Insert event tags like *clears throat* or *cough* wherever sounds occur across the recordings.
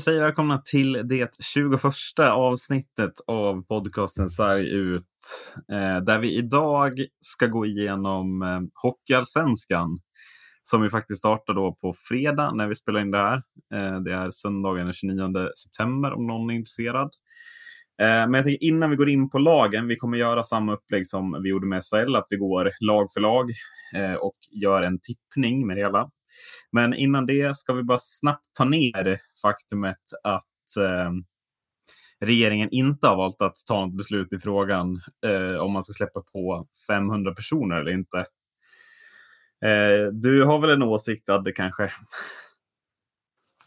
Vi säger välkomna till det 21 avsnittet av podcasten Sarg ut, eh, där vi idag ska gå igenom eh, Hockeyallsvenskan som vi faktiskt startar då på fredag när vi spelar in det här. Eh, det är söndagen den 29 september om någon är intresserad. Men jag tänker innan vi går in på lagen, vi kommer göra samma upplägg som vi gjorde med SHL, att vi går lag för lag och gör en tippning med det hela. Men innan det ska vi bara snabbt ta ner faktumet att eh, regeringen inte har valt att ta ett beslut i frågan eh, om man ska släppa på 500 personer eller inte. Eh, du har väl en åsikt, Adde, kanske?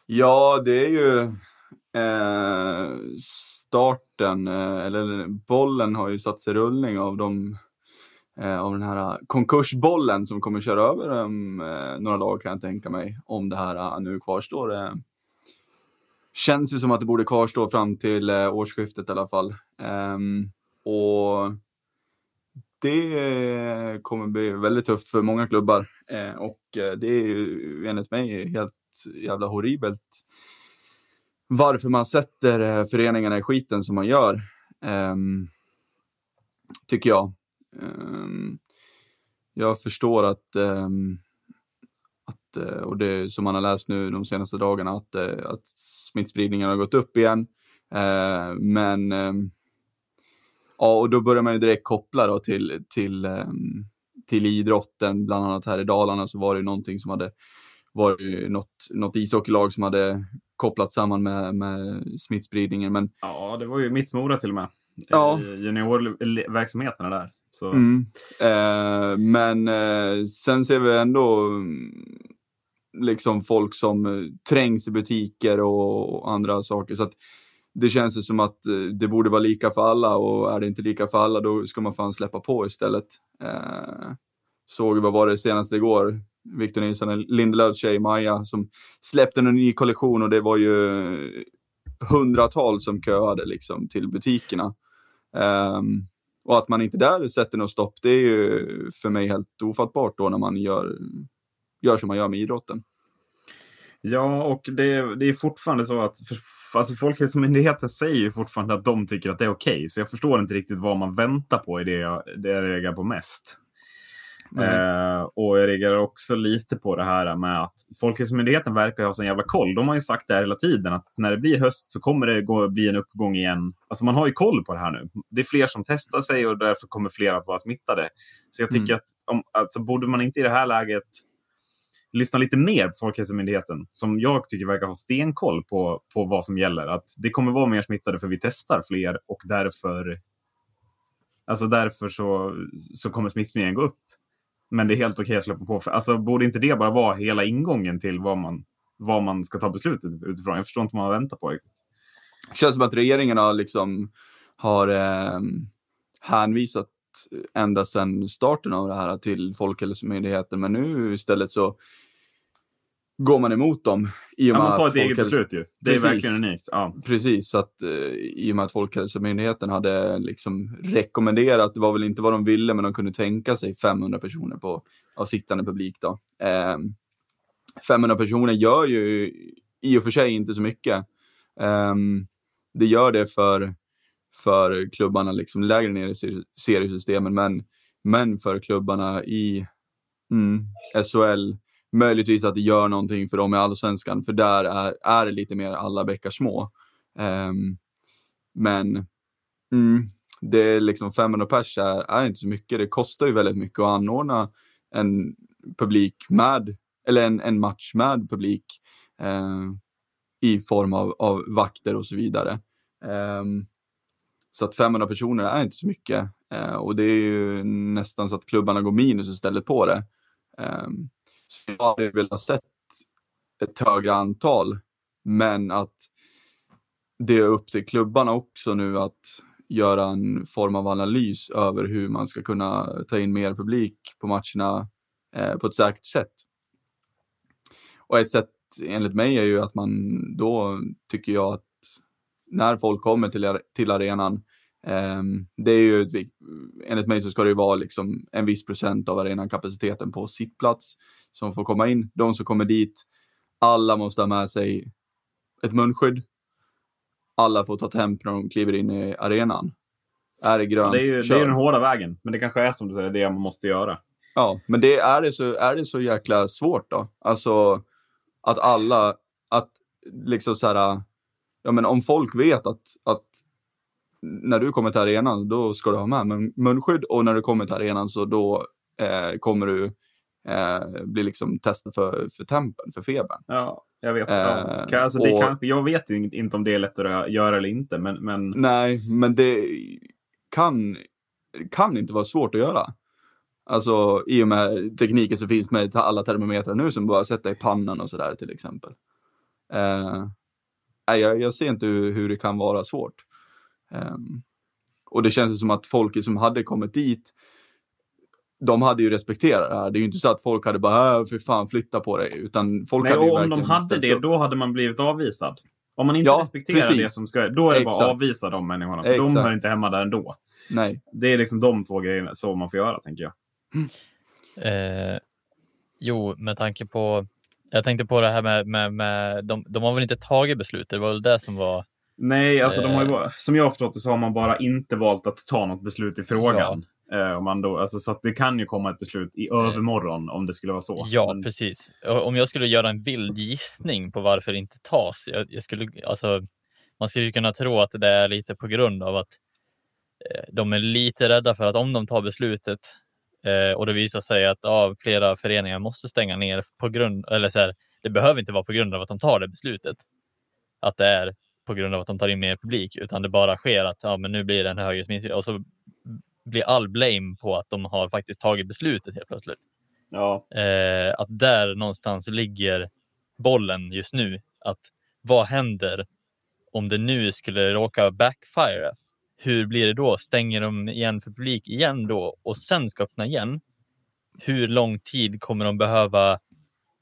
Ja, det är ju eh, starten, eh, eller bollen har ju satt sig rullning av de eh, av den här eh, konkursbollen som kommer köra över ehm, eh, några lag kan jag tänka mig om det här eh, nu kvarstår. Eh. Känns ju som att det borde kvarstå fram till eh, årsskiftet i alla fall. Ehm, och det kommer bli väldigt tufft för många klubbar eh, och eh, det är ju enligt mig helt jävla horribelt varför man sätter föreningarna i skiten som man gör. Ehm, tycker jag. Ehm, jag förstår att, ehm, att, eh, och det som man har läst nu de senaste dagarna, att, eh, att smittspridningen har gått upp igen. Ehm, men ja, och då börjar man ju direkt koppla då till, till, till idrotten, bland annat här i Dalarna så var det någonting som hade var det något, något ishockeylag som hade kopplat samman med, med smittspridningen. Men... Ja, det var ju mitt Mora till och med. Ja. Juniorverksamheterna där. Så. Mm. Eh, men eh, sen ser vi ändå mm, liksom folk som eh, trängs i butiker och, och andra saker. Så att det känns ju som att eh, det borde vara lika för alla och är det inte lika för alla då ska man fan släppa på istället. Eh, såg, vad var det senaste igår? Victor Nilsson, Lindelöfs tjej Maja som släppte en ny kollektion och det var ju hundratals som köade liksom till butikerna. Um, och att man inte där sätter något stopp, det är ju för mig helt ofattbart då när man gör, gör som man gör med idrotten. Ja, och det, det är fortfarande så att för, alltså Folkhälsomyndigheten säger ju fortfarande att de tycker att det är okej. Okay, så jag förstår inte riktigt vad man väntar på i det jag, det jag reagerar på mest. Eh, och jag reagerar också lite på det här med att Folkhälsomyndigheten verkar ha sån jävla koll. De har ju sagt det här hela tiden att när det blir höst så kommer det gå, bli en uppgång igen. Alltså man har ju koll på det här nu. Det är fler som testar sig och därför kommer fler att vara smittade. Så jag tycker mm. att om, alltså, borde man inte i det här läget lyssna lite mer på Folkhälsomyndigheten som jag tycker verkar ha stenkoll på, på vad som gäller. Att det kommer vara mer smittade för vi testar fler och därför Alltså därför så, så kommer smittspridningen gå upp. Men det är helt okej okay att släppa på. Alltså, borde inte det bara vara hela ingången till vad man, vad man ska ta beslutet utifrån? Jag förstår inte vad man väntar på riktigt. Det känns som att regeringen har, liksom, har eh, hänvisat ända sedan starten av det här till Folkhälsomyndigheten. Men nu istället så går man emot dem. I och med ja, man tar ett eget beslut ju. Det Precis. är verkligen unikt. Ja. Precis, så att uh, i och med att Folkhälsomyndigheten hade liksom rekommenderat, det var väl inte vad de ville, men de kunde tänka sig 500 personer på, av sittande publik. Då. Ehm, 500 personer gör ju i och för sig inte så mycket. Um, det gör det för, för klubbarna liksom lägre ner i seriesystemen, men, men för klubbarna i mm, SHL, möjligtvis att det gör någonting för dem i allsvenskan, för där är, är det lite mer alla bäckar små. Um, men mm, det är liksom 500 pers är, är, inte så mycket. Det kostar ju väldigt mycket att anordna en publik med, eller en, en match med publik uh, i form av, av vakter och så vidare. Um, så att 500 personer är inte så mycket uh, och det är ju nästan så att klubbarna går minus istället på det. Jag hade velat sett ett högre antal, men att det är upp till klubbarna också nu att göra en form av analys över hur man ska kunna ta in mer publik på matcherna eh, på ett säkert sätt. Och ett sätt enligt mig är ju att man då tycker jag att när folk kommer till, till arenan det är ju, enligt mig så ska det vara liksom en viss procent av arenankapaciteten på sittplats som får komma in. De som kommer dit, alla måste ha med sig ett munskydd. Alla får ta temp när de kliver in i arenan. Är det grönt, Det är ju det är ju den hårda vägen, men det kanske är som du säger, det man måste göra. Ja, men det är, det så, är det så jäkla svårt då? Alltså att alla, att liksom så här, ja men om folk vet att, att när du kommer till arenan då ska du ha med mun- munskydd och när du kommer till arenan så då eh, kommer du eh, bli liksom testad för, för tempen, för febern. Ja, jag vet. Eh, ja. Alltså, det och- kan, jag vet inte inte om det är lättare att göra eller inte, men, men Nej, men det kan, kan inte vara svårt att göra. Alltså i och med tekniken som finns med alla termometrar nu som bara sätta i pannan och sådär till exempel. Eh, jag, jag ser inte hur, hur det kan vara svårt. Ehm, och det känns ju som att folk som hade kommit dit, de hade ju respekterat det här. Det är ju inte så att folk hade bara, äh, för fan flytta på dig, utan folk Nej, hade ju och om de hade det, upp. då hade man blivit avvisad. Om man inte Ja, respekterar precis. det som ska, då är det bara att Exakt. avvisa de människorna. För de hör inte hemma där ändå. Nej, Det är liksom de två grejerna som man får göra, tänker jag. Eh, jo, med tanke på, jag tänkte på det här med, med, med de, de har väl inte tagit beslutet, det var väl det som var, Nej, alltså de har ju, Eh. bara- som jag har förstått det så har man bara inte valt att ta något beslut i frågan. Eh, om man då, alltså, så att det kan ju komma ett beslut i övermorgon om det skulle vara så. ja Men- precis. Om jag skulle göra en vild gissning på varför det inte tas, jag, jag skulle, alltså, man skulle kunna tro att det är lite på grund av att eh, de är lite rädda för att om de tar beslutet eh, och det visar sig att ja, flera föreningar måste stänga ner på grund, eller så här, det behöver inte vara på grund av att de tar det beslutet. Att det är på grund av att de tar in mer publik, utan det bara sker att ja, men nu blir det en högre smitta och så blir all blame på att de har faktiskt tagit beslutet helt plötsligt. Ja. Eh, att där någonstans ligger bollen just nu. Att vad händer om det nu skulle råka backfire? Hur blir det då? Stänger de igen för publik igen då och sen ska öppna igen? Hur lång tid kommer de behöva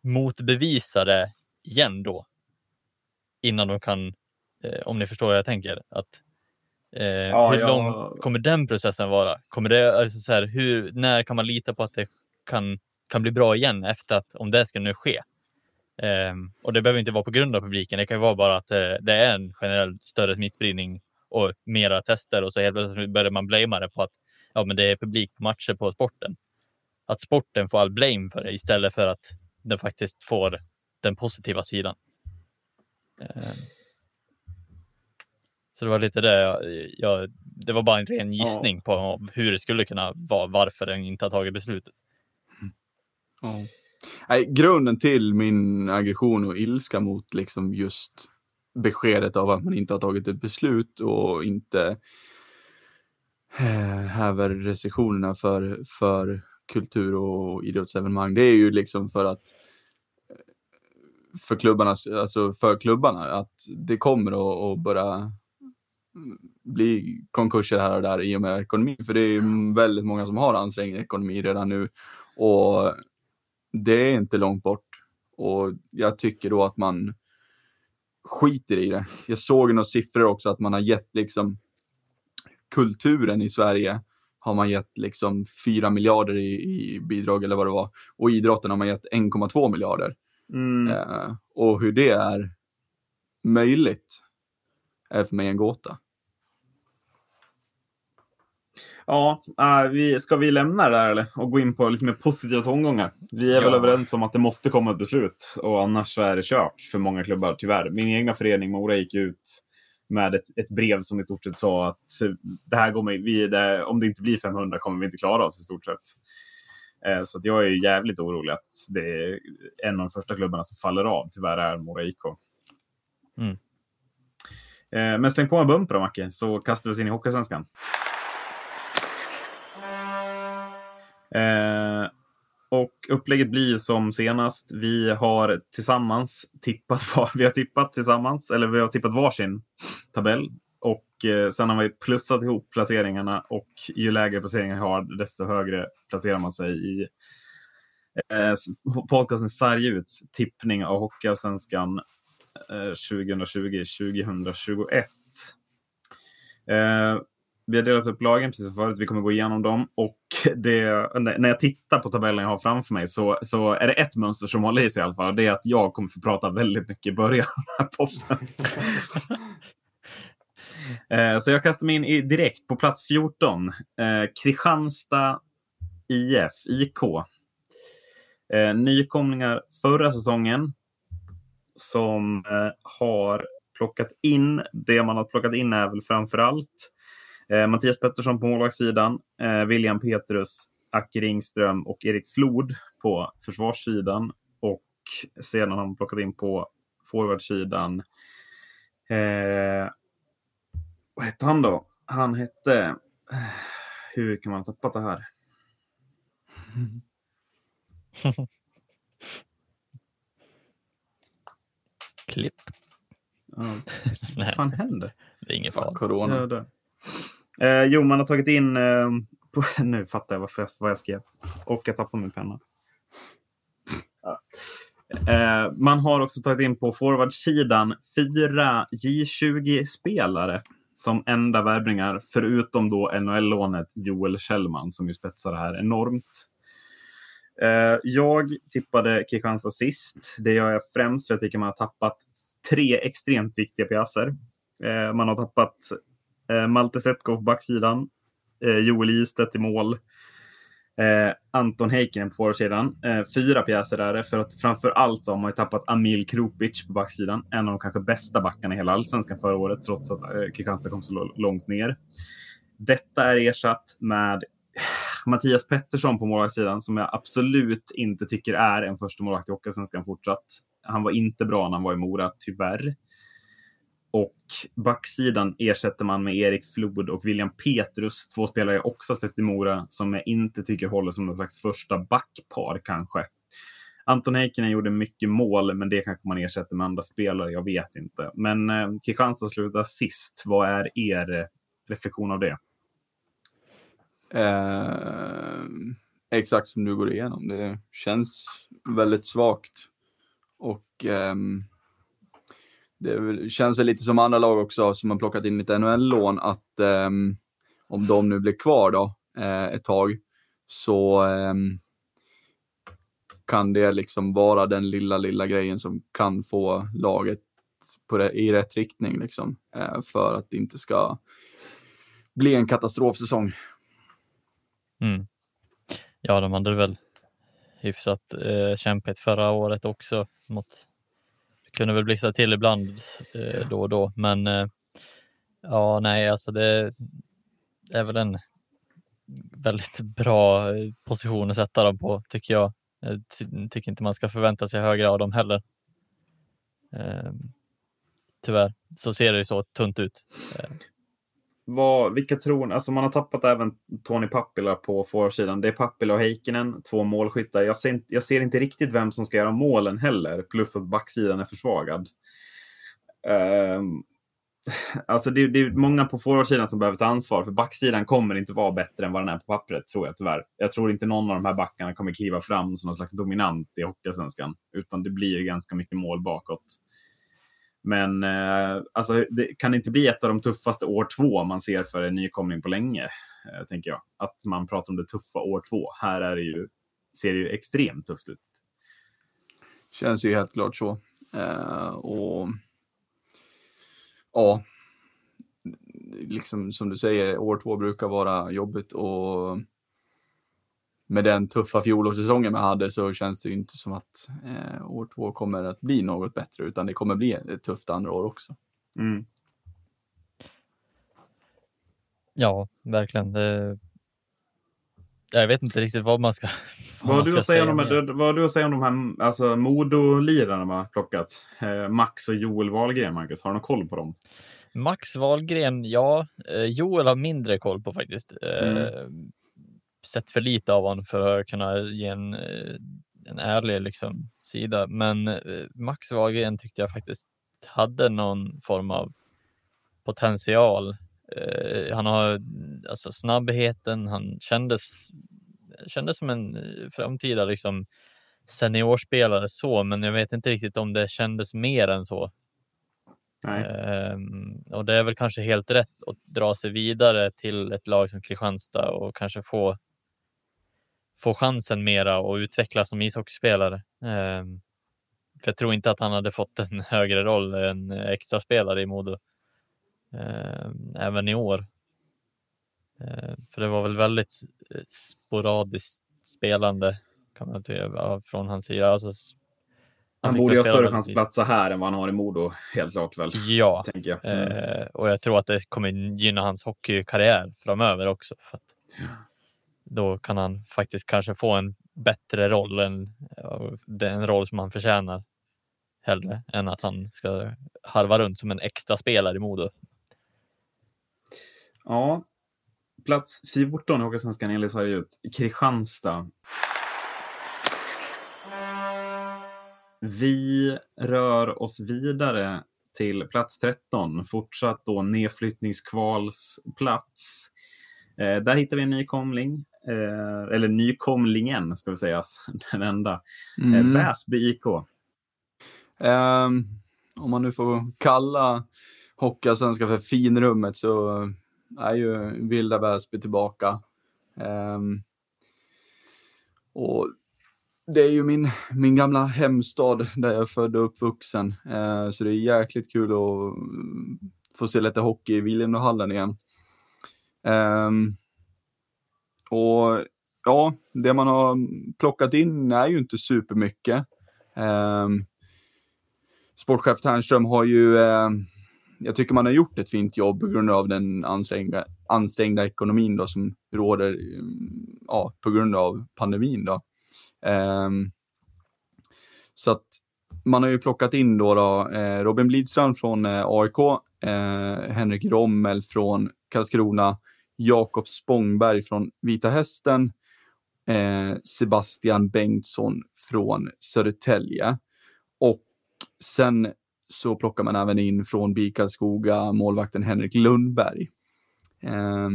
motbevisa det igen då? Innan de kan, om ni förstår vad jag tänker, att eh, Ja, hur lång kommer den processen vara? Kommer det, alltså så här, hur, när kan man lita på att det kan, kan bli bra igen efter att, om det ska nu ske? Ehm, och det behöver inte vara på grund av publiken. Det kan ju vara bara att eh, det är en generell större smittspridning och mera tester och så helt plötsligt börjar man blamea det på att ja, men det är publik på matcher på sporten. Att sporten får all blame för det istället för att den faktiskt får den positiva sidan. Så det var lite det jag, jag det var bara en ren gissning på hur det skulle kunna vara, varför den inte har tagit beslutet. Ja. Nej, grunden till min aggression och ilska mot liksom just beskedet av att man inte har tagit ett beslut och inte eh, häver restriktionerna för, för kultur och idrottsevenemang. Det är ju liksom för att eh, för klubbarna, alltså för klubbarna, att det kommer att, att börja bli konkurser här och där i och med ekonomi. För det är ju väldigt många som har ansträngd ekonomi redan nu. Och det är inte långt bort. Och jag tycker då att man skiter i det. Jag såg några siffror också att man har gett liksom kulturen i Sverige har man gett liksom 4 miljarder i, i bidrag eller vad det var. Och idrotten har man gett 1,2 miljarder. Mm. Eh, och hur det är möjligt är för mig en gåta. Ja, äh, vi, ska vi lämna det där eller? och gå in på lite mer positiva tongångar? Vi är väl Ja. överens om att det måste komma ett beslut och annars så är det kört för många klubbar, tyvärr. Min egna förening Mora gick ut med ett, ett brev som i stort sett sa att det här kommer, vi, det, om det inte blir 500 kommer vi inte klara oss i stort sett. Eh, så att jag är jävligt orolig att det är en av de första klubbarna som faller av, tyvärr är Mora IK. Mm. Eh, men släng på en bumper då, Macke, så kastar vi oss in i Hockeysvenskan. Eh, och upplägget blir som senast. Vi har tillsammans tippat, *laughs* vi har tippat tillsammans, eller vi har tippat varsin tabell. Och eh, sen har vi plussat ihop placeringarna och ju lägre placeringar vi har, desto högre placerar man sig i eh, podcasten Sarguts tippning av Hockeyallsvenskan 2020-2021. Eh, vi har delat upp lagen precis som förut. Vi kommer gå igenom dem. Och det, när jag tittar på tabellen jag har framför mig så, så är det ett mönster som håller i sig i alla fall. Det är att jag kommer få prata väldigt mycket i början av podden. *laughs* Eh, så jag kastar mig in i, direkt på plats 14. Eh, Kristianstad IF, IK. Eh, nykomlingar förra säsongen som eh, har plockat in, det man har plockat in är väl framför allt eh, Mattias Pettersson på målvaktssidan, eh, William Petrus, Acke Ringström och Erik Flod på försvarssidan. Och sedan har man plockat in på forwardsidan eh, vad hette han då? Han hette... Eh, hur kan man ha tappat det här? *laughs* Klipp. Ja, *laughs* vad fan händer? det är ingen fara. corona. Ja. Eh, jo, man har tagit in... Eh, på, *laughs* nu fattar jag varför jag, vad jag skrev. Och jag tappade min penna. Ja. Eh, man har också tagit in på forwardsidan fyra J20-spelare som enda värvningar, förutom då NHL-lånet Joel Kjellman som ju spetsar det här enormt. Eh, jag tippade Kristianstad sist. Det gör jag främst för jag tycker man har tappat tre extremt viktiga pjäser. Eh, man har tappat eh, Malte Setko på backsidan, Joel Istedt i mål, Anton Heikkinen på forwardsidan. Fyra pjäser är det, för att framför allt så har man ju tappat Amil Krupic på backsidan. En av de kanske bästa backarna i hela allsvenskan förra året, trots att Kristianstad kom så långt ner. Detta är ersatt med Mattias Pettersson på målvaktssidan som jag absolut inte tycker är en första målvakt i Hockeyallsvenskan fortsatt. Han var inte bra när han var i Mora, tyvärr. Och backsidan ersätter man med Erik Flod och William Petrus, två spelare jag också sett i Mora, som jag inte tycker håller som något slags första backpar kanske. Anton Heikkinen gjorde mycket mål, men det kanske man ersätter med andra spelare, jag vet inte. Men eh, Kristianstad slutar sist. Vad är er eh, reflektion av det? Eh, exakt som du går igenom. Det känns väldigt svagt. Och eh, det känns väl lite som andra lag också som har plockat in lite NHL-lån att eh, om de nu blir kvar då eh, ett tag så ehm, kan det liksom vara den lilla, lilla grejen som kan få laget på det, i rätt riktning liksom, eh, för att det inte ska bli en katastrofsäsong. Mm. Ja, de hade väl hyfsat eh, kämpigt förra året också. Mot, det kunde väl blixtra till ibland eh, då och då, men eh, ja, nej, alltså det är väl en väldigt bra eh, position att sätta dem på, tycker jag. Jag ty- tycker inte man ska förvänta sig högre av dem heller. Eh, tyvärr så ser det ju så tunt ut. Eh, vad, vilka tror ni? Alltså man har tappat även Tony Pappila på forwardsidan. Det är Pappila och Heikkinen, två målskyttar. Jag ser, inte, jag ser inte riktigt vem som ska göra målen heller, plus att backsidan är försvagad. Um, alltså det, det är många på forwardsidan som behöver ta ansvar, för backsidan kommer inte vara bättre än vad den är på pappret, tror jag tyvärr. Jag tror inte någon av de här backarna kommer kliva fram som någon slags dominant i Hockeyallsvenskan, utan det blir ganska mycket mål bakåt. Men eh, alltså, det kan inte bli ett av de tuffaste år två man ser för en nykomling på länge, eh, tänker jag. Att man pratar om det tuffa år två. Här är det ju, ser det ju extremt tufft ut. Känns ju helt klart så. Eh, och ja, liksom som du säger, år två brukar vara jobbigt och med den tuffa fjolårssäsongen man hade så känns det ju inte som att eh, år två kommer att bli något bättre utan det kommer bli ett tufft andra år också. Mm. Ja, verkligen. Det... Jag vet inte riktigt vad man ska, *laughs* Vad har, du ska att säga om de, här- vad har du att säga om de här alltså, Modo-lirarna man har plockat? Eh, Max och Joel Wahlgren, Marcus. Har du någon koll på dem? Max Wahlgren, ja. eh, Joel har mindre koll på faktiskt. Eh, Sett för lite av honom för att kunna ge en, eh, en ärlig liksom, sida. Men eh, Max Wahlgren tyckte jag faktiskt hade någon form av potential. Eh, han har alltså snabbheten, han kändes, kändes som en eh, framtida liksom, seniorspelare så, men jag vet inte riktigt om det kändes mer än så. Um, och det är väl kanske helt rätt att dra sig vidare till ett lag som Kristianstad och kanske få, få chansen mera och utvecklas som ishockeyspelare. Um, för jag tror inte att han hade fått en *laughs* högre roll än extra spelare i Modo. Um, även i år. för det var väl väldigt sporadiskt spelande kan man tycka, från hans sida. Alltså, han borde ha större chans att platsa här än vad han har i Modo, helt klart väl. Ja, jag. Mm. Eh, och jag tror att det kommer gynna hans hockeykarriär framöver också. För ja. Då kan han faktiskt kanske få en bättre roll än eh, den roll som han förtjänar. Hellre än att han ska harva runt som en extra spelare i Modo. Ja, plats 14 i Hockeysvenskan enligt Sverige ut. Kristianstad. Vi rör oss vidare till plats 13, fortsatt då nedflyttningskvalsplats. Eh, där hittar vi en nykomling, eh, eller nykomlingen ska vi säga, *laughs* den enda. Eh, mm. Eh, Väsby IK. Um, ehm, om man nu får kalla Hockeyallsvenskan för finrummet så är ju Vilda Väsby tillbaka. Um, och det är ju min, min gamla hemstad där jag född och uppvuxen. Eh, så det är jäkligt kul att få se lite hockey i Vilhelminahallen igen. Eh, och ja, det man har plockat in är ju inte supermycket. Eh, sportchef Ternström har ju, eh, jag tycker man har gjort ett fint jobb på grund av den ansträngda, ansträngda ekonomin då som råder ja, på grund av pandemin. Då. Eh, så att man har ju plockat in då, då eh, Robin Blidstrand från eh, AIK, eh, Henrik Rommel från Karlskrona, Jakob Spångberg från Vita Hästen, eh, Sebastian Bengtsson från Södertälje. Och sen så plockar man även in från Bikalskoga målvakten Henrik Lundberg. Eh,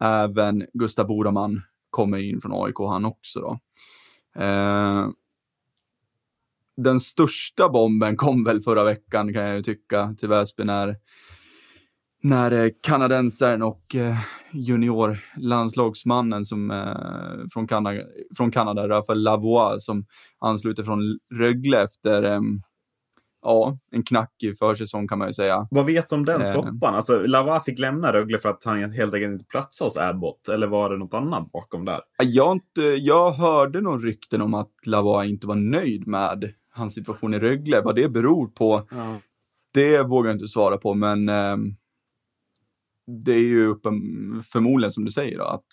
även Gustav Bodaman kommer in från AIK han också då. Eh, den största bomben kom väl förra veckan kan jag ju tycka till Väsby när, när eh, kanadensaren och eh, juniorlandslagsmannen som, eh, från, Kanada, från Kanada, Rafael Lavois, som ansluter från Rögle efter ja, en knackig försäsong kan man ju säga. Vad vet du om den eh. soppan? Alltså, Lava fick lämna Rögle för att han helt enkelt inte platsade hos Abbott, eller var det något annat bakom där? Jag, inte, jag hörde någon rykten om att Lava inte var nöjd med hans situation i Rögle. Vad det beror på, ja. det vågar jag inte svara på, men det är ju uppen, förmodligen som du säger då, att,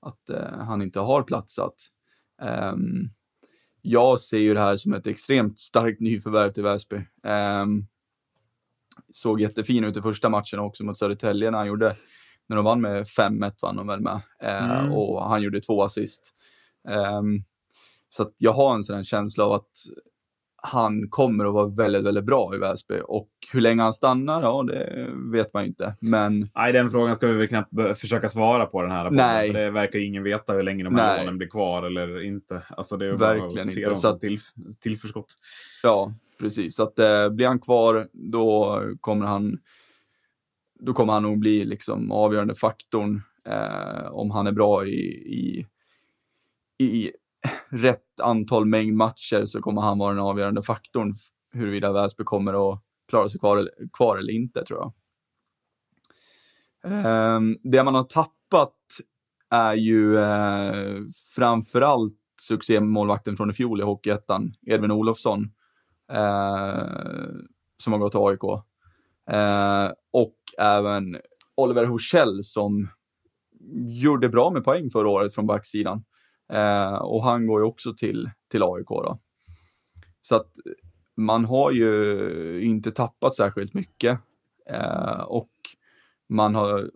att eh, han inte har platsat. Um, jag ser ju det här som ett extremt starkt nyförvärv till Väsby. Um, såg jättefin ut i första matchen också mot Södertälje när han gjorde, när de vann med 5-1 vann de väl med. Uh, mm. Och han gjorde två assist. Um, så jag har en sån känsla av att han kommer att vara väldigt, väldigt bra i Väsby. Och hur länge han stannar, ja det vet man ju inte. Men... Nej, den frågan ska vi väl knappt försöka svara på den här rapporten. Nej. Det verkar ingen veta hur länge de här lånen blir kvar eller inte. Alltså det är Verkligen att se dem till, tillförskott. Ja, precis. Så att eh, blir han kvar, då kommer han då kommer han nog bli liksom avgörande faktorn eh, om han är bra i, i, i rätt antal mängd matcher så kommer han vara den avgörande faktorn huruvida Väsby kommer att klara sig kvar, kvar eller inte tror jag. Um, det man har tappat är ju uh, framförallt succémålvakten från i fjol i Hockeyettan, Edvin Olofsson, uh, som har gått till AIK. Uh, eh, och även Oliver Horsell som gjorde bra med poäng förra året från backsidan. Eh, och han går ju också till, till AIK då. Så att man har ju inte tappat särskilt mycket eh, och man har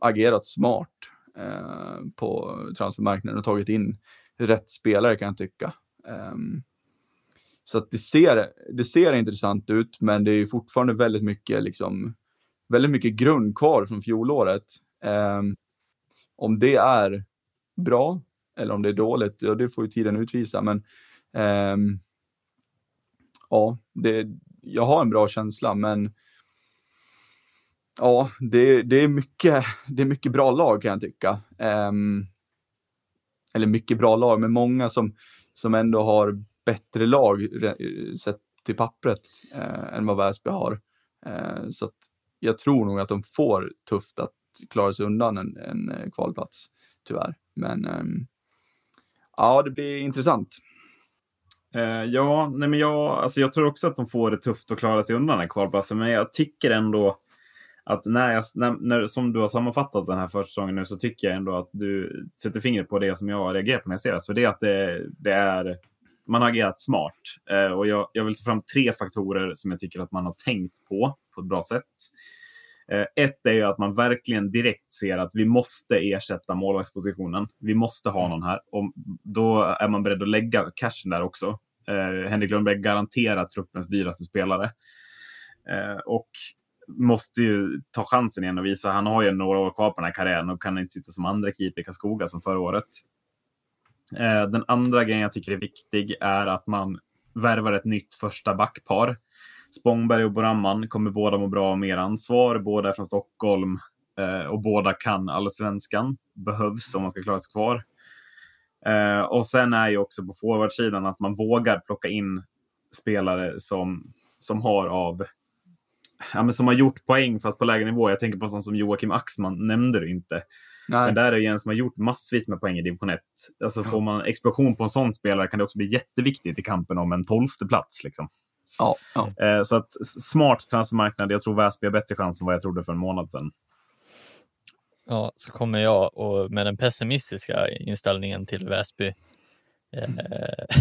agerat smart eh, på transfermarknaden och tagit in rätt spelare kan jag tycka. Ehm, så att det ser, det ser intressant ut, men det är fortfarande väldigt mycket, liksom, väldigt mycket grund kvar från fjolåret. Ehm, om det är bra eller om det är dåligt, ja, det får ju tiden utvisa. Men ähm, ja, det, jag har en bra känsla, men Ja, det, det, är mycket, det är mycket bra lag kan jag tycka. Um, eller mycket bra lag, men många som, som ändå har bättre lag sett till pappret eh, än vad Väsby har. Eh, så att jag tror nog att de får tufft att klara sig undan en, en eh, kvalplats, tyvärr. Men eh, ja, det blir intressant. Eh, ja, nej men jag, alltså jag tror också att de får det tufft att klara sig undan den kvalplatsen, men jag tycker ändå att när jag, när, när, som du har sammanfattat den här försäsongen nu så tycker jag ändå att du sätter fingret på det som jag reagerar på när jag ser det. Så det är att det, det är, man har agerat smart. Eh, och jag, jag vill ta fram tre faktorer som jag tycker att man har tänkt på på ett bra sätt. Eh, ett är ju att man verkligen direkt ser att vi måste ersätta målvaktspositionen. Vi måste ha någon här. Och då är man beredd att lägga cashen där också. Eh, Henrik Lundberg garanterar truppens dyraste spelare. Eh, och måste ju ta chansen igen och visa. Han har ju några år kvar på den här karriären och kan inte sitta som andra keeper i Karlskoga som förra året. Eh, den andra grejen jag tycker är viktig är att man värvar ett nytt första backpar. Spångberg och Boramman kommer båda må bra av mer ansvar. Båda är från Stockholm eh, och båda kan allsvenskan. Behövs om man ska klara sig kvar. Eh, och sen är ju också på forwardsidan att man vågar plocka in spelare som, som har av ja, men som har gjort poäng fast på lägre nivå. Jag tänker på sånt som Joakim Axman nämnde du inte. Nej. Men där är det en som har gjort massvis med poäng i division 1. Alltså ja. får man explosion på en sån spelare kan det också bli jätteviktigt i kampen om en tolfte plats. Liksom. Ja, ja. Eh, så att smart transfermarknad. Jag tror Väsby har bättre chans än vad jag trodde för en månad sedan. Ja, så kommer jag och med den pessimistiska inställningen till Väsby eh, *laughs*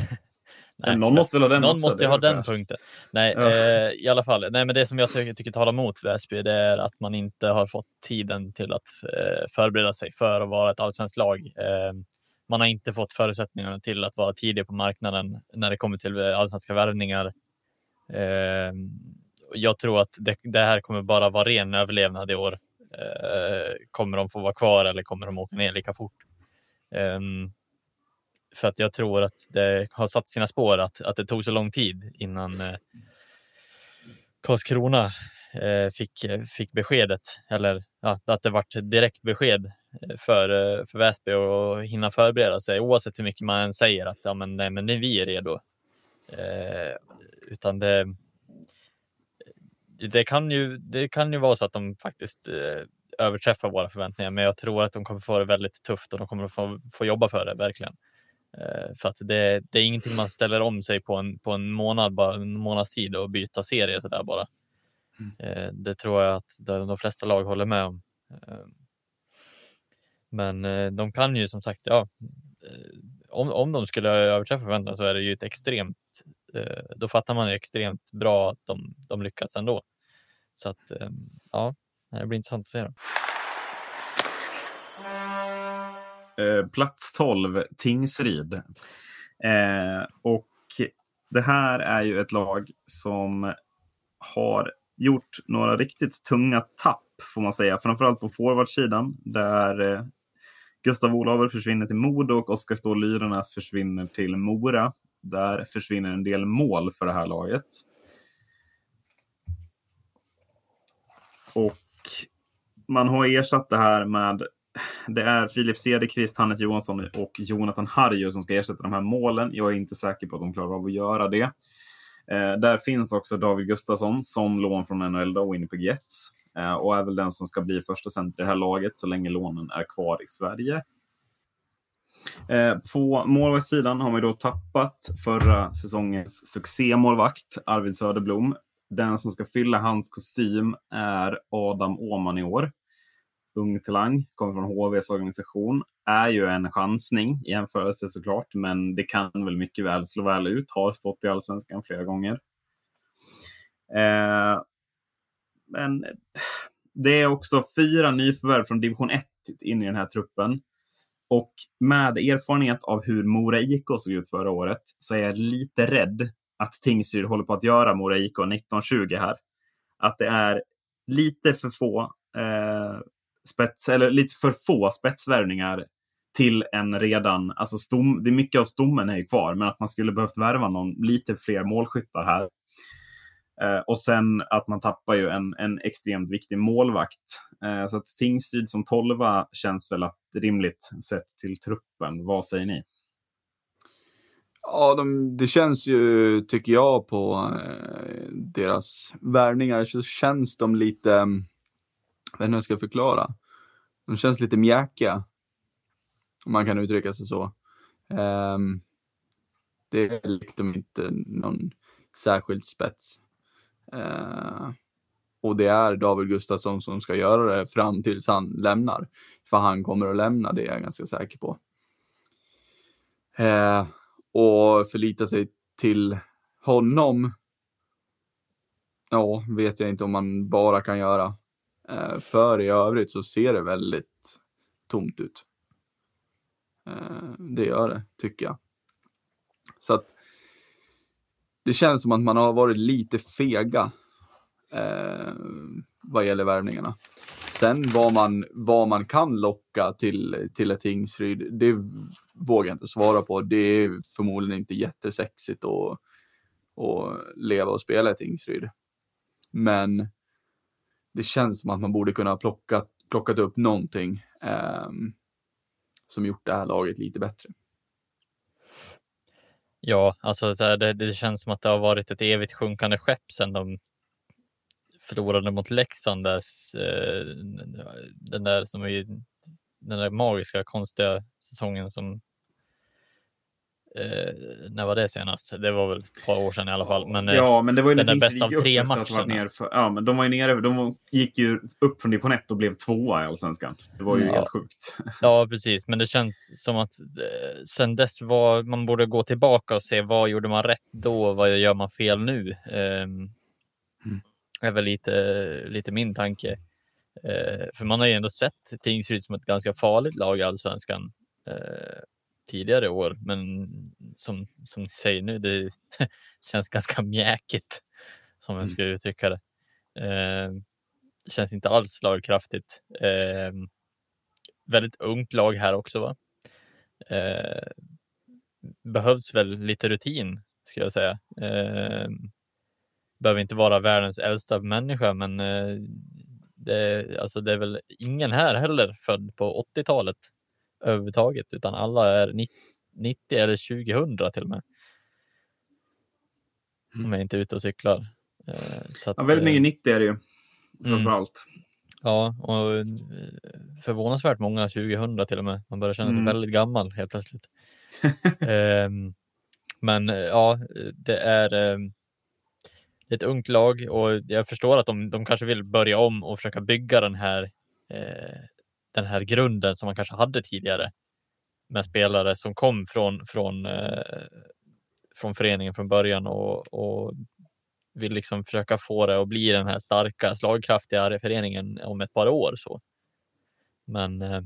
Nej, någon måste väl ha den Någon också, måste ha den punkten. Nej, ja. eh, i alla fall. Nej, men det som jag tycker, tycker talar mot Väsby, det är att man inte har fått tiden till att eh, förbereda sig för att vara ett allsvenskt lag. Eh, man har inte fått förutsättningarna till att vara tidig på marknaden när det kommer till allsvenska värvningar. Eh, jag tror att det, det, här kommer bara vara ren överlevnad i år. Eh, kommer de få vara kvar eller kommer de åka ner lika fort? Ehm, för att jag tror att det har satt sina spår att, att det tog så lång tid innan eh, Karlskrona eh, fick, fick beskedet eller ja, att det vart direkt besked eh, för, eh, för Väsby och hinna förbereda sig oavsett hur mycket man än säger att ja, men, nej, men vi är redo. Eh, utan det, det, kan ju, det kan ju vara så att de faktiskt eh, överträffar våra förväntningar, men jag tror att de kommer få det väldigt tufft och de kommer få, få jobba för det verkligen. Eh, för att det, det, är ingenting man ställer om sig på en, på en månad, bara en månads tid och byta serie sådär bara. Mm. Eh, det tror jag att de flesta lag håller med om. Men de kan ju som sagt, ja, om, om de skulle överträffa förväntan så är det ju ett extremt, Eh, då fattar man ju extremt bra att de, de lyckats ändå. Så att eh, ja, det blir intressant att se. Då. Eh, plats 12, Tingsryd. Eh, och det här är ju ett lag som har gjort några riktigt tunga tapp, får man säga. Framförallt på forwardsidan, där eh, Gustav Olaver försvinner till Modo och Oskar Ståhl Lyrenäs försvinner till Mora. Där försvinner en del mål för det här laget. Och man har ersatt det här med det är Filip Cederqvist, Hannes Johansson och Jonathan Harju som ska ersätta de här målen. Jag är inte säker på att de klarar av att göra det. Eh, där finns också David Gustafsson som lån från NHL då, Winnipeg Jets. Eh, och är väl den som ska bli första center i det här laget så länge lånen är kvar i Sverige. Eh, på målvaktssidan har man då tappat förra säsongens succémålvakt Arvid Söderblom. Den som ska fylla hans kostym är Adam Åman i år ung talang, kommer från HVs organisation, är ju en chansning i jämförelse såklart, men det kan väl mycket väl slå väl ut. Har stått i allsvenskan flera gånger. Eh, men det är också fyra nyförvärv från division 1 in i den här truppen. Och med erfarenhet av hur Mora IK såg ut förra året så är jag lite rädd att Tingsryd håller på att göra Mora IK 1920 här. Att det är lite för få eh, spets, eller lite för få spetsvärvningar till en redan, alltså stom, det är mycket av stommen är ju kvar, men att man skulle behövt värva någon, lite fler målskyttar här. Eh, och sen att man tappar ju en, en extremt viktig målvakt. Eh, så att Tingsryd som tolva känns väl att rimligt sett till truppen. Vad säger ni? Ja, de, det känns ju, tycker jag, på eh, deras värvningar så känns de lite, mm, jag vet inte hur jag ska förklara. De känns lite mjäkiga. Om man kan uttrycka sig så. Eh, det är liksom inte någon särskild spets. Eh, och det är David Gustafsson som ska göra det fram tills han lämnar. För han kommer att lämna, det är jag ganska säker på. Eh, och förlita sig till honom. Ja, vet jag inte om man bara kan göra. Eh, för i övrigt så ser det väldigt tomt ut. Eh, det gör det, tycker jag. Så att det känns som att man har varit lite fega eh, vad gäller värvningarna. Sen vad man, vad man kan locka till, till ett Tingsryd, det vågar jag inte svara på. Det är förmodligen inte jättesexigt att, att leva och spela i Tingsryd. Men det känns som att man borde kunna ha plockat, plockat upp någonting eh, som gjort det här laget lite bättre. Ja, alltså det, det, känns som att det har varit ett evigt sjunkande skepp sedan de förlorade mot Leksand. Där, eh, den där som vi den där magiska konstiga säsongen som Eh, när var det senast? Det var väl ett par år sedan i alla fall. Men, eh, ja, men det var ju den där bästa av tre matcherna. För, ja, men de var ju nere. De gick ju upp från division 1 och blev tvåa i allsvenskan. Det var ju ja. helt sjukt. Ja, precis. Men det känns som att eh, sen dess var man borde gå tillbaka och se vad gjorde man rätt då? Vad gör man fel nu? Eh, mm. är väl lite, lite min tanke. Eh, för man har ju ändå sett Tingsryd som ett ganska farligt lag i allsvenskan. Tidigare år. Men som, som ni säger nu, det *laughs* känns ganska mjäkigt som jag mm. ska uttrycka det. Eh, känns inte alls slagkraftigt. Eh, väldigt ungt lag här också. Va? Eh, behövs väl lite rutin ska jag säga. Eh, behöver inte vara världens äldsta människa, men eh, det, alltså det är väl ingen här heller född på 80-talet överhuvudtaget, utan alla är 90 eller 2000 till och med. Mm. Om jag inte är ute och cyklar. Eh, så att, ja, väldigt mycket 90 är det ju, framförallt. Mm. Ja, och eh, förvånansvärt många 2000 till och med. Man börjar känna sig mm. väldigt gammal helt plötsligt. um, *laughs* men ja, det är um, ett ungt lag och jag förstår att de, de kanske vill börja om och försöka bygga den här eh, den här grunden som man kanske hade tidigare med spelare som kom från, från, eh, från föreningen från början och, och vill liksom försöka få det att bli den här starka, slagkraftiga föreningen om ett par år. Så. Men eh,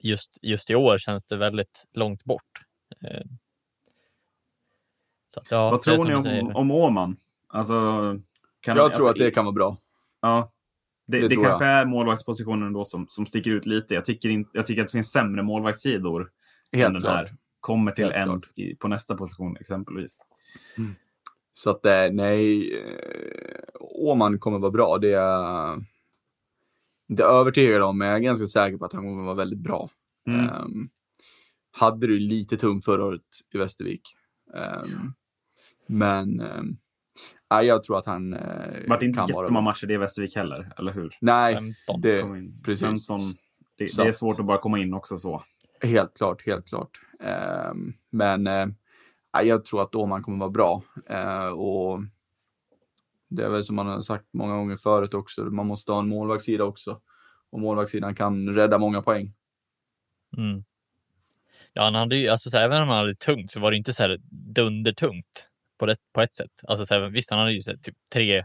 just, just i år känns det väldigt långt bort. Eh, att, ja, Vad tror ni om, om Åman? Alltså, jag tror alltså, att det kan vara bra. Ja, det, det, det kanske jag. är målvaktspositionen då som, som sticker ut lite. Jag tycker, inte, jag tycker att det finns sämre målvaktssidor Helt än den klart. här. Kommer till Helt en i, på nästa position exempelvis. Mm. Så att eh, nej, eh, Åman kommer vara bra. Det är jag inte övertygad om, men jag är ganska säker på att han kommer vara väldigt bra. Mm. Um, hade du lite tungt förra året i Västervik. Um, men um, Nej, jag tror att han eh, Vart inte jättemånga matcher det i Västervik heller, eller hur? Nej, 15. Det, precis. 15, det, det, är svårt att bara komma in också så. Helt klart, helt klart. Eh, men eh, jag tror att Åman kommer vara bra. Eh, och det är väl som man har sagt många gånger förut också, man måste ha en målvaktssida också. Och målvaktssidan kan rädda många poäng. Mm. Ja, han hade ju, alltså, så här, även om han hade tungt så var det inte så här dundertungt på, det, på ett sätt. Alltså, så här, visst, han hade ju typ tre,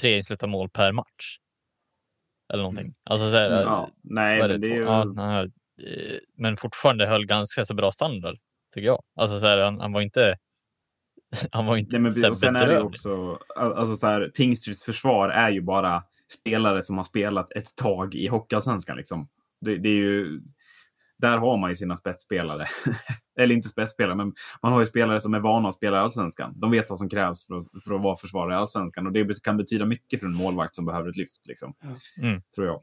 tre insläppta mål per match. Eller någonting. Mm. Alltså, så här, ja, nej, men det, är ju... ja, han, eh, men fortfarande höll ganska så bra standard, tycker jag. Alltså, så här, han, han var inte *laughs* han var inte Nej, men, och sen är det också, alltså så här, Tingsryds försvar är ju bara spelare som har spelat ett tag i Hockeyallsvenskan. Liksom. Det, det är ju där har man ju sina spetsspelare. *laughs* Eller inte spetsspelare, men man har ju spelare som är vana att spela i allsvenskan. De vet vad som krävs för att, för att vara försvarare i allsvenskan och det kan betyda mycket för en målvakt som behöver ett lyft. Liksom, Mm. Tror jag.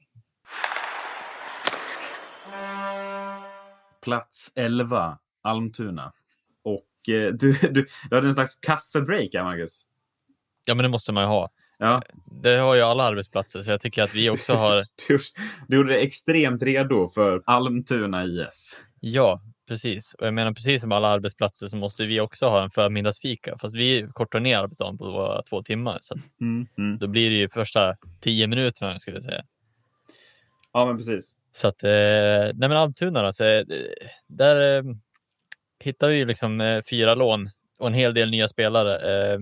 Plats 11, Almtuna. Och eh, du, *laughs* du, du hade en slags kaffebreak här, Marcus. Ja, men det måste man ju ha. Ja, Det har ju alla arbetsplatser, så jag tycker att vi också har. *laughs* du, du gjorde dig extremt redo för Almtuna IS. Ja, precis. Och jag menar precis som alla arbetsplatser så måste vi också ha en förmiddagsfika, fast vi kortar ner arbetsdagen på våra två timmar. Så Mm, mm. då blir det ju första tio minuterna skulle jag säga. Ja, men precis. Så att, eh, nej men Almtuna då, så, eh, där eh, hittar vi ju liksom eh, fyra lån och en hel del nya spelare. Eh,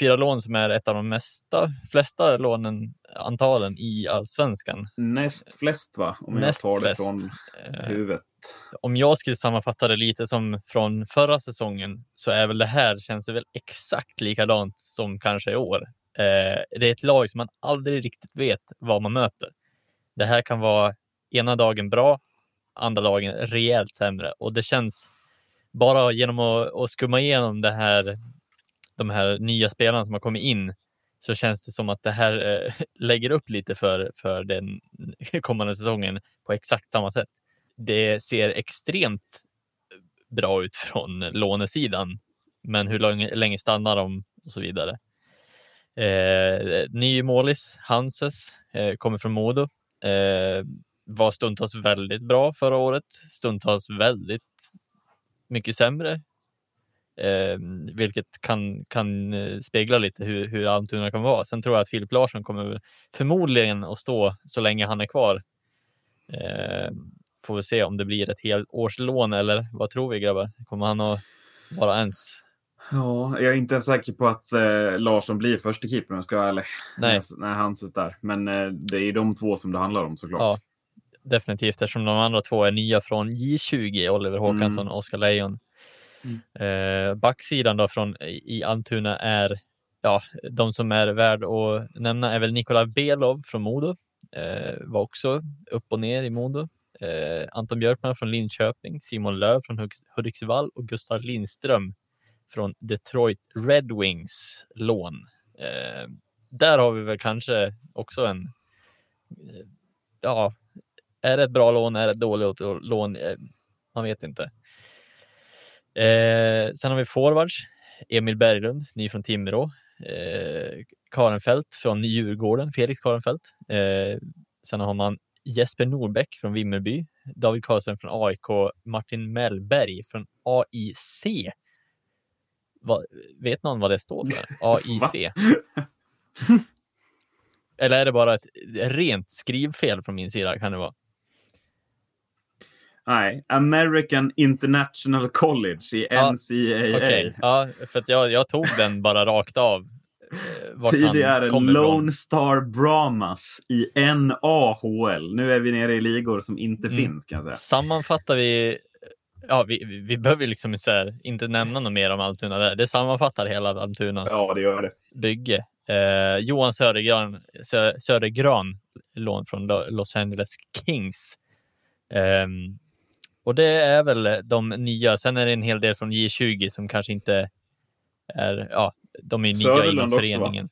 fyra lån som är ett av de mesta, flesta lånen, antalen i allsvenskan. Näst flest, va? Om Näst jag tar det flest. från Eh, huvudet. om jag skulle sammanfatta det lite som från förra säsongen så är väl det här känns det väl exakt likadant som kanske i år. Eh, det är ett lag som man aldrig riktigt vet vad man möter. Det här kan vara ena dagen bra, andra dagen rejält sämre och det känns bara genom att, att skumma igenom det här, de här nya spelarna som har kommit in så känns det som att det här eh, *laughs* lägger upp lite för, för den *laughs* kommande säsongen på exakt samma sätt det ser extremt eh, bra ut från lånesidan. Men hur länge, länge stannar de och så vidare. Eh, ny målis, Hanses, eh, kommer från Modo. Eh, var stundtals väldigt bra förra året, stundtals väldigt mycket sämre. Eh, vilket kan, kan eh, spegla lite hur, hur Almtuna kan vara. Sen tror jag att Filip Larsson kommer förmodligen att stå så länge han är kvar. Eh, får vi se om det blir ett helt årslån eller vad tror vi grabbar? Kommer han att vara ens? Ja, jag är inte ens säker på att eh, Larsson blir första keeper om jag ska vara ärlig. Nej. När, när han sitter där. Men eh, det är de två som det handlar om såklart. Ja, definitivt eftersom de andra två är nya från J20, Oliver Håkansson och Oskar Lejon. Eh, backsidan då från i Almtuna är, ja, de som är värd att nämna är väl Nikolaj Belov från Modo. Eh, var också upp och ner i Modo. Eh, Anton Björkman från Linköping, Simon Löv från Hudiksvall och Gustav Lindström från Detroit Red Wings lån. Eh, där har vi väl kanske också en, eh, ja, är det ett bra lån? Är det ett dåligt lån? Eh, Man vet inte. Eh, sen har vi forwards. Emil Berglund, ny från Timrå. Eh, Karenfält från Djurgården, Felix Karenfält. Eh, sen har man Jesper Norbäck från Vimmerby, David Karlsson från AIK, Martin Mellberg från AIC. Vad, vet någon vad det står för? *laughs* AIC. Eller är det bara ett rent skrivfel från min sida? Kan det vara? Nej, American International College i Ja, NCAA. Okej, ja, för jag, jag tog den bara rakt av. eh, vart Tidigare. Lone Star Brahmas i NAHL. Nu är vi nere i ligor som inte Mm. finns kan jag säga. Sammanfattar vi, ja, vi, vi- behöver liksom här, inte nämna något mer om Almtuna där. Det sammanfattar hela Almtunas Ja, det gör det. bygge. Eh, Johan Södergran, Sö, Södergran, lån från Lo- Los Angeles Kings. Ehm, och det är väl de nya. Sen är det en hel del från J20 som kanske inte är, ja, de är nya Söderlund inom också, föreningen.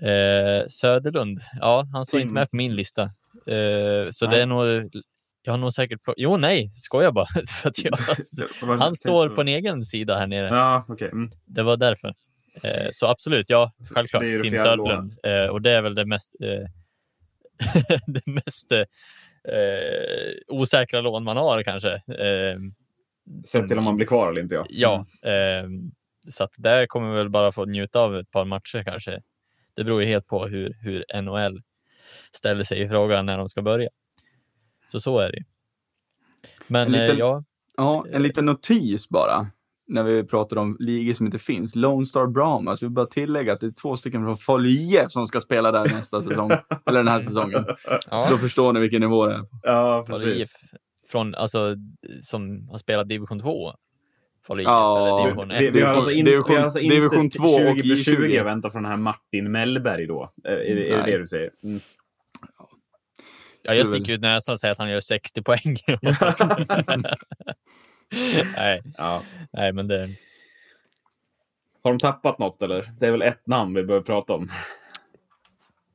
Eh, Söderlund, ja, han står Tim. inte med på min lista. Eh, så Nej. det är nog, jag har nog säkert, jo nej, skojar bara. *laughs* för att jag, *laughs* han står på en egen sida här nere. Ja, okej. Mm. Det var därför. Eh, så absolut, ja, självklart. Tim Söderlund. Eh, och det är väl det mest, eh, *laughs* det mest eh, osäkra lån man har kanske. Eh, Sett till om man blir kvar eller inte. Ja. ja, eh, så att där kommer vi väl bara få njuta av ett par matcher kanske. Det beror ju helt på hur, hur NHL ställer sig i frågan när de ska börja. Så så är det. Men En liten- eh, ja, Ja, en liten notis bara. När vi pratar om ligor som inte finns. Lone Star Brahmas. Vi vill bara tillägga att det är två stycken från Folje som ska spela där nästa *laughs* säsong. Eller den här säsongen. ja. Då förstår ni vilken nivå det är. Ja, Falu precis. från, alltså, som har spelat division 2. Falu IF, Ja, eller division 1. Vi, vi har alltså, in, Division- vi har alltså inte division 2 och 20 plus 20 J20. att vänta från den här Martin Mellberg då. Är, är, det- är det det du säger? Mm. Ja, jag sticker ut näsan och säger att han gör 60 poäng. *laughs* *laughs* *laughs* nej, Ja. nej, men det. Har de tappat något eller? Det är väl ett namn vi behöver prata om.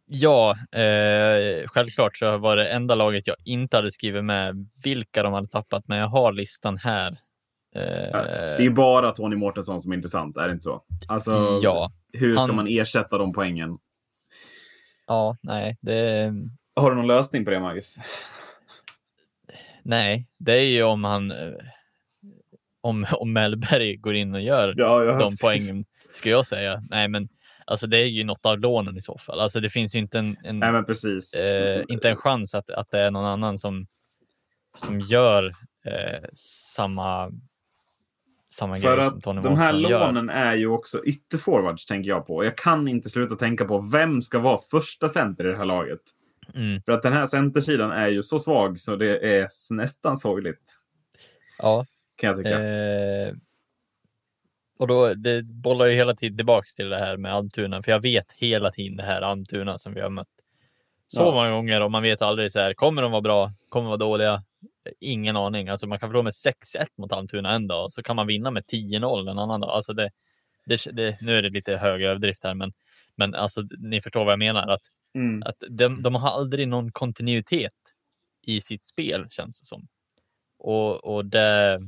Ja, eh, självklart så var det enda laget jag inte hade skrivit med vilka de hade tappat, men jag har listan här. Eh, Det är ju bara Tony Mårtensson som är intressant, är det inte så? Alltså, ja, hur ska han- man ersätta de poängen? ja, nej, det, Har du någon lösning på det, Marcus? nej, det är ju om han, eh, om, om Mellberg går in och gör Ja, jag de poängen, ska jag säga. Nej, men alltså det är ju något av lånen i så fall. Alltså det finns ju inte en, en Nej, eh, inte en chans att, att det är någon annan som, som gör eh, samma, samma För att de här Morton gör. lånen är ju också ytterforwards, tänker jag på. Jag kan inte sluta tänka på vem ska vara första center i det här laget. Mm, För att den här centersidan är ju så svag så det är nästan sorgligt. ja, Kan jag tycka. eh, och då, det bollar ju hela tiden tillbaks till det här med Almtuna, för jag vet hela tiden det här Almtuna som vi har mött så Ja. många gånger och man vet aldrig så här, kommer de vara bra? Kommer de vara dåliga? Ingen aning. Alltså man kan förlora med 6-1 mot Almtuna en dag och så kan man vinna med 10-0 en annan dag. Alltså det, det, det, nu är det lite hög överdrift här, men, men alltså, ni förstår vad jag menar. Att, Mm. att de, de har aldrig någon kontinuitet i sitt spel, känns det som. Och, och det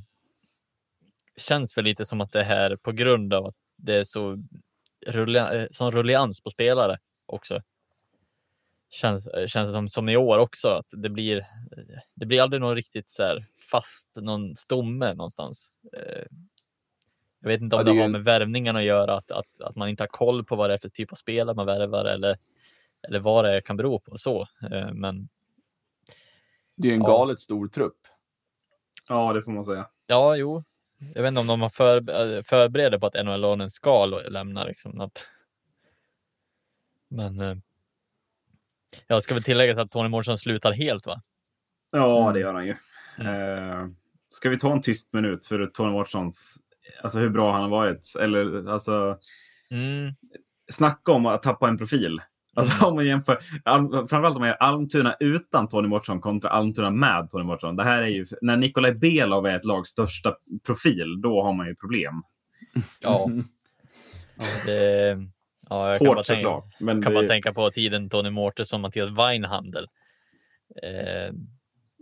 känns väl lite som att det här på grund av att det är så rullia, eh, sån rullians på spelare också. Känns, eh, känns det som, som i år också, att det blir, det blir aldrig någon riktigt så här fast, någon stomme någonstans. Eh, Jag vet inte om Ja, det, det har med värvningen att göra, att, att, att man inte har koll på vad det är för typ av spelare man värvar eller, eller vad det kan bero på. Så. Men Det är en Ja. galet stor trupp. Ja, det får man säga. ja, jo. Jag vet inte om de har för, eh, förbereder på att NHL-lånen ska lo- lämna. Liksom, något. Men eh, jag ska väl tillägga att Tony Mårtsson slutar helt va? Ja, Mm. det gör han ju. Eh, ska vi ta en tyst minut för Tony Watsons, alltså hur bra han har varit? Eller alltså, Mm, snacka om att tappa en profil. Alltså om man jämför, framförallt om man gör Almtuna utan Tony Mårtsson kontra Almtuna med Tony Mårtsson. Det här är ju, när Nikolaj Belov är ett lags största profil, då har man ju problem. ja, *laughs* det, ja, jag kan bara tänka, såklart. Men kan det, bara tänka på tiden Tony Mårtensson, Mattias Weinhandel. Eh,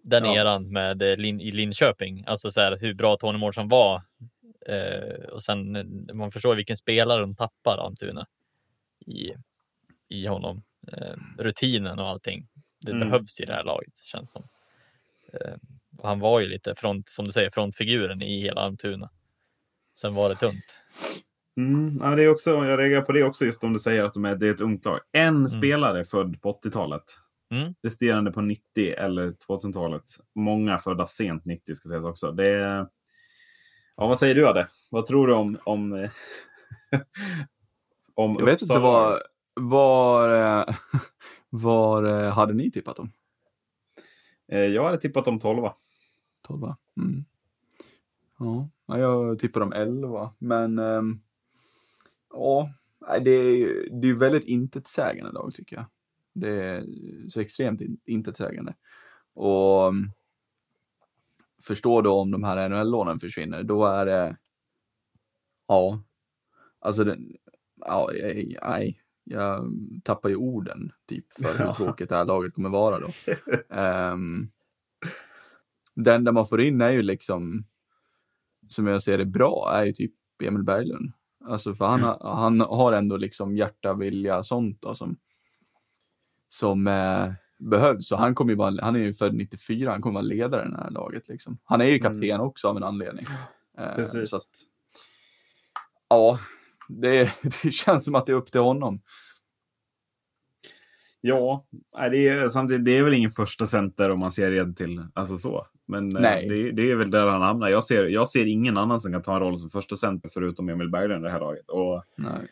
den Ja. eran med eh, Lin, i Linköping, alltså så här, hur bra Tony Mårtensson var. Eh, och sen eh, man förstår vilken spelare de tappar Almtuna i, i honom. Eh, rutinen och allting. Det Mm. behövs i det här laget känns som. Eh, och han var ju lite front, som du säger, frontfiguren i hela Almtuna. Sen var det tunt. Mm, ja, det är också, jag reagerar på det också, just om du säger att de är, det är ett ungt lag. En spelare född på 80-talet. Mm. Resterande på 90 eller 2000-talet. Många födda sent 90 ska sägas också. Det är... Ja, vad säger du Adde? Vad tror du om, om, *laughs* om Jag vet inte Uppsala? Var, var, eh, *laughs* var eh, hade ni tippat dem? Eh, Jag hade tippat om 12. 12 mm. Ja, ja, jag tippar dem 11. Men ehm, ja, det är ju det är ju väldigt intetsägande lag tycker jag. Det är så extremt in- intetsägande. Och mm, förstå då om de här NHL-lånen försvinner, då är det ja, alltså den, ja, nej, jag tappar ju orden typ för hur tråkigt det här laget kommer vara då. *laughs* Ehm, det enda man får in är ju liksom, som jag ser det bra, är ju typ Emil Berglund. Alltså för han, Mm. han har ändå liksom hjärta, vilja, sånt då som, som eh, behövs. Så han kommer ju vara, han är ju född 94, han kommer vara ledare i det här laget liksom. Han är ju kapten också av en anledning. Eh, Mm. Precis. Så att, ja, det, *laughs* det känns som att det är upp till honom. Ja, det är, samtidigt, det är väl ingen första center om man ser red till. Alltså så. Men eh, det, det är väl där han hamnar. Jag ser, jag ser ingen annan som kan ta en roll som första center förutom Emil Berglund i det här laget. Och Nej.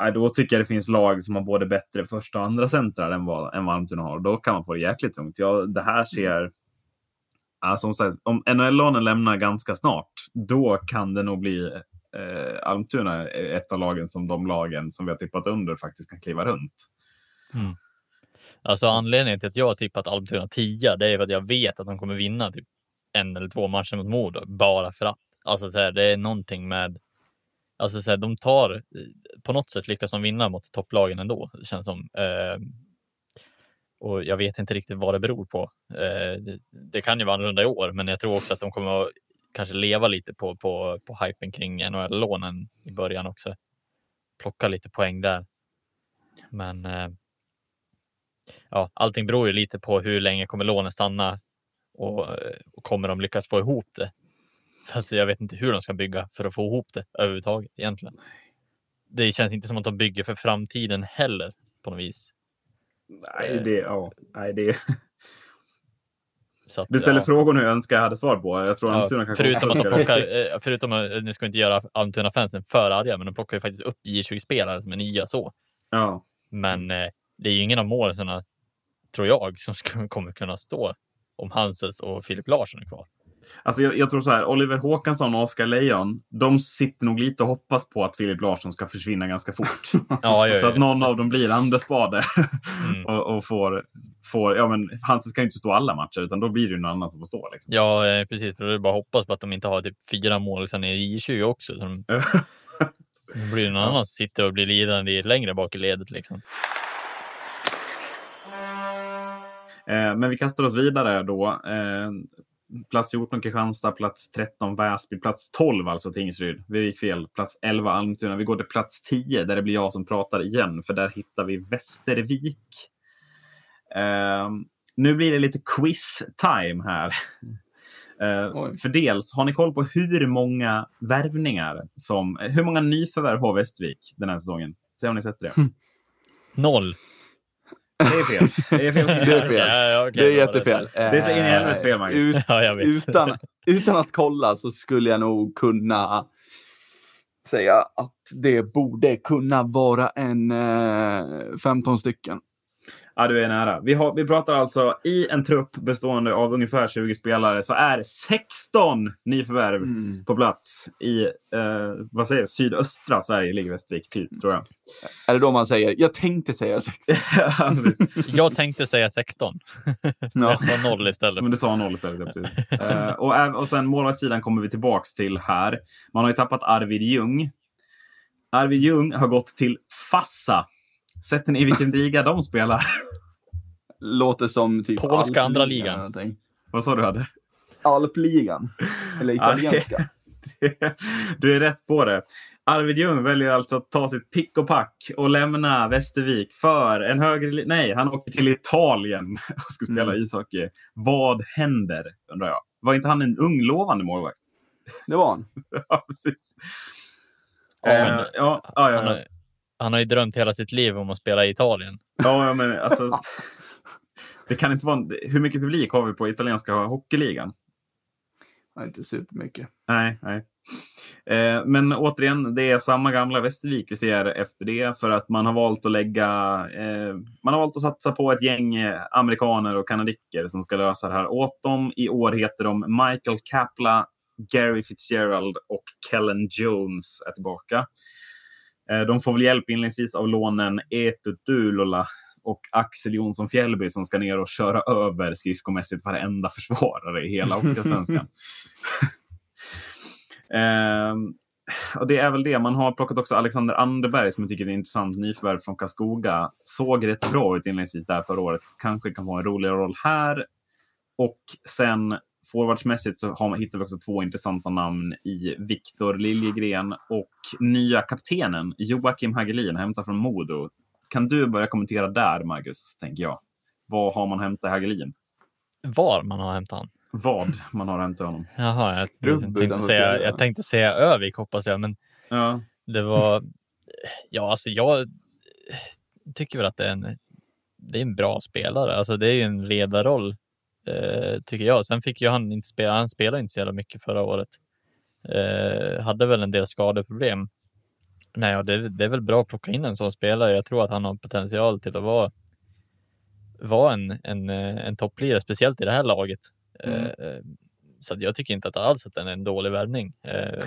nej, då tycker jag det finns lag som har både bättre första och andra centrar än vad, än vad Almtuna har. Då kan man få det jäkligt tungt. Ja, det här ser... Ja, som sagt, om NHL-lånen lämnar ganska snart, då kan det nog bli eh, Almtuna ett av lagen som de lagen som vi har tippat under faktiskt kan kliva runt. Alltså anledningen till att jag har tippat Almtuna 10, det är för att jag vet att de kommer vinna typ en eller två matcher mot Modo bara för att. Alltså så här, det är någonting med. Alltså så här, de tar på något sätt lyckas de vinna mot topplagen ändå. Det känns som. Eh, och jag vet inte riktigt vad det beror på. Eh, det, det, kan ju vara annorlunda i år, men jag tror också att de kommer att kanske leva lite på, på, på hypen kring NHL-lånen i början också. Plocka lite poäng där. Men eh, ja, allting beror ju lite på hur länge kommer lånen stanna och, och kommer de lyckas få ihop det? För att jag vet inte hur de ska bygga för att få ihop det överhuvudtaget egentligen. Det känns inte som att de bygger för framtiden heller på något vis. Nej, det, ja, nej, det, att, du ställer ja. frågor nu jag önskar jag hade svar på. Jag tror ja, kan förutom, att de plockar, eh, förutom att, nu ska vi inte göra Almtuna-fansen för arga, men de plockar ju faktiskt upp J20-spelare som är nya så. Ja. Men eh, det är ju ingen av målen, tror jag, som *laughs* kommer kunna stå om Hanses och Filip Larsson är kvar. Alltså jag, jag, tror så här, Oliver Håkansson och Oskar Lejon, de sitter nog lite och hoppas på att Filip Larsson ska försvinna ganska fort. *laughs* ja, ja, så att någon av dem blir Anders Bade mm. *laughs* och, och, får, får, ja men Hansen ska ju inte stå alla matcher utan då blir det någon annan som får stå. Liksom. Ja, eh, precis. För det är bara hoppas på att de inte har typ fyra mål sen i J20 också. Så de, *laughs* då blir det någon annan som sitter och blir lidande längre bak i ledet liksom. Eh, men vi kastar oss vidare då. Plats 14 Kristianstad, plats 13 Väsby, plats 12 alltså Tingsryd. Vi gick fel. Plats 11 Almtuna. Vi går till plats 10 där det blir jag som pratar igen, för där hittar vi Västervik. Uh, nu blir det lite quiz-time här. *laughs* Uh, för dels, har ni koll på hur många värvningar som, hur många nyförvärv har Västervik den här säsongen? Se om ni sett det. Noll. Det är fel. Det är fel. Det är, fel. Ja, okay, det är jättefel. Det är så in i helvete fel, Magnus. Ut, ja, utan, utan att kolla så skulle jag nog kunna säga att det borde kunna vara en eh, 15 stycken. Ja, du är nära. Vi, har, vi pratar alltså i en trupp bestående av ungefär 20 spelare så är 16 nyförvärv mm. på plats i eh, vad säger, sydöstra Sverige, ligger Västervik, typ, tror jag. Är det då man säger jag tänkte säga 16? *laughs* jag tänkte säga 16. Ja. Jag sa noll istället. Men du sa noll istället, ja, precis. eh, och, och sen målvaktssidan kommer vi tillbaks till här. Man har ju tappat Arvid Ljung. Arvid Ljung har gått till Fassa Sätter ni i vilken liga de spelar? Låter som typ Polska andra ligan. Vad sa du hade? Alpligan. Eller italienska. *laughs* du är rätt på det. Arvid Ljung väljer alltså att ta sitt pick och pack och lämna Västervik för en högre... Nej, han åker till Italien *laughs* och ska spela mm. ishockey. Vad händer, undrar jag? Var inte han en ung lovande målvakt? Det var han. *laughs* ja, precis. Ja, men, uh, ja, ja, ja han har ju drömt hela sitt liv om att spela i Italien. Ja, ja men alltså. *laughs* det kan inte vara. Hur mycket publik har vi på italienska hockeyligan? Ja, inte supermycket. Nej, nej. Eh, men återigen, det är samma gamla Västervik vi ser efter det för att man har valt att lägga. Eh, man har valt att satsa på ett gäng amerikaner och kanadicker som ska lösa det här åt dem. I år heter de Michael Kapla, Gary Fitzgerald och Kellen Jones är tillbaka. Eh, de får väl hjälp inledningsvis av lånen Etu Tulola och Axel Jonsson Fjällby som ska ner och köra över skridskomässigt varenda försvarare i hela Hockeyallsvenskan. *laughs* eh, och det är väl det. Man har plockat också Alexander Anderberg som jag tycker är intressant nyförvärv från Karlskoga. Såg rätt bra ut inledningsvis där förra året. Kanske kan få en roligare roll här. Och sen forwardsmässigt så har, hittar vi också två intressanta namn i Viktor Liljegren och nya kaptenen Joakim Hagelin, hämtad från Modo. Kan du börja kommentera där, Marcus, tänker jag. Vad har man hämtat Hagelin? Var man har hämtat honom? Vad man har hämtat honom. Jaha, jag, jag, tänkte, säga, jag tänkte säga Övik hoppas jag, men ja. det var... Ja, alltså jag tycker väl att det är en, det är en bra spelare. Alltså det är ju en ledarroll eh, tycker jag. Sen fick ju han inte spela. Han spelade inte så jävla mycket förra året. Eh, hade väl en del skadeproblem. Nej, det, det, är väl bra att plocka in en sån spelare. Jag tror att han har potential till att vara, vara en, en, eh, en topplirare, speciellt i det här laget. Mm. Eh, så jag tycker inte att alls att den är en dålig värvning. Eh,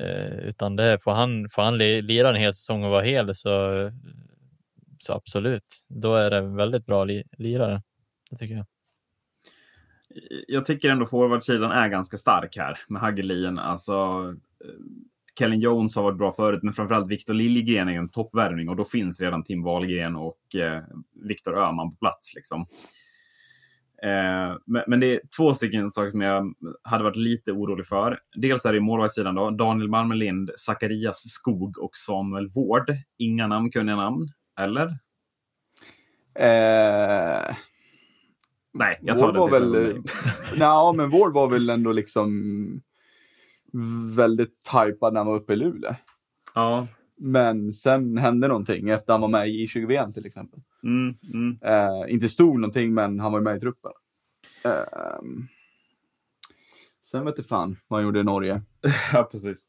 eh, utan det får han, får han lira en hel säsong och vara hel så så absolut, då är det en väldigt bra li lirare. Det tycker jag. Jag tycker ändå forwardsidan är ganska stark här med Hagelin. Alltså, eh, Kellen Jones har varit bra förut, men framförallt Viktor Liljegren är en toppvärvning och då finns redan Tim Wahlgren och eh, Viktor Öhman på plats. Liksom. Eh, men, men, det är två stycken saker som jag hade varit lite orolig för. Dels är det målvaktssidan då, Daniel Marmelind, Zacharias Skog och Samuel Ward. Inga namnkunniga namn, eller? Eh... Nej, jag tar Ward det var väl, Nej, men Ward var väl ändå liksom väldigt tajpad när han var uppe i Luleå. Ja. Men sen hände någonting efter han var med i 20 vm till exempel. Mm, mm. Eh, inte stod någonting, men han var med i truppen. Eh, sen vet jag fan vad han gjorde i Norge. *laughs* ja, precis.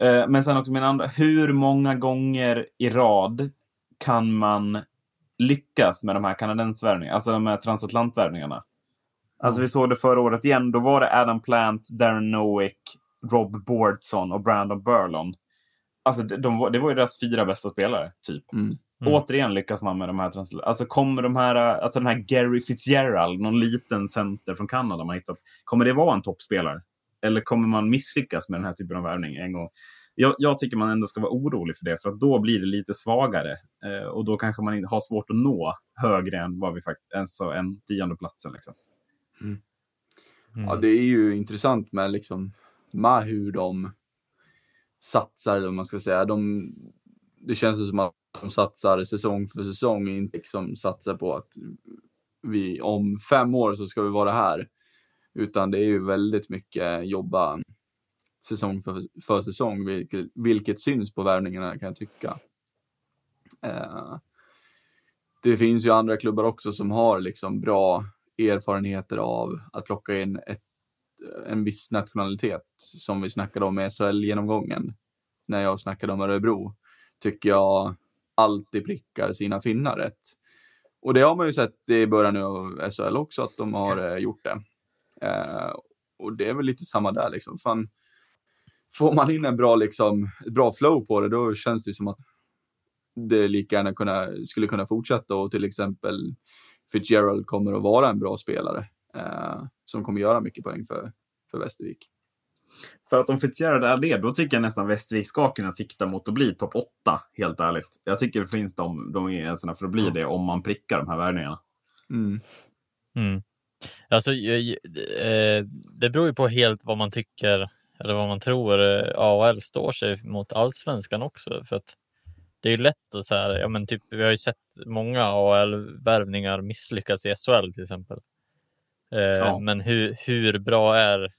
Eh, men sen också min andra. Hur många gånger i rad kan man lyckas med de här kanadensvärvningarna, alltså de här transatlantvärvningarna? Alltså vi såg det förra året igen. Då var det Adam Plant, Darren Nowick, Rob Bordson och Brandon Burlon. Alltså de, de, det var ju deras fyra bästa spelare, typ. Mm. Mm. Återigen lyckas man med de här Alltså kommer de här, alltså den här Gary Fitzgerald, någon liten center från Kanada man hittat. Kommer det vara en toppspelare? Eller kommer man misslyckas med den här typen av värvning en gång? Jag, jag, tycker man ändå ska vara orolig för det, för att då blir det lite svagare. Eh, och då kanske man har svårt att nå högre än vad vi faktiskt, alltså en tionde platsen liksom. Mm. Mm. Ja, det är ju intressant med liksom med hur de satsar, eller man ska säga. De, det känns som att de satsar säsong för säsong, inte liksom satsar på att vi om fem år så ska vi vara här. Utan det är ju väldigt mycket jobba säsong för, för säsong, vilket, vilket syns på värvningarna kan jag tycka. Eh, det finns ju andra klubbar också som har liksom bra erfarenheter av att plocka in ett, en viss nationalitet som vi snackade om i SHL-genomgången när jag snackade om Örebro, tycker jag alltid prickar sina finnar rätt. Och det har man ju sett i början av SHL också, att de har eh, gjort det. Eh, och det är väl lite samma där liksom. Fan, får man in en bra, liksom, ett bra flow på det, då känns det som att det lika gärna kunna, skulle kunna fortsätta och till exempel Fitzgerald kommer att vara en bra spelare eh, som kommer göra mycket poäng för, för Västervik. För att om Fitzgerald är det, då tycker jag nästan Västervik ska kunna sikta mot att bli topp 8, helt ärligt. Jag tycker det finns de, de ingredienserna för att bli det om man prickar de här värvningarna. Mm. Mm. Alltså, eh, det beror ju på helt vad man tycker eller vad man tror eh, AHL står sig mot allsvenskan också. För att det är ju lätt att säga, ja men typ, vi har ju sett många AHL-värvningar misslyckas i SHL till exempel. Eh, ja. Men hur, hur bra är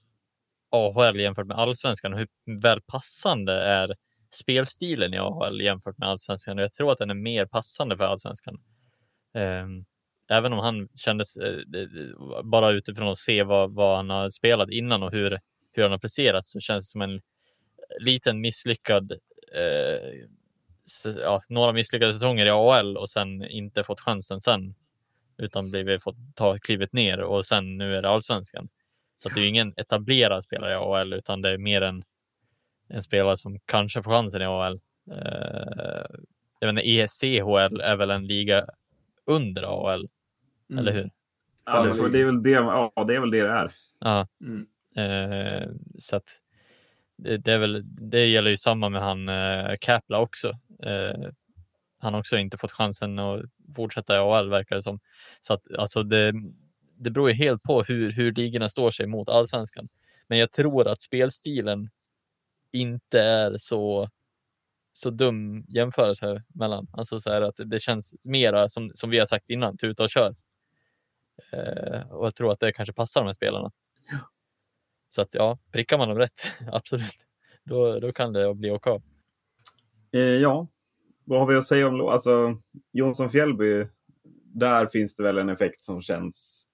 AHL jämfört med allsvenskan och hur väl passande är spelstilen i AHL jämfört med allsvenskan? Jag tror att den är mer passande för allsvenskan. Ehm, även om han kändes, eh, bara utifrån att se vad, vad han har spelat innan och hur, hur han har presterat så känns det som en liten misslyckad eh, ja, några misslyckade säsonger i AHL och sen inte fått chansen sen utan blivit fått ta klivet ner och sen nu är det allsvenskan. Så det är ingen etablerad spelare i AHL utan det är mer en, en spelare som kanske får chansen i AHL. Eh, jag vet inte, ECHL är väl en liga under AHL, mm. eller hur? Ja, det, det, är väl det, ja, det är väl det det är. Ja. Mm. Eh, så att det, det, är väl, det gäller ju samma med han eh, Kapla också. Eh, han har också inte fått chansen att fortsätta i AL verkar det som. Så att alltså det, det beror ju helt på hur, hur ligorna står sig mot allsvenskan. Men jag tror att spelstilen inte är så, så dum jämförelse mellan. Alltså så här att det känns mera som, som vi har sagt innan, tuta och kör. Eh, och jag tror att det kanske passar de här spelarna. Så att ja, prickar man dem rätt, *laughs* absolut, då, då kan det bli OK. Eh, ja, vad har vi att säga om alltså, Jonsson Fjällby? Där finns det väl en effekt som känns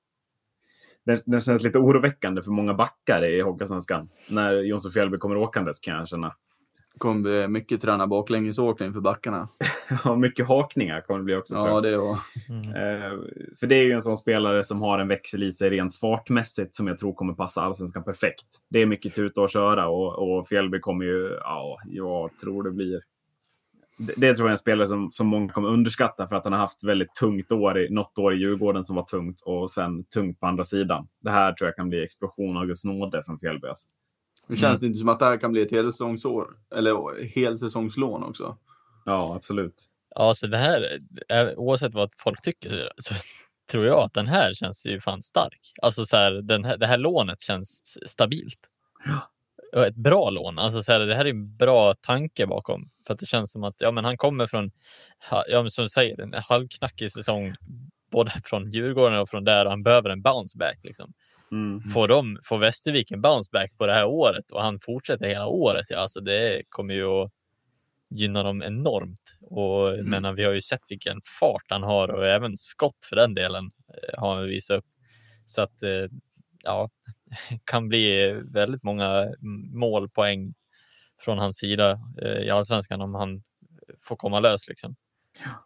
den, den känns lite oroväckande för många backar i Hockeysvenskan. När Jonsson Fjällby kommer åkandes kan jag känna. Kommer bli mycket träna baklängesåkning för backarna. *laughs* ja, mycket hakningar kommer det bli också. Ja, det var. Mm. Eh, för det är ju en sån spelare som har en växel i sig rent fartmässigt som jag tror kommer passa allsvenskan perfekt. Det är mycket tuta och köra och, och Fjällby kommer ju, ja, jag tror det blir det, det tror jag är en spelare som, som många kommer underskatta för att han har haft väldigt tungt år, i, något år i Djurgården som var tungt och sen tungt på andra sidan. Det här tror jag kan bli explosion av Guds nåde från Fjällby. Alltså. Det känns det inte som att det här kan bli ett helsäsongsår? Eller helsäsongslån också? Ja, absolut. Ja, så det här, är- oavsett vad folk tycker, så *laughs* tror jag att den här känns ju fan stark. Alltså så här, den här, det här lånet känns stabilt. Och ett bra lån. Alltså så här, det här är en bra tanke bakom. För att det känns som att ja, men han kommer från, ja, men som du säger, en halvknackig säsong. Både från Djurgården och från där och han behöver en bounce back. Liksom. Mm. Får, de, får Västervik en bounce back på det här året och han fortsätter hela året, ja, alltså det kommer ju att gynna dem enormt. Och Mm. menar, vi har ju sett vilken fart han har och även skott för den delen eh, har han visat upp. Så att eh, ja, *laughs* kan bli väldigt många målpoäng från hans sida eh, i allsvenskan om han får komma lös liksom. Ja,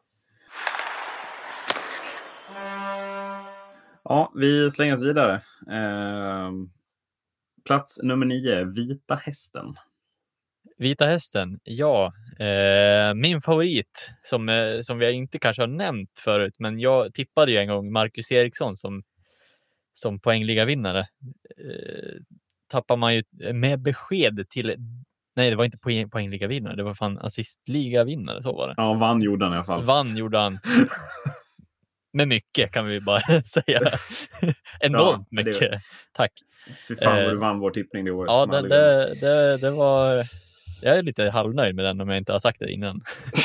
vi slänger oss vidare. Eh, plats nummer nio, Vita Hästen. Vita hästen, ja. Eh, min favorit som, eh, som vi inte kanske har nämnt förut, men jag tippade ju en gång Marcus Eriksson som, som poängligavinnare. Eh, tappar man ju med besked till, nej det var inte poäng, poängligavinnare, det var fan assistligavinnare, så var det. Ja, vann gjorde han i alla fall. Vann gjorde han. *laughs* Med mycket kan vi bara *laughs* säga. *laughs* Enormt Ja, mycket. Tack. Fy fan vad Eh, du vann vår tippning det året. Ja, det, det, det, det var... Jag är lite halvnöjd med den om jag inte har sagt det innan. *laughs*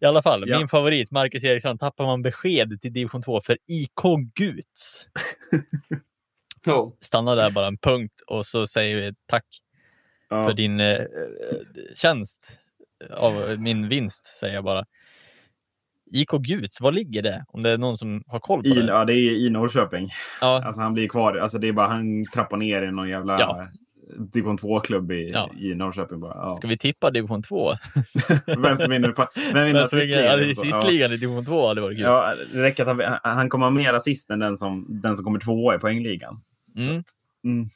I alla fall, Ja. min favorit, Marcus Eriksson, tappar man besked till division 2 för IK Guts. Ja. Stannar där bara en punkt och så säger vi tack Ja. för din eh, tjänst av min vinst, säger jag bara. IK Guts, var ligger det? Om det är någon som har koll på I, det? ja, det är i Norrköping. Ja, Alltså han blir kvar. Alltså det är bara han trappar ner i någon jävla Ja. division 2-klubb i, Ja. i Norrköping. Bara. Ja. ska vi tippa division 2? *laughs* Vem som vinner, på, vem ja? Assistligan i division 2 hade varit kul. Ja, det räcker att han, han kommer ha mer assist än den som, den som kommer tvåa i poängligan. Så Mm. mm.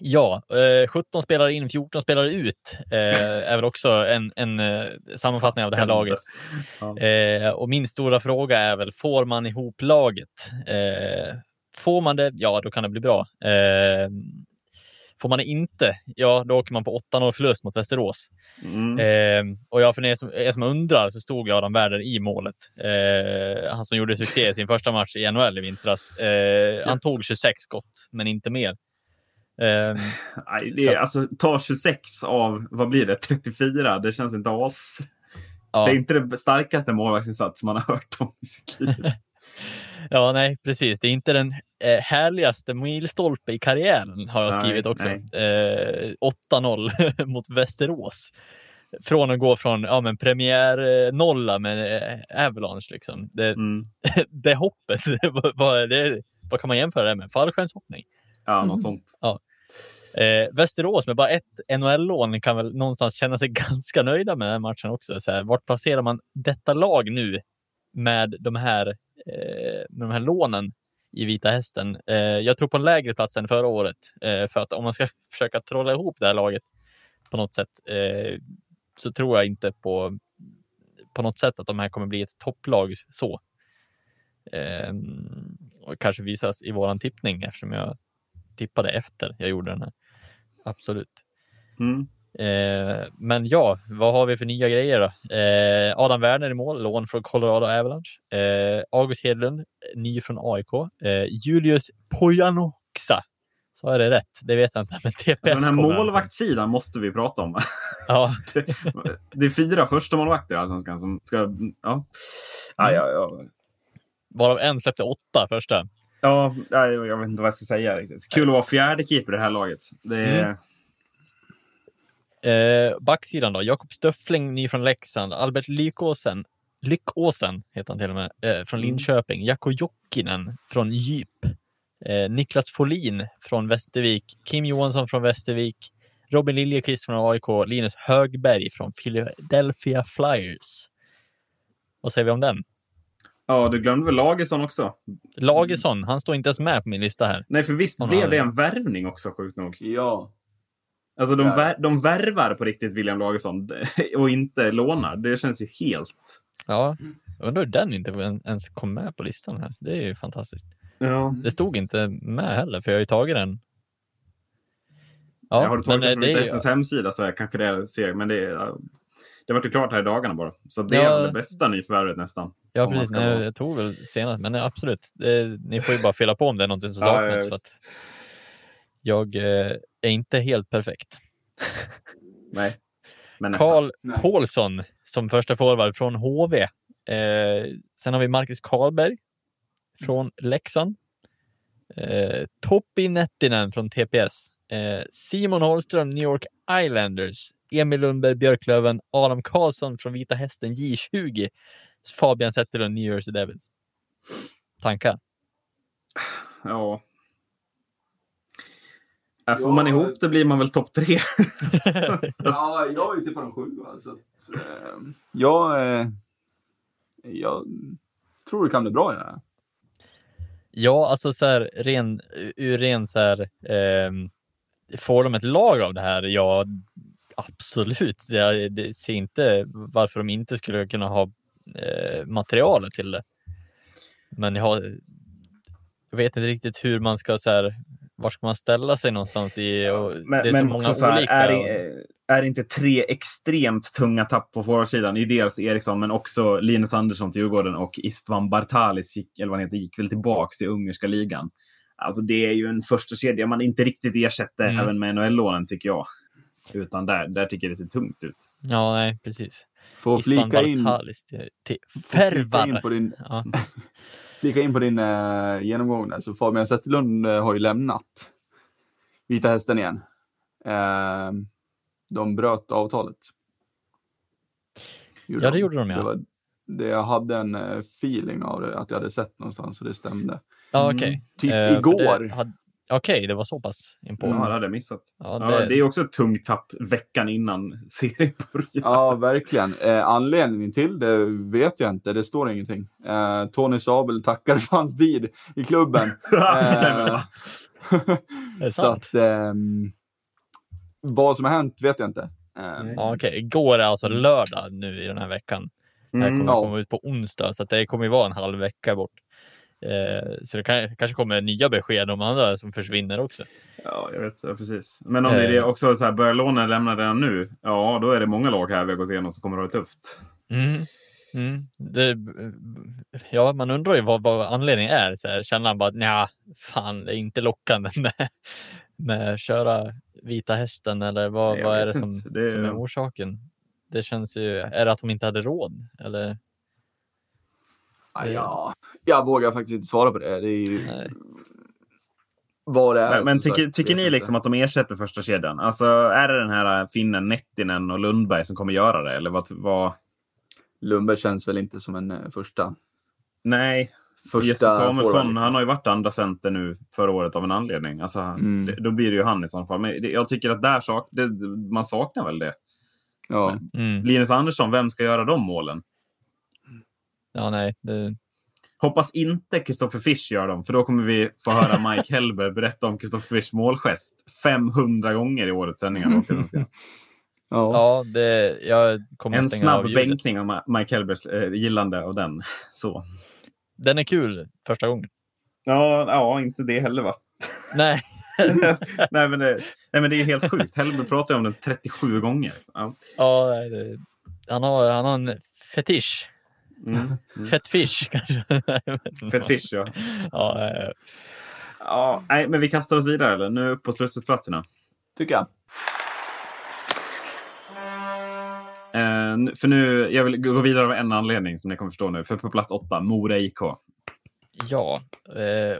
Ja, eh, 17 spelare in, 14 spelare ut eh, är väl också en, en eh, sammanfattning av det här laget. Eh, och min stora fråga är väl, får man ihop laget? Eh, får man det, ja då kan det bli bra. Eh, får man det inte, ja då åker man på 8-0 förlust mot Västerås. Mm. Eh, och jag för er som, er som undrar så stod Adam Werder i målet. Han som gjorde succé i sin första match i NHL i vintras. Han tog 26 skott, men inte mer. *sighs* Eh, Nej, det är, alltså, ta 26 av, vad blir det, 34? Det känns inte as... ja. Det är inte det starkaste målvaktsinsats man har hört om i sitt liv. *laughs* Ja, nej, precis. Det är inte den eh, härligaste milstolpe i karriären har jag Nej, skrivit också. Eh, 8-0 *laughs* mot Västerås. Från att gå från ja, men premiär eh, nolla med eh, Avalanche. Liksom. Det, Mm. *laughs* det hoppet, vad, vad, det, vad kan man jämföra det med? Fallskärmshoppning? Ja, något sånt. Eh, Västerås med bara ett NHL-lån kan väl någonstans känna sig *laughs* ganska nöjda med den här matchen också. Så här, vart placerar man detta lag nu med de här, eh, med de här lånen i Vita Hästen? Eh, jag tror på en lägre plats än förra året. Eh, för att om man ska *laughs* försöka trolla ihop det här laget på något sätt eh, så tror jag inte på, på något sätt att de här kommer bli ett topplag så. Eh, och kanske visas i våran tippning eftersom jag tippade efter jag gjorde den här. Absolut. Mm. Eh, men ja, vad har vi för nya grejer då? Eh, Adam Werner i mål, lån från Colorado Avalanche. Eh, August Hedlund, ny från AIK. Eh, Julius Pojanoxa. Sa jag det rätt? Det vet jag inte. Men TPS Alltså, den här målvaktssidan måste vi prata om. Ja, *laughs* Det är fyra första målvakter i Allsvenskan som ska... Ja. Ja, ja, ja. varav en släppte åtta första. Ja, ja, jag vet inte vad jag ska säga riktigt. Kul att vara fjärde keeper i det här laget. Det är... Mm. Eh, backsidan då, Jakob Stöffling, ny från Leksand. Albert Lykåsen, Lyckåsen heter han till och med, eh, från Mm. Linköping. Jakko Jokinen från Djup. Eh, Niklas Folin från Västervik. Kim Johansson från Västervik. Robin Liljeqvist från AIK. Linus Högberg från Philadelphia Flyers. Vad säger vi om den? Ja, du glömde väl Lagesson också? Lagesson, han står inte ens med på min lista här. Nej, för visst blev det en värvning också, sjukt nog. Ja. Alltså de, Ja. vär, de värvar på riktigt William Lagesson *laughs* och inte lånar. Det känns ju helt... Ja, jag undrar hur den inte ens kom med på listan här. Det är ju fantastiskt. Ja. Det stod inte med heller, för jag har ju tagit den. Ja, har du tagit men, det eh, från det ju- Vitessens hemsida så är kanske det ser, men det, är- det vart ju klart här i dagarna bara. Så det Ja. är väl det bästa nyförvärvet nästan. Ja, precis. Nej, vara- jag tog väl senast, men nej, absolut. Det, ni får ju bara fylla på om det är någonting som *laughs* saknas. ja, för att jag eh, är inte helt perfekt. *laughs* Nej. Men Nej. Paulsson som första forward från HV. Eh, sen har vi Marcus Karlberg från Leksand. Eh, Toppi Nettinen från TPS. Eh, Simon Holmström, New York Islanders. Emil Lundberg, Björklöven. Adam Karlsson från Vita Hästen, J20. Fabian Zetterlund, New Jersey Devils. Tankar? Ja. Äh, Får man ihop det blir man väl topp tre. *laughs* Ja, jag är ju tippat en sjua. Så, så, eh, jag, eh, jag tror det kan bli bra. Ja. Ja, alltså så här, ren, ur ren så här, ehm, får de ett lag av det här? Ja, absolut. Jag det ser inte varför de inte skulle kunna ha eh, materialet till det. Men jag, har, jag vet inte riktigt hur man ska så här, var ska man ställa sig någonstans i? Och Men, det är men så många också så här, olika. är, det, är det inte tre extremt tunga tapp på forwardsidan? I dels Eriksson, men också Linus Andersson till Djurgården och Istvan Bartalis, gick, eller vad heter, gick väl tillbaks till ungerska ligan. Alltså det är ju en första kedja man inte riktigt ersätter Mm. även med NHL-lånen tycker jag. Utan där, där tycker jag det ser tungt ut. Ja, nej, precis. Får flika in, flika in på din, *laughs* Ja. *laughs* flika in på din eh, genomgång där. Så Fabian Zetterlund eh, har ju lämnat Vita Hästen igen. Eh, de bröt avtalet. Ja, det gjorde de, ja. Det var, det, jag hade en feeling av det, att jag hade sett någonstans och det stämde. Ja, Mm. okej. Typ igår. det hade- Okej, det var så pass inpå. Ja, det hade jag missat. Ja, Ja, det... är också ett tungt tapp veckan innan serien börjar. Ja, verkligen. Eh, anledningen till det vet jag inte. Det står ingenting. Eh, Tony Sabel tackar för hans tid i klubben. *laughs* Det *laughs* *laughs* så att ehm, vad som har hänt vet jag inte. Eh, Ja, okej. Igår är alltså lördag nu i den här veckan. Det här Mm. kommer Ja. komma ut på onsdag, så att det kommer ju vara en halv vecka bort. Eh, så det kan, kanske kommer nya besked om andra som försvinner också. Ja, jag vet. Ja, precis. Men om det är det Eh. också så här, börjar lånen lämna redan nu, ja, då är det många lag här vi har gått igenom som kommer att ha det tufft. Mm. Mm. Det, ja, man undrar ju vad, vad anledningen är. Så här, känner han bara att nja, fan, det är inte lockande *laughs* med, med att köra vita hästen eller vad, Nej, vad är det som. Det är- som är orsaken? Det känns ju, är det att de inte hade råd? Eller? ja, jag vågar faktiskt inte svara på det. Det är ju vad det är. Men, men tycker, sagt, tycker ni liksom att de ersätter första kedjan? Alltså, är det den här finnen Nettinen och Lundberg som kommer göra det? Eller vad? vad... Lundberg känns väl inte som en eh, första. Nej, första Jesper Samuelsson, forward, liksom. han har ju varit andra center nu förra året av en anledning. Alltså, Mm. det, då blir det ju han i så fall. Men det, jag tycker att där sak, det, man saknar väl det. Ja. Mm. Linus Andersson, vem ska göra de målen? Ja, nej. Det, Hoppas inte Kristoffer Fisch gör dem, för då kommer vi få höra *laughs* Mike Hellberg berätta om Kristoffer Fischs målgest 500 gånger i årets sändningar. *laughs* Ja. ja, det, jag kommer En av snabb ljudet. bänkning av Mike Hellbergs eh, gillande av den. Så. Den är kul första gången. Ja, ja, inte det heller va? *laughs* Nej, nej, men det, nej, men det är ju helt sjukt. Hellberg pratar ju om den 37 gånger. Ja. ja, det, han, har, han har en fetisch. Mm. *laughs* Fettfish kanske. *laughs* Fett Fisch, ja. ja, eh, ja. Nej, men vi kastar oss vidare, eller? Nu upp på slutspelsplatserna. Tycker jag. Eh, för nu, jag vill gå vidare av en anledning som ni kommer förstå nu. För på plats åtta, Mora IK. ja,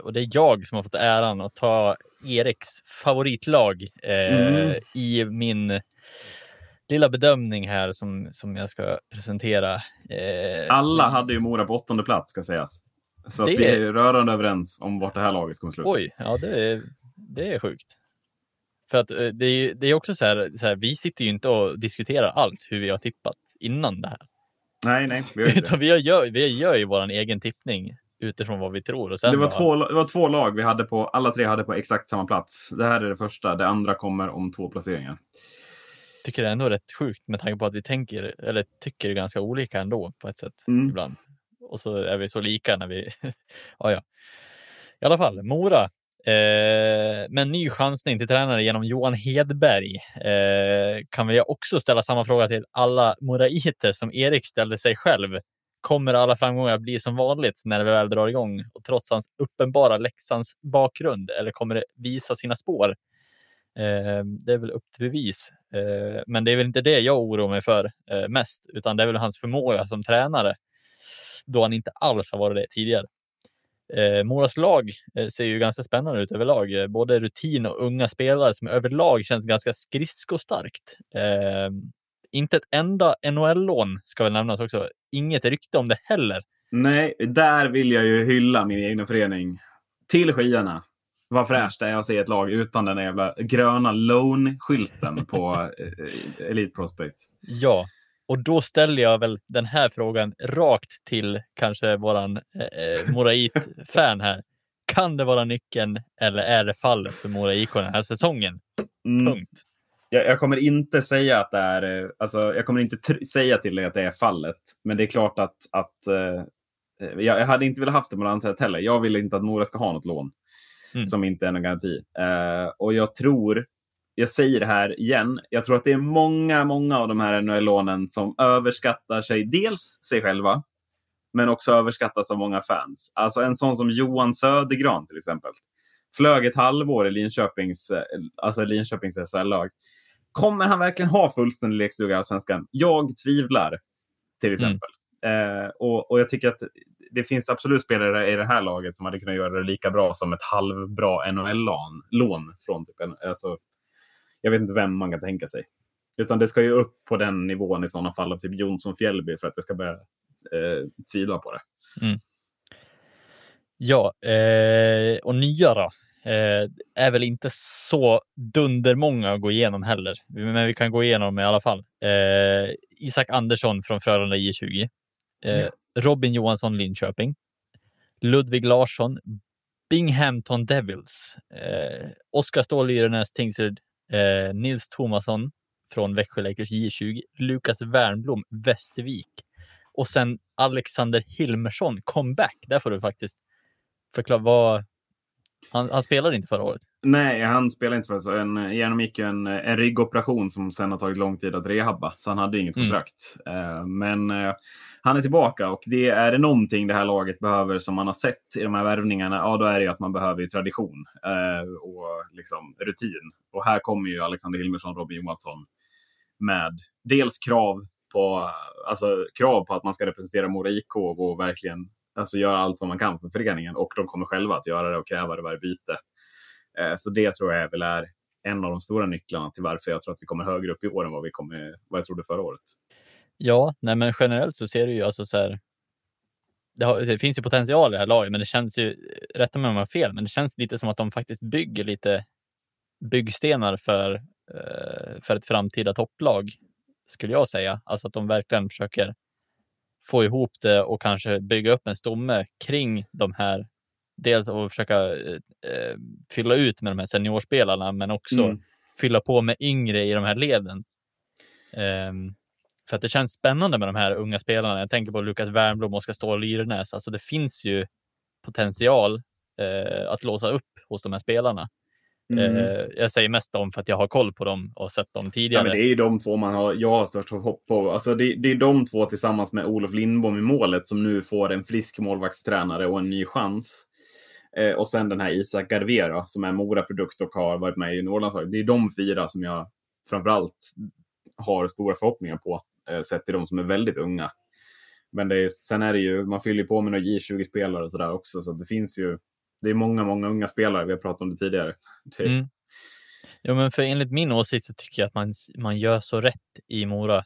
och det är jag som har fått äran att ta Eriks favoritlag Mm. i min lilla bedömning här som, som jag ska presentera. Eh, Alla hade ju Mora på åttonde plats, ska sägas. Så att Det- vi är rörande överens om vart det här laget kommer sluta. Oj, ja det är, det är sjukt. För att eh, det är, det är också så här, så här, vi sitter ju inte och diskuterar alls hur vi har tippat innan det här. Nej, nej, vi gör *laughs* Utan vi gör, vi gör ju vår egen tippning utifrån vad vi tror. Och sen Det var, bara- två, det var två lag vi hade på, alla tre hade på exakt samma plats. Det här är det första, det andra kommer om två placeringar. Tycker det är ändå rätt sjukt med tanke på att vi tänker eller tycker ganska olika ändå på ett sätt Mm. ibland. Och så är vi så lika när vi... *laughs* ja, ja. I alla fall, Mora. Eh, med en ny chansning till tränare genom Johan Hedberg eh, kan vi också ställa samma fråga till alla moraiter som Erik ställde sig själv. Kommer alla framgångar bli som vanligt när vi väl drar igång och trots hans uppenbara Leksands bakgrund eller kommer det visa sina spår? Eh, det är väl upp till bevis. Eh, men det är väl inte det jag oroar mig för eh, mest, utan det är väl hans förmåga som tränare då han inte alls har varit det tidigare. Eh, Moras lag ser ju ganska spännande ut överlag. Både rutin och unga spelare som överlag känns ganska skridskostarkt. Eh, inte ett enda NHL-lån ska väl nämnas också. Inget rykte om det heller. Nej, där vill jag ju hylla min egna förening. Till skyarna. Vad fräscht det är att se ett lag utan den jävla gröna loan-skylten på *laughs* eh, Elite Prospect. Ja, och då ställer jag väl den här frågan rakt till kanske våran eh, Morait-fan här. Kan det vara nyckeln eller är det fallet för Mora IK den här säsongen? Mm. Punkt. Jag, jag kommer inte säga att det är, eh, alltså, jag kommer inte säga till dig att det är fallet. Men det är klart att, att eh, jag, jag hade inte velat haft det på något annat sätt heller. Jag vill inte att Mora ska ha något lån Mm. som inte är någon garanti. Eh, och jag tror, jag säger det här igen, jag tror att det är många, många av de här NHL-lånen som överskattar sig, dels sig själva, men också överskattas av många fans. Alltså en sån som Johan Södergran till exempel. Flög ett halvår i Linköpings, eh, alltså Linköpings SHL-lag. Kommer han verkligen ha fullständig lekstuga i Allsvenskan? Jag tvivlar, till exempel. Eh, och, och jag tycker att det finns absolut spelare i det här laget som hade kunnat göra det lika bra som ett halvbra NHL-lån från typ en, alltså, Jag vet inte vem man kan tänka sig. Utan det ska ju upp på den nivån i sådana fall av typ Jonsson Fjällby för att jag ska börja eh, tvivla på det. Mm. Ja, eh, och nya då? Eh, är väl inte så dundermånga att gå igenom heller, men vi kan gå igenom i alla fall. Eh, Isak Andersson från Frölunda J20. Eh. Robin Johansson Linköping. Ludvig Larsson Binghamton Devils. Eh, Oskar Ståhl Lyrenäs Tingsryd. Eh, Nils Thomasson från Växjö Lakers J20. Lukas Wernbloom Västervik. Och sen Alexander Hilmersson comeback. Där får du faktiskt förklara vad... Han, han spelade inte förra året. Nej, han spelade inte för så. En, genomgick en, en ryggoperation som sen har tagit lång tid att rehabba. Så han hade inget Mm. kontrakt. Eh, men eh, han är tillbaka och det är det någonting det här laget behöver som man har sett i de här värvningarna. Ja, då är det ju att man behöver tradition eh, och liksom rutin. Och här kommer ju Alexander Hilmersson och Robin Johansson med dels krav på, alltså, krav på att man ska representera Mora IK och verkligen alltså, göra allt vad man kan för föreningen. Och de kommer själva att göra det och kräva det varje byte. Eh, så det tror jag väl är en av de stora nycklarna till varför jag tror att vi kommer högre upp i år än vad, vi kommer, vad jag trodde förra året. Ja, nej, men generellt så ser du ju alltså så här. Det, har, det finns ju potential i det här laget, men det känns ju, rätta mig om jag har fel, men det känns lite som att de faktiskt bygger lite byggstenar för, eh, för ett framtida topplag, skulle jag säga. Alltså att de verkligen försöker få ihop det och kanske bygga upp en stomme kring de här. Dels att försöka eh, eh, fylla ut med de här seniorspelarna, men också Mm. fylla på med yngre i de här leden. Ehm, för att det känns spännande med de här unga spelarna. Jag tänker på Lukas Wernbloom och Oskar Ståhl Lyrenäs. Alltså det finns ju potential eh, att låsa upp hos de här spelarna. Mm. Eh, jag säger mest om för att jag har koll på dem och sett dem Ja, tidigare. men det är ju de två man har, jag har störst hopp på. Alltså det, det är de två tillsammans med Olof Lindbom i målet som nu får en frisk målvaktstränare och en ny chans. Eh, och sen den här Isak Garvera som är Mora-produkt och har varit med i Norrlandslaget. Det är de fyra som jag framförallt har stora förhoppningar på. Eh, sett till de som är väldigt unga. Men det är, sen är det ju, man fyller på med några J20-spelare och sådär också. Så att det finns ju, det är många, många unga spelare. Vi har pratat om det tidigare. Mm. Ja, men för enligt min åsikt så tycker jag att man, man gör så rätt i Mora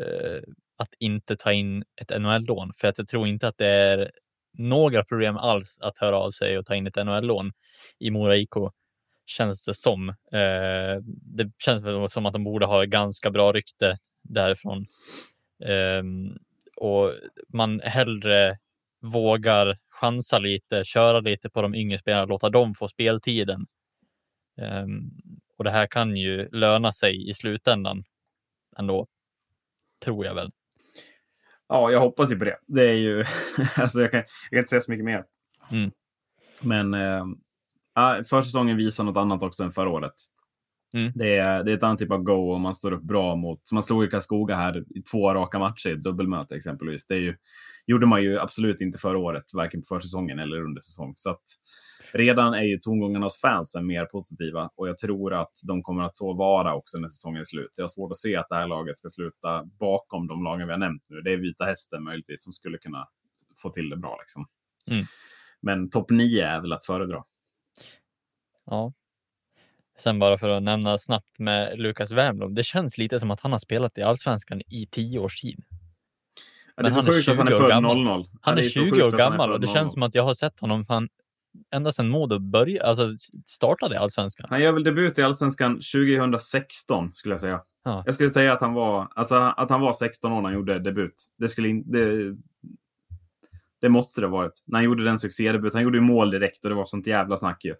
eh, att inte ta in ett NHL-lån. För att jag tror inte att det är några problem alls att höra av sig och ta in ett NHL-lån i Mora IK. Känns det som. Eh, det känns väl som att de borde ha ganska bra rykte därifrån. Eh, och man hellre vågar chansa lite, köra lite på de yngre spelarna, låta dem få speltiden. Um, och det här kan ju löna sig i slutändan ändå, tror jag väl. Ja, jag hoppas ju på det. Det är ju, *laughs* alltså jag kan, jag kan inte säga så mycket mer. Mm. Men eh, försäsongen visar något annat också än förra året. Mm. Det, är, det är ett annat typ av go om man står upp bra mot, man slog ju Karlskoga här i två raka matcher, dubbelmöte exempelvis. Det är ju, gjorde man ju absolut inte förra året, varken på försäsongen eller under säsong. Så att redan är ju tongångarna hos fansen mer positiva och jag tror att de kommer att så vara också när säsongen är slut. Jag har svårt att se att det här laget ska sluta bakom de lagen vi har nämnt nu. Det är Vita Hästen möjligtvis som skulle kunna få till det bra. Liksom. Mm. Men topp 9 är väl att föredra. Ja. Sen bara för att nämna snabbt med Lukas Wernbloom. Det känns lite som att han har spelat i allsvenskan i tio års tid. Ja, det är så sjukt att han är född 00. Han är 20 år gammal och det känns som att jag har sett honom fan ända sedan Modo började, alltså startade i Allsvenskan. Han gör väl debut i Allsvenskan 2016 skulle jag säga. Ja. Jag skulle säga att han var, alltså, att han var 16 år när han gjorde debut. Det, skulle in, det, det måste det varit. När han gjorde den succédebut. Han gjorde ju mål direkt och det var sånt jävla snack ju.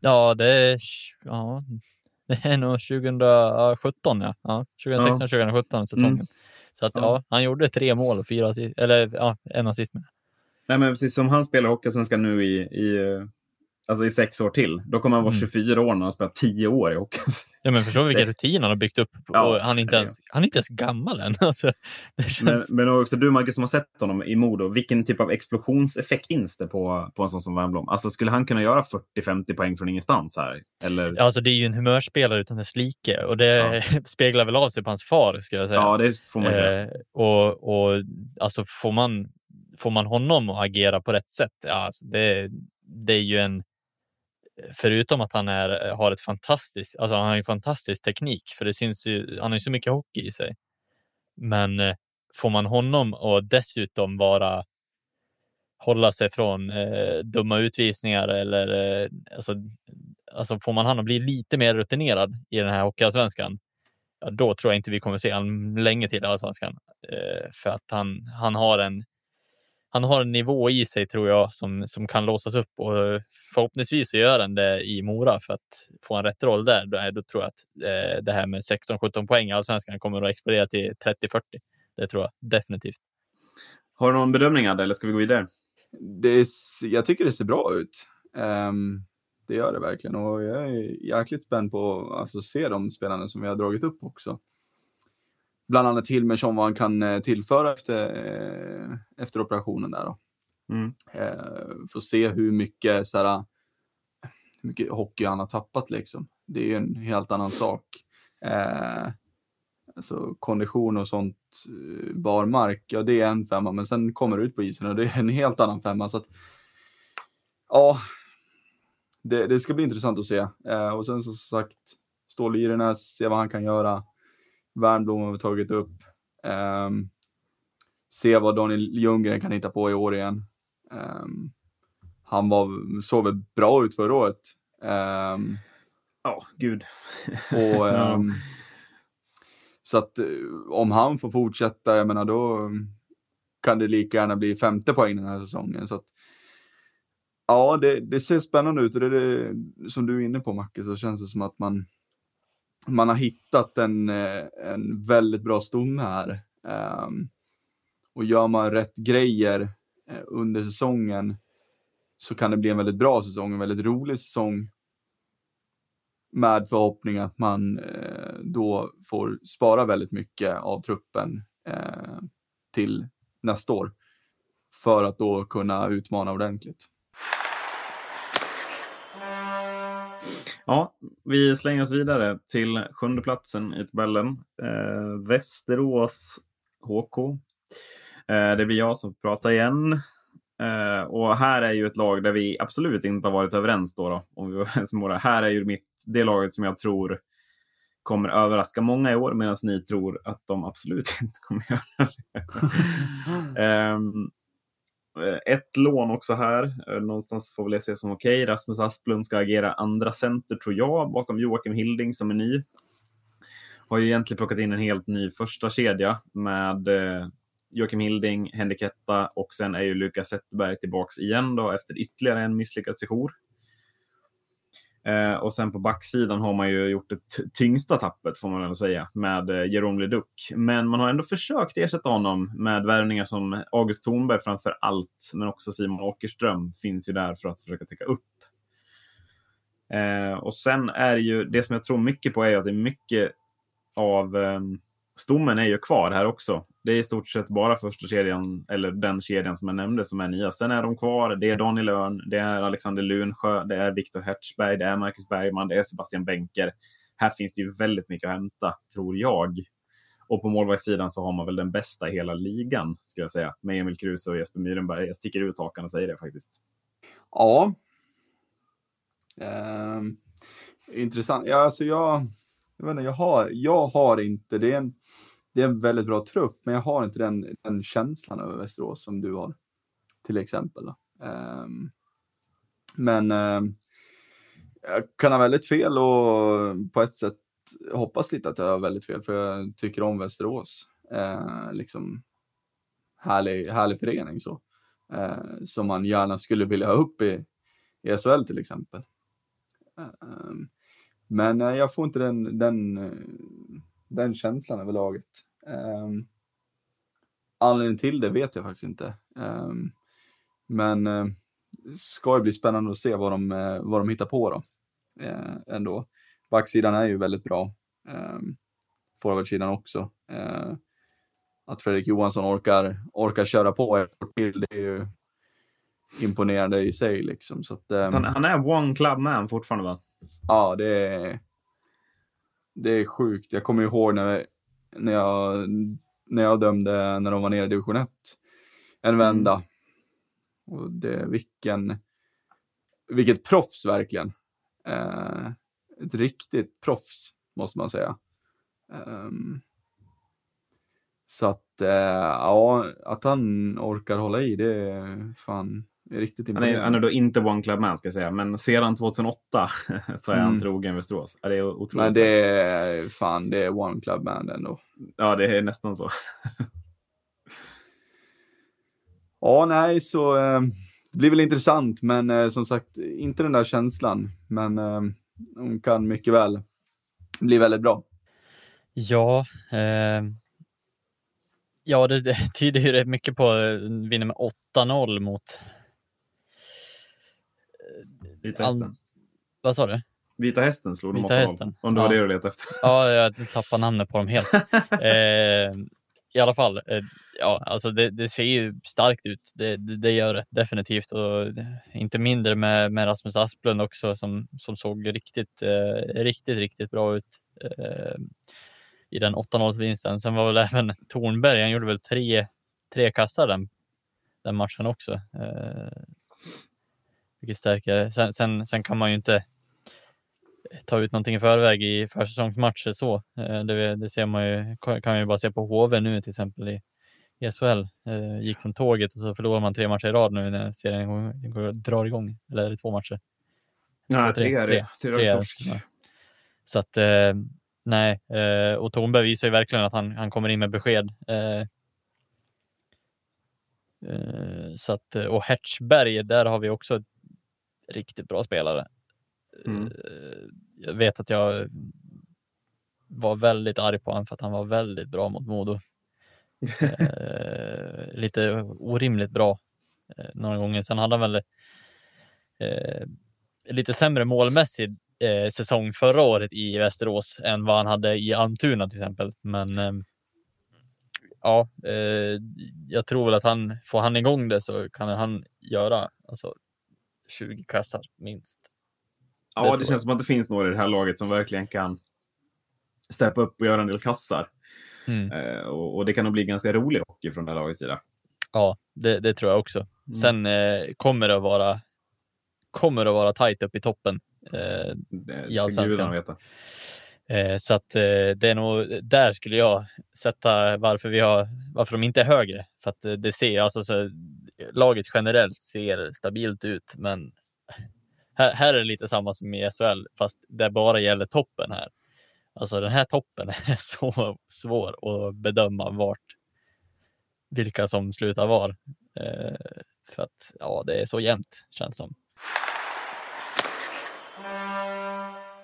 Ja, det är, ja, *laughs* det är nog 2017 ja. ja 2016-2017 säsongen. Mm. Så att ja. ja. han gjorde tre mål och fyra eller ja, en assist med. Nej, men precis som han spelar Hockeyallsvenskan nu i, i, alltså i sex år till. Då kommer han vara mm. 24 år när han har spelat 10 år i hockey. Ja, men förstå vilken rutin han har byggt upp. Ja, han, är inte ens, han är inte ens gammal än. *laughs* Alltså, känns... men, men också du, Marcus, som har sett honom i Modo. Vilken typ av explosionseffekt finns det på, på en sån som Wernbloom? Alltså, skulle han kunna göra 40-50 poäng från ingenstans här? Eller? Ja, alltså, det är ju en humörspelare utan dess like och det ja. *laughs* speglar väl av sig på hans far, ska jag säga. Ja, det får man säga. Eh, och, och alltså, får man får man honom att agera på rätt sätt, ja, alltså det, det är ju en förutom att han är, eh, har ett fantastiskt, alltså han har en fantastisk teknik, för det syns ju, han har ju så mycket hockey i sig. Men eh, får man honom och dessutom vara hålla sig från eh, dumma utvisningar eller eh, alltså, alltså får man han att bli lite mer rutinerad i den här hockeyallsvenskan, ja, då tror jag inte vi kommer se honom länge till i allsvenskan. Eh, för att han, han har en han har en nivå i sig tror jag som, som kan låsas upp och förhoppningsvis så gör han det i Mora för att få en rätt roll där. Då, då tror jag att eh, det här med 16-17 poäng i allsvenskan kommer att explodera till 30-40. Det tror jag definitivt. Har du någon bedömning Adde, eller ska vi gå vidare? Det är, jag tycker det ser bra ut. Um, det gör det verkligen och jag är jäkligt spänd på att alltså, se de spelarna som vi har dragit upp också bland annat Hilmersson vad han kan eh, tillföra efter, eh, efter operationen där. Då. Mm. Eh, Får se hur mycket, så här, hur mycket hockey han har tappat liksom. Det är en helt annan sak. Eh, alltså kondition och sånt, barmark, ja det är en femma, men sen kommer du ut på isen och det är en helt annan femma. Så att, ja, det, det ska bli intressant att se. Eh, och sen som sagt, Stål Irenäs, se vad han kan göra. Wernbloom har vi tagit upp. Um, se vad Daniel Ljunggren kan hitta på i år igen. Um, han var, såg väl bra ut förra året. Um, ja, gud. och, *laughs* um, så att eh, om han får fortsätta, jag menar då kan det lika gärna bli femte poäng den här säsongen. Så att, ja, det, det ser spännande ut och det är det som du är inne på Macke, så känns det som att man man har hittat en, eh, en väldigt bra stomme här. Um, och gör man rätt grejer eh, under säsongen så kan det bli en väldigt bra säsong, en väldigt rolig säsong. Med förhoppning att man eh, då får spara väldigt mycket av truppen eh, till nästa år. För att då kunna utmana ordentligt. Ja, vi slänger oss vidare till sjunde platsen i tabellen. Eh, Västerås HK. Eh, det blir jag som pratar igen. Eh, och här är ju ett lag där vi absolut inte har varit överens då. då om vi *laughs* var Här är ju mitt, det laget som jag tror kommer överraska många i år medan ni tror att de absolut *laughs* inte kommer göra det. um, *laughs* Eh, ett lån också här. Eh, någonstans får väl jag se som okej. Okay. Rasmus Asplund ska agera andra center tror jag, bakom Joakim Hilding som är ny. Har ju egentligen plockat in en helt ny första kedja med eh, Joakim Hilding, Henrik Hetta och sen är ju Lukas Zetterberg tillbaks igen då efter ytterligare en misslyckad sejour. Eh, och sen på backsidan har man ju gjort det tyngsta tappet får man väl säga med eh, Jerome Leduc. Men man har ändå försökt ersätta honom med värvningar som August Thornberg framför allt, men också Simon Åkerström finns ju där för att försöka täcka upp. Eh, och sen är ju det som jag tror mycket på är att det är mycket av eh, stommen är ju kvar här också. Det är i stort sett bara första kedjan, eller den kedjan som jag nämnde, som är nya. Sen är de kvar. Det är Daniel Örn, det är Alexander Lunsjö, det är Viktor Hertzberg, det är Marcus Bergman, det är Sebastian Benker. Här finns det ju väldigt mycket att hämta, tror jag. Och på målvaktssidan så har man väl den bästa i hela ligan, skulle jag säga, med Emil Kruse och Jesper Myrenberg. Jag sticker ut hakan och säger det faktiskt. Ja. Um, intressant. Ja, alltså jag, jag, vet inte, jag, har, jag har inte, det är, en, det är en väldigt bra trupp, men jag har inte den, den känslan över Västerås som du har, till exempel. Um, men um, jag kan ha väldigt fel och på ett sätt hoppas lite att jag har väldigt fel, för jag tycker om Västerås. Uh, liksom härlig, härlig förening så. Uh, som man gärna skulle vilja ha upp i, i SHL till exempel. Um, men uh, jag får inte den, den, eh, den känslan över laget. Um, anledningen till det vet jag faktiskt inte. Um, men uh, ska ju bli spännande att se vad de, uh, vad de hittar på då. Uh, ändå. Backsidan är ju väldigt bra. Um, Forwardsidan också. Uh, att Fredrik Johansson orkar, orkar köra på till, det är ju imponerande i sig. Liksom. Så att, um, han, han, är one club man fortfarande va? Ja, det är, det är sjukt. Jag kommer ihåg när, när, jag, när jag dömde när de var nere i division 1. En vända. Mm. Och det, vilken, vilket proffs verkligen. Eh, ett riktigt proffs måste man säga. Um, så att, eh, ja, att han orkar hålla i det är fan riktigt han är, han är då inte One Club Man ska jag säga, men sedan 2008 *laughs* så är han mm. trogen Västerås. Ja, det är otroligt. Men det är fan, det är One Club Man ändå. Ja, det är nästan så. *laughs* ja, nej, så eh, det blir väl intressant, men eh, som sagt, inte den där känslan. Men eh, hon kan mycket väl bli väldigt bra. Ja, eh, ja det, det tyder ju rätt mycket på att vinna med 8-0 mot Vita hästen. All... Vad sa du? Vita hästen slog Vita de hästen. Om det ja. var det du letade efter. Ja, jag tappade namnet på dem helt. *laughs* eh, I alla fall, eh, ja, alltså det, det, ser ju starkt ut. Det, det, det, gör det definitivt och inte mindre med, med Rasmus Asplund också som, som såg riktigt, eh, riktigt, riktigt bra ut eh, i den 8-0 vinsten. Sen var väl även Tornberg, han gjorde väl tre, tre kassar den, den matchen också. Vilket stärker. Sen, sen, sen kan man ju inte ta ut någonting i förväg i försäsongsmatcher så. Eh, det, det ser man ju, kan man ju bara se på HV nu till exempel i, i SHL. Eh, gick som tåget och så förlorar man tre matcher i rad nu när serien går, drar igång. Eller är det två matcher? Nej, tre, tre, tre, tre, tre, tre ja. Så att eh, nej, och Tornberg visar ju verkligen att han, han kommer in med besked. Så att, och Hertzberg, där har vi också ett riktigt bra spelare. Mm. Eh, jag vet att jag var väldigt arg på honom för att han var väldigt bra mot Modo. *laughs* eh, lite orimligt bra eh, några gånger. Sen hade han väl eh, lite sämre målmässig säsong förra året i Västerås än vad han hade i Almtuna till exempel. Men eh, ja, jag tror väl att han får han igång det så kan han göra alltså, 20 kassar minst. Ja, det, det känns som att det finns några i det här laget som verkligen kan steppa upp och göra en del kassar. Mm. Eh, och, och, det kan nog bli ganska rolig hockey från det här lagets sida. Ja, det, det tror jag också. Mm. Sen eh, kommer det att vara kommer att vara tajt upp i toppen eh, det i allsvenskan. Eh, så att eh, det är nog där skulle jag sätta varför vi har varför de inte är högre. För att eh, det ser alltså så, laget generellt ser stabilt ut, men här, här är det lite samma som i SHL, fast det bara gäller toppen här. Alltså den här toppen *laughs* är så svår att bedöma vart, vilka som slutar var. Eh, för att ja, det är så jämnt känns som.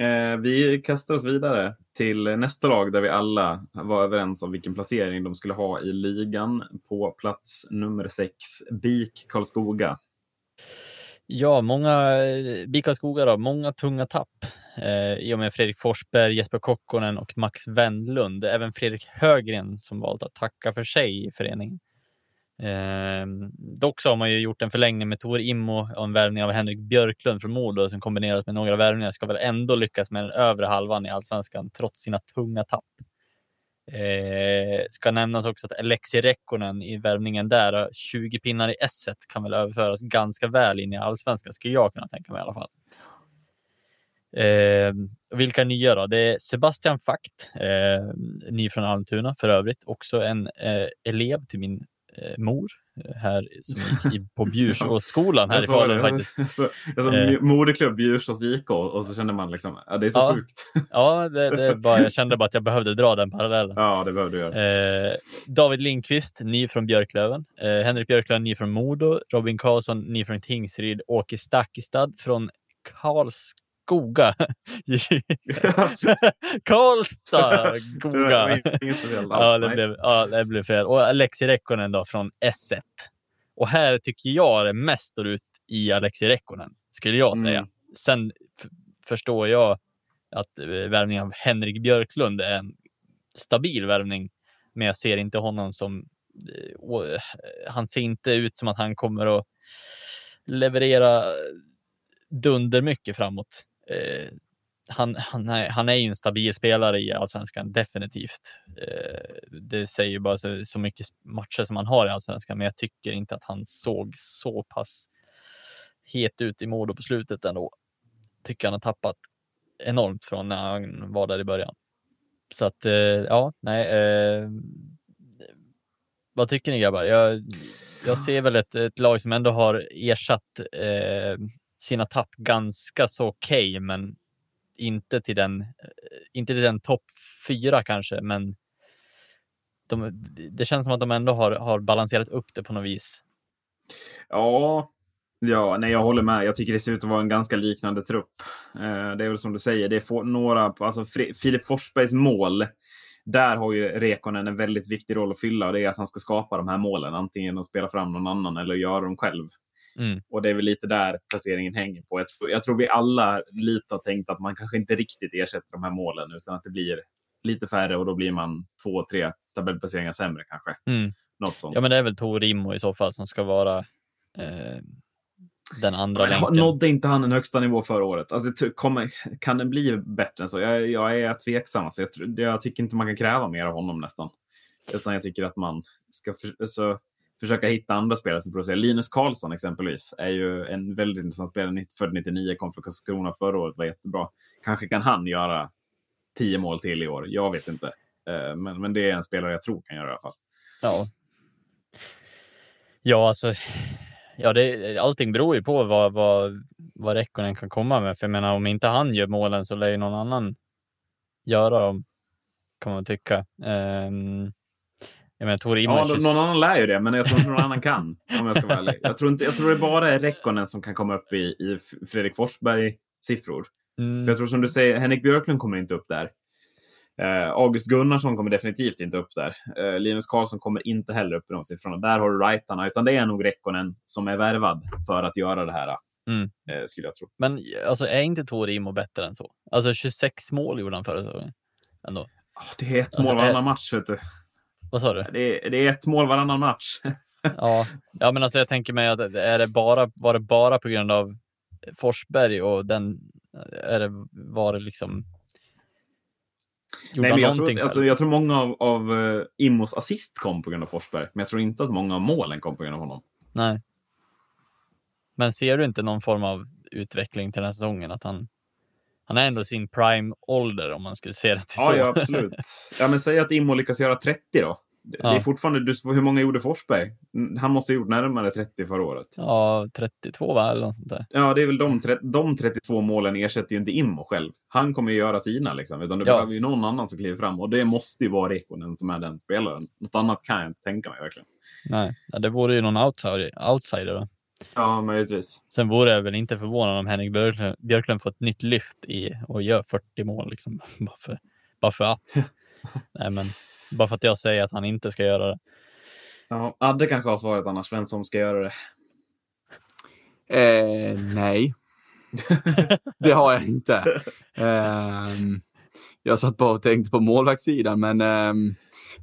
Eh, vi kastar oss vidare till nästa lag där vi alla var överens om vilken placering de skulle ha i ligan. På plats nummer sex, BIK Karlskoga. Ja, många eh, BIK Karlskoga då, många tunga tapp eh, i och med Fredrik Forsberg, Jesper Kokkonen och Max Wendlund. Även Fredrik Högren som valt att tacka för sig i föreningen. Eh, dock så har man ju gjort en förlängning med Tor Immo och en värvning av Henrik Björklund från Modo som kombinerat med några värvningar ska väl ändå lyckas med den övre halvan i allsvenskan trots sina tunga tapp. Eh, ska nämnas också att Alexi Rekkonen i värvningen där, 20 pinnar i S1 kan väl överföras ganska väl in i allsvenskan, skulle jag kunna tänka mig i alla fall. Eh, vilka nya då? Det är Sebastian Fakt, eh, ny från Almtuna för övrigt, också en eh, elev till min mor eh, här som gick på *laughs* Bjursåsskolan här i Falun faktiskt. Så, alltså, eh. Moderklubb Bjursås IK och så kände man liksom, ja det är så ja, sjukt. *laughs* Ja, det, det bara, jag kände bara att jag behövde dra den parallellen. Ja, det behövde du göra. Eh, David Lindqvist, ny från Björklöven. Eh, Henrik Björklöven, ny från Modo. Robin Karlsson, ny från Tingsryd. Åke Stakkestad från Karlskoga. *laughs* *laughs* Karlstad, *laughs* Goga. ja, det blev, ja, det blev fel. Och Alexi Rekkonen då från S1. Och här tycker jag det mest står ut i Alexi Rekkonen, skulle jag säga. Mm. Sen förstår jag att eh, värvningen av Henrik Björklund är en stabil värvning, men jag ser inte honom som... Eh, han ser inte ut som att han kommer att leverera dunder mycket framåt. Eh, han, han, är, han är ju en stabil spelare i allsvenskan, definitivt. Eh, det säger ju bara så, så mycket matcher som han har i allsvenskan, men jag tycker inte att han såg så pass het ut i Modo på slutet ändå. Tycker han har tappat enormt från när han var där i början. Så att eh, ja, nej. Eh, vad tycker ni grabbar? Jag, jag ser väl ett, ett lag som ändå har ersatt eh, sina tapp ganska så okej, okay, men inte till den, eh, inte till den topp fyra kanske, men de, det känns som att de ändå har, har balanserat upp det på något vis. Ja, Ja, nej, jag håller med. Jag tycker det ser ut att vara en ganska liknande trupp. Eh, det är väl som du säger, det är några, alltså Filip Forsbergs mål. Där har ju Rekonen en väldigt viktig roll att fylla och det är att han ska skapa de här målen. Antingen genom att spela fram någon annan eller göra dem själv. Mm. Och det är väl lite där placeringen hänger på. Jag tror, jag tror vi alla lite har tänkt att man kanske inte riktigt ersätter de här målen utan att det blir lite färre och då blir man två, tre tabellplaceringar sämre kanske. Mm. Något sånt. Ja, men det är väl Tor Immo i så fall som ska vara eh, den andra men, länken. Nådde inte han en högsta nivå förra året? Alltså, kommer, kan det bli bättre än så? Jag, jag är tveksam. Alltså, jag, jag, tycker inte man kan kräva mer av honom nästan. Utan jag tycker att man ska för, alltså, försöka hitta andra spelare som producerar. Linus Karlsson exempelvis är ju en väldigt intressant spelare. Född 99, kom från Karlskrona förra året, var jättebra. Kanske kan han göra tio mål till i år. Jag vet inte. Eh, men, men det är en spelare jag tror kan göra i alla fall. Ja. Ja, alltså Ja, det, allting beror ju på vad, vad, vad Rekkonen kan komma med. För jag menar, om inte han gör målen så lär ju någon annan göra dem, kan man tycka. Um, jag menar, ja, någon annan lär ju det, men jag tror inte någon annan kan. Om jag ska vara ärlig. Jag tror, inte, jag tror det bara är Rekkonen som kan komma upp i, i Fredrik Forsberg-siffror. Mm. För jag tror som du säger, Henrik Björklund kommer inte upp där. Eh, August Gunnarsson kommer definitivt inte upp där. Eh, Linus Karlsson kommer inte heller upp i de siffrorna. Där har du rightarna, utan det är nog Rekkonen som är värvad för att göra det här. Mm. Eh, skulle jag tro. Men alltså, är inte Torimo bättre än så? Alltså 26 mål gjorde han förra säsongen. Ändå. Oh, det är ett alltså, mål varannan är... match. Vet du. Vad sa du? Det är, det är ett mål varannan match. *laughs* ja. ja, men alltså jag tänker mig att är det bara, var det bara på grund av Forsberg och den, är det, var det liksom Nej, men jag, tror, alltså, jag tror många av, av uh, Immos assist kom på grund av Forsberg, men jag tror inte att många av målen kom på grund av honom. Nej. Men ser du inte någon form av utveckling till den här säsongen? Att han, han är ändå sin prime-ålder om man skulle se det till ja, så. Ja, absolut. Ja, men säg att Immo lyckas göra 30 då. Det Ja. är fortfarande, du, hur många gjorde Forsberg? Han måste ha gjort närmare 30 förra året. Ja, 32 va? Eller något sånt där. Ja, det är väl de, de 32 målen ersätter ju inte Immo själv. Han kommer ju göra sina, liksom. Utan det Ja. behöver ju någon annan som kliver fram. Och det måste ju vara Rekonen som är den spelaren. Något annat kan jag inte tänka mig verkligen. Nej, ja, det vore ju någon outsider, outsider. Ja, möjligtvis. Sen vore jag väl inte förvånad om Henrik Björklund, Björklund får ett nytt lyft i och gör 40 mål liksom. *laughs* Bara för, bara för att. *laughs* Nej, men bara för att jag säger att han inte ska göra det. Ja, Adde kanske har svaret annars, vem som ska göra det. Eh, nej. *laughs* det har jag inte. Ehm, jag satt bara och tänkte på målvaktssidan, men ehm,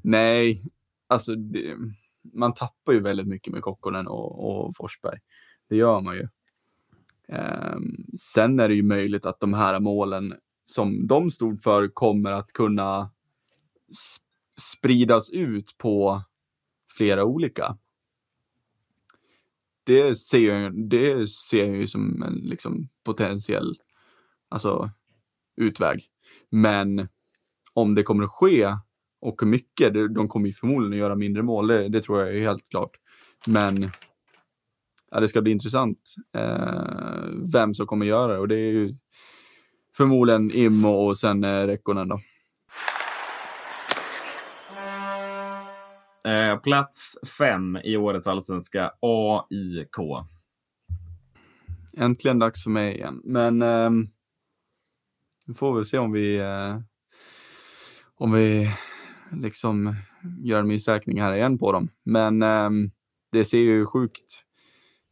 nej. Alltså, det, man tappar ju väldigt mycket med Kokkonen och, och Forsberg. Det gör man ju. Um, sen är det ju möjligt att de här målen som de stod för kommer att kunna sp spridas ut på flera olika det ser jag, det ser jag ju som en liksom, potentiell alltså, utväg. Men om det kommer att ske och hur mycket, de kommer ju förmodligen att göra mindre mål, det, det tror jag är helt klart. Men ja, det ska bli intressant eh, vem som kommer göra det och det är ju förmodligen Immo och sen eh, Rekkonen då. Eh, plats fem i årets allsvenska, AIK. Äntligen dags för mig igen. Men ehm, vi får väl se om vi eh, om vi liksom göra en missräkning här igen på dem. Men eh, det ser ju sjukt,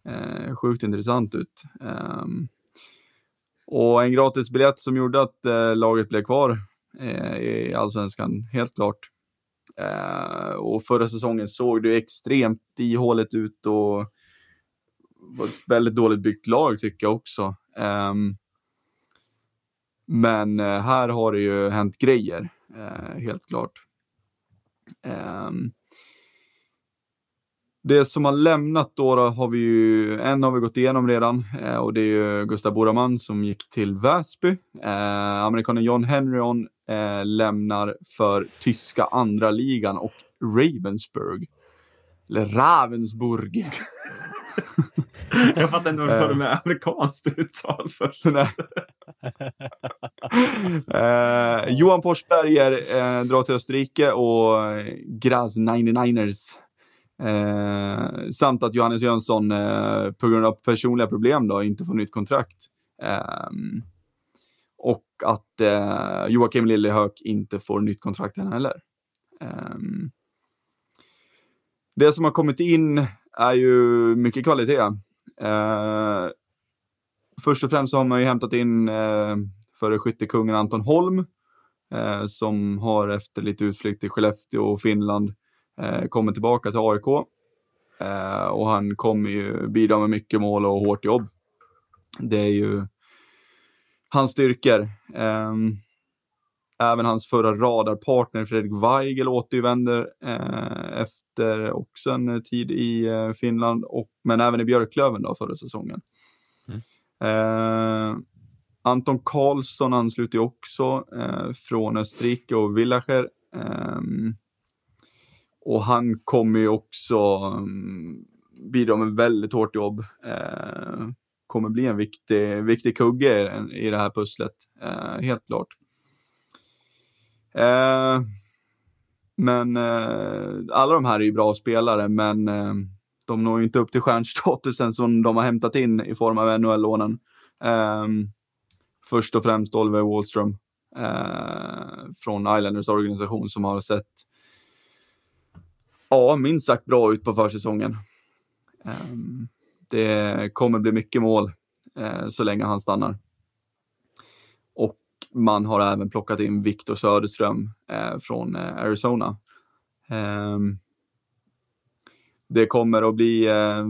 eh, sjukt intressant ut. Ehm, och en gratisbiljett som gjorde att eh, laget blev kvar eh, i allsvenskan, helt klart. Eh, och förra säsongen såg det extremt ihåligt ut och var ett väldigt dåligt byggt lag tycker jag också. Um, men eh, här har det ju hänt grejer, uh, helt klart. Ehm, det som har lämnat då, då har vi ju, en har vi gått igenom redan eh, och det är ju Gustav Boraman som gick till Väsby. Eh, amerikanen John Henryon eh, lämnar för tyska andra ligan och Ravensburg. Eller Ravensburg. *laughs* Jag fattar inte varför du sa det med amerikanskt uttal först. *laughs* Eh, Johan Forsberger eh, drar till Österrike och eh, Graz 99ers. Eh, samt att Johannes Jönsson eh, på grund av personliga problem då inte får nytt kontrakt. Ehm, och att eh, Joakim Lillehök inte får nytt kontrakt än heller. Det som har kommit in är ju mycket kvalitet. Eh, först och främst så har man ju hämtat in eh, före skyttekungen Anton Holm eh, som har efter lite utflykt till Skellefteå och Finland eh, kommit tillbaka till AIK. Eh, och han kommer ju bidra med mycket mål och hårt jobb. Det är ju hans styrkor. Ehm, även hans förra radarpartner Fredrik Weigel återvänder eh, efter också en tid i eh, Finland, och, men även i Björklöven då förra säsongen. Eh, Anton Karlsson ansluter också eh, från Österrike och Villacher. Ehm, och han kommer ju också um, bidra med väldigt hårt jobb. Eh, kommer bli en viktig, viktig kugge i, i det här pusslet, eh, helt klart. Men eh, alla de här är ju bra spelare, men eh, de når ju inte upp till stjärnstatusen som de har hämtat in i form av NHL-lånen. Eh, först och främst Oliver Wallström eh, från Islanders organisation som har sett ja, minst sagt bra ut på försäsongen. Eh, det kommer bli mycket mål eh, så länge han stannar. Man har även plockat in Viktor Söderström eh, från eh, Arizona. Eh, det kommer att bli eh,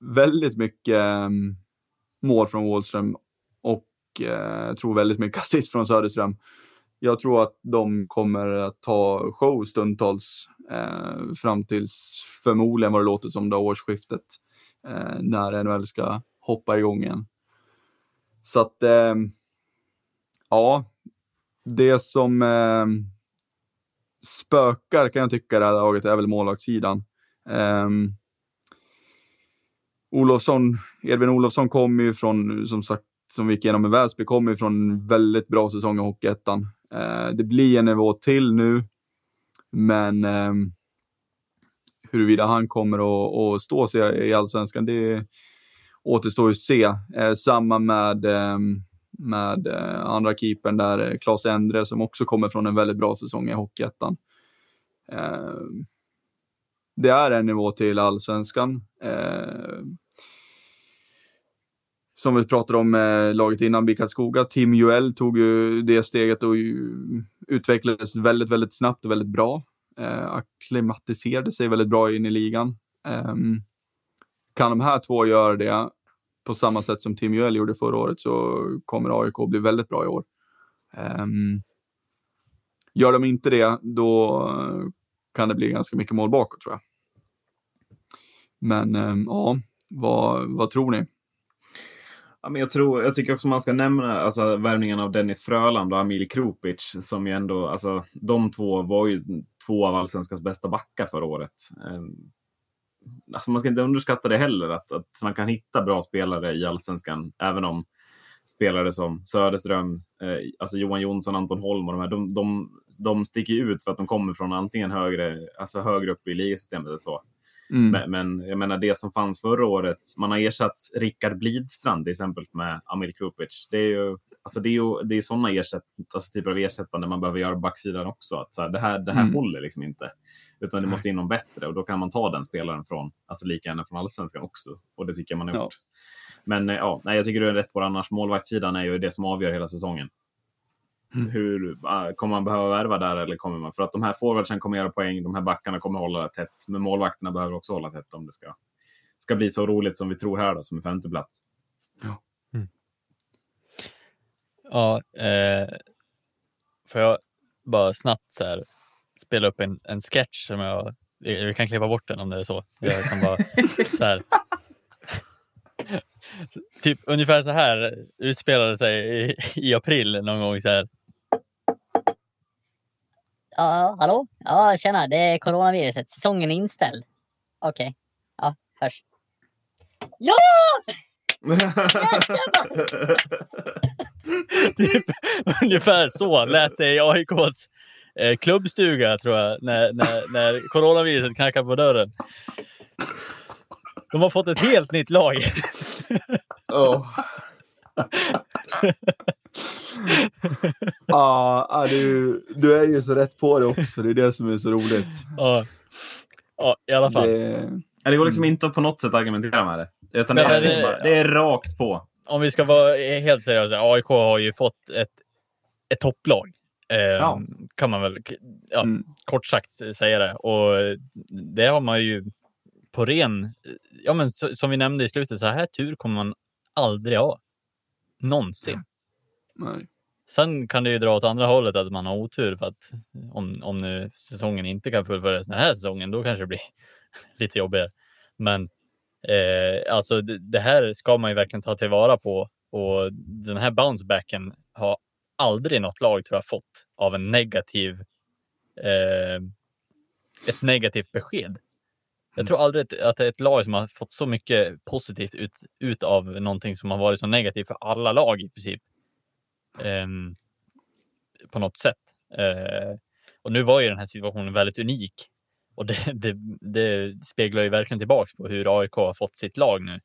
väldigt mycket eh, mål från Wallström och eh, jag tror väldigt mycket *laughs* assist från Söderström. Jag tror att de kommer att ta show stundtals eh, fram tills förmodligen vad det låter som det årsskiftet eh, när NHL ska hoppa igång igen. Så att eh, ja, det som eh, spökar kan jag tycka det här laget är väl målvaktssidan. Eh, Olofsson, Edvin Olofsson kommer ju från, som sagt, som vi gick igenom med Väsby, kommer ju från en väldigt bra säsong i Hockeyettan. Eh, det blir en nivå till nu, men eh, huruvida han kommer att, att stå sig i allsvenskan, det återstår ju att se. Eh, samma med ehm, med eh, andra keepern där, eh, Claes Endre, som också kommer från en väldigt bra säsong i Hockeyettan. Eh, det är en nivå till allsvenskan. Eh, som vi pratade om med laget innan, BIK Tim Juel tog ju det steget och utvecklades väldigt, väldigt snabbt och väldigt bra. Eh, akklimatiserade sig väldigt bra in i ligan. Eh, kan de här två göra det på samma sätt som Tim Joel gjorde förra året så kommer AIK bli väldigt bra i år. Um, gör de inte det, då kan det bli ganska mycket mål bakåt tror jag. Men um, ja, vad, vad tror ni? Ja, men jag, tror, jag tycker också man ska nämna alltså, värvningen av Dennis Fröland och Amil Krupic. Som ju ändå, alltså, de två var ju två av allsvenskans bästa backar förra året. Um, alltså man ska inte underskatta det heller, att, att man kan hitta bra spelare i allsvenskan, även om spelare som Söderström, eh, alltså Johan Jonsson, Anton Holm och de här, de, de, de sticker ut för att de kommer från antingen högre, alltså högre upp i ligasystemet eller så. Mm. Men, men, jag menar det som fanns förra året, man har ersatt Rickard Blidstrand till exempel med Amir Krupic. Det är ju alltså det är ju det är sådana ersätt, alltså typer av ersättande man behöver göra på backsidan också. Att så här, det här, det här mm. håller liksom inte. Utan det måste in någon bättre och då kan man ta den spelaren från, alltså lika gärna från allsvenskan också. Och det tycker jag man har gjort. Men eh, ja, nej, jag tycker du är rätt på det annars. Målvaktssidan är ju det som avgör hela säsongen. Mm. Hur, uh, kommer man behöva värva där eller kommer man? För att de här forwardsen kommer göra poäng, de här backarna kommer hålla tätt. Men målvakterna behöver också hålla tätt om det ska, ska bli så roligt som vi tror här då, som är femteplats. Ja. Ja, eh, får jag bara snabbt så här, spela upp en, en sketch som jag, vi kan klippa bort den om det är så. Jag kan bara *laughs* så här, typ ungefär så här utspelade sig i, i april någon gång så här. Ja, hallå? Ja, tjena, det är coronaviruset. Säsongen är inställd. Okej. Okay. Ja, hörs. Ja! *laughs* *laughs* typ, ungefär så lät det i AIKs eh, klubbstuga tror jag, när, när, när coronaviruset knackade på dörren. De har fått ett helt nytt lag. oh. ah, du, du är ju så rätt på det också. Det är det som är så roligt. Ja, ja i alla fall. Det, det går liksom inte att på något sätt argumentera med det. Utan det, är, liksom bara, det är rakt på. Om vi ska vara helt seriösa. AIK har ju fått ett, ett topplag. Eh, ja. Kan man väl ja, mm. kort sagt säga det. Och det har man ju på ren, ja men så, som vi nämnde i slutet, så här tur kommer man aldrig ha. Någonsin. Nej. Sen kan det ju dra åt andra hållet att man har otur för att om, om nu säsongen inte kan fullföljas den här säsongen, då kanske det blir *laughs* lite jobbigare. Men eh, alltså det, det, här ska man ju verkligen ta tillvara på och den här bouncebacken har aldrig något lag tror jag fått av en negativ eh, ett negativt besked. Jag tror aldrig att det är ett lag som har fått så mycket positivt ut, ut av någonting som har varit så negativt för alla lag i princip. Um, på något sätt. Uh, och nu var ju den här situationen väldigt unik och det, det, det speglar ju verkligen tillbaks på hur AIK har fått sitt lag nu.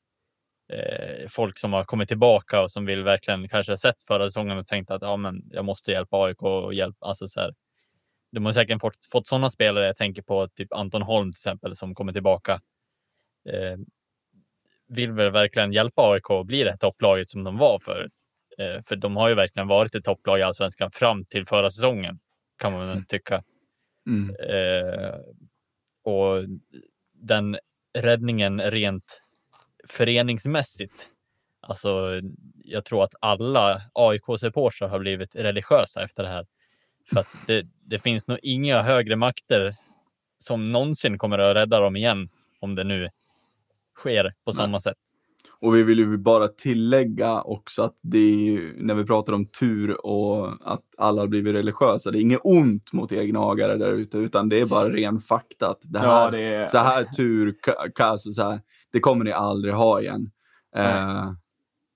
Uh, folk som har kommit tillbaka och som vill verkligen kanske ha sett förra säsongen och tänkt att ja, men jag måste hjälpa AIK och hjälpa. Alltså så här, de har säkert fått, fått sådana spelare. Jag tänker på typ Anton Holm till exempel som kommer tillbaka. Eh, vill väl verkligen hjälpa AIK att bli det topplaget som de var förut. Eh, för de har ju verkligen varit ett topplag i allsvenskan fram till förra säsongen kan man mm. tycka. Mm. Eh, och den räddningen rent föreningsmässigt. Alltså, jag tror att alla AIK-supportrar har blivit religiösa efter det här. För att det, det finns nog inga högre makter som någonsin kommer att rädda dem igen om det nu sker på samma sätt. Och vi vill ju bara tillägga också att det är när vi pratar om tur och att alla har blivit religiösa, det är inget ont mot er gnagare där ute, utan det är bara ren fakta. Att det här, Ja, det är... Så här tur, ka- kaos och så här, det kommer ni aldrig ha igen. Eh,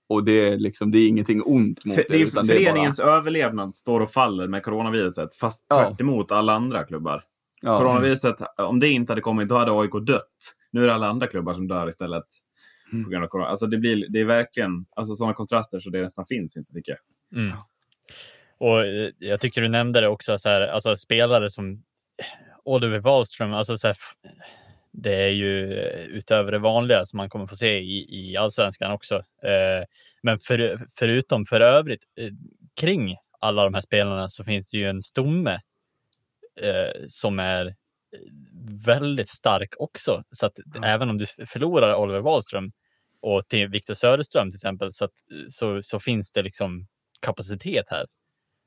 och det är liksom, det är ingenting ont mot För, det utan det är bara, föreningens överlevnad står och faller med coronaviruset, fast Ja. tvärt emot alla andra klubbar. ja, Coronaviruset, om det inte hade kommit, då hade AIK dött. Nu är det alla andra klubbar som dör istället. Mm. På grund av corona. Alltså det, blir, det är verkligen alltså sådana kontraster så det nästan finns inte, tycker jag. Mm. Och eh, jag tycker du nämnde det också, så här, alltså spelare som Oliver Wahlström, alltså så här, det är ju eh, utöver det vanliga som man kommer få se i, i allsvenskan också. Eh, men för, förutom för övrigt eh, kring alla de här spelarna så finns det ju en stomme eh, som är eh, väldigt stark också. Så att även om du förlorar Oliver Wahlström och till Viktor Söderström till exempel så, att, så, så finns det liksom kapacitet här.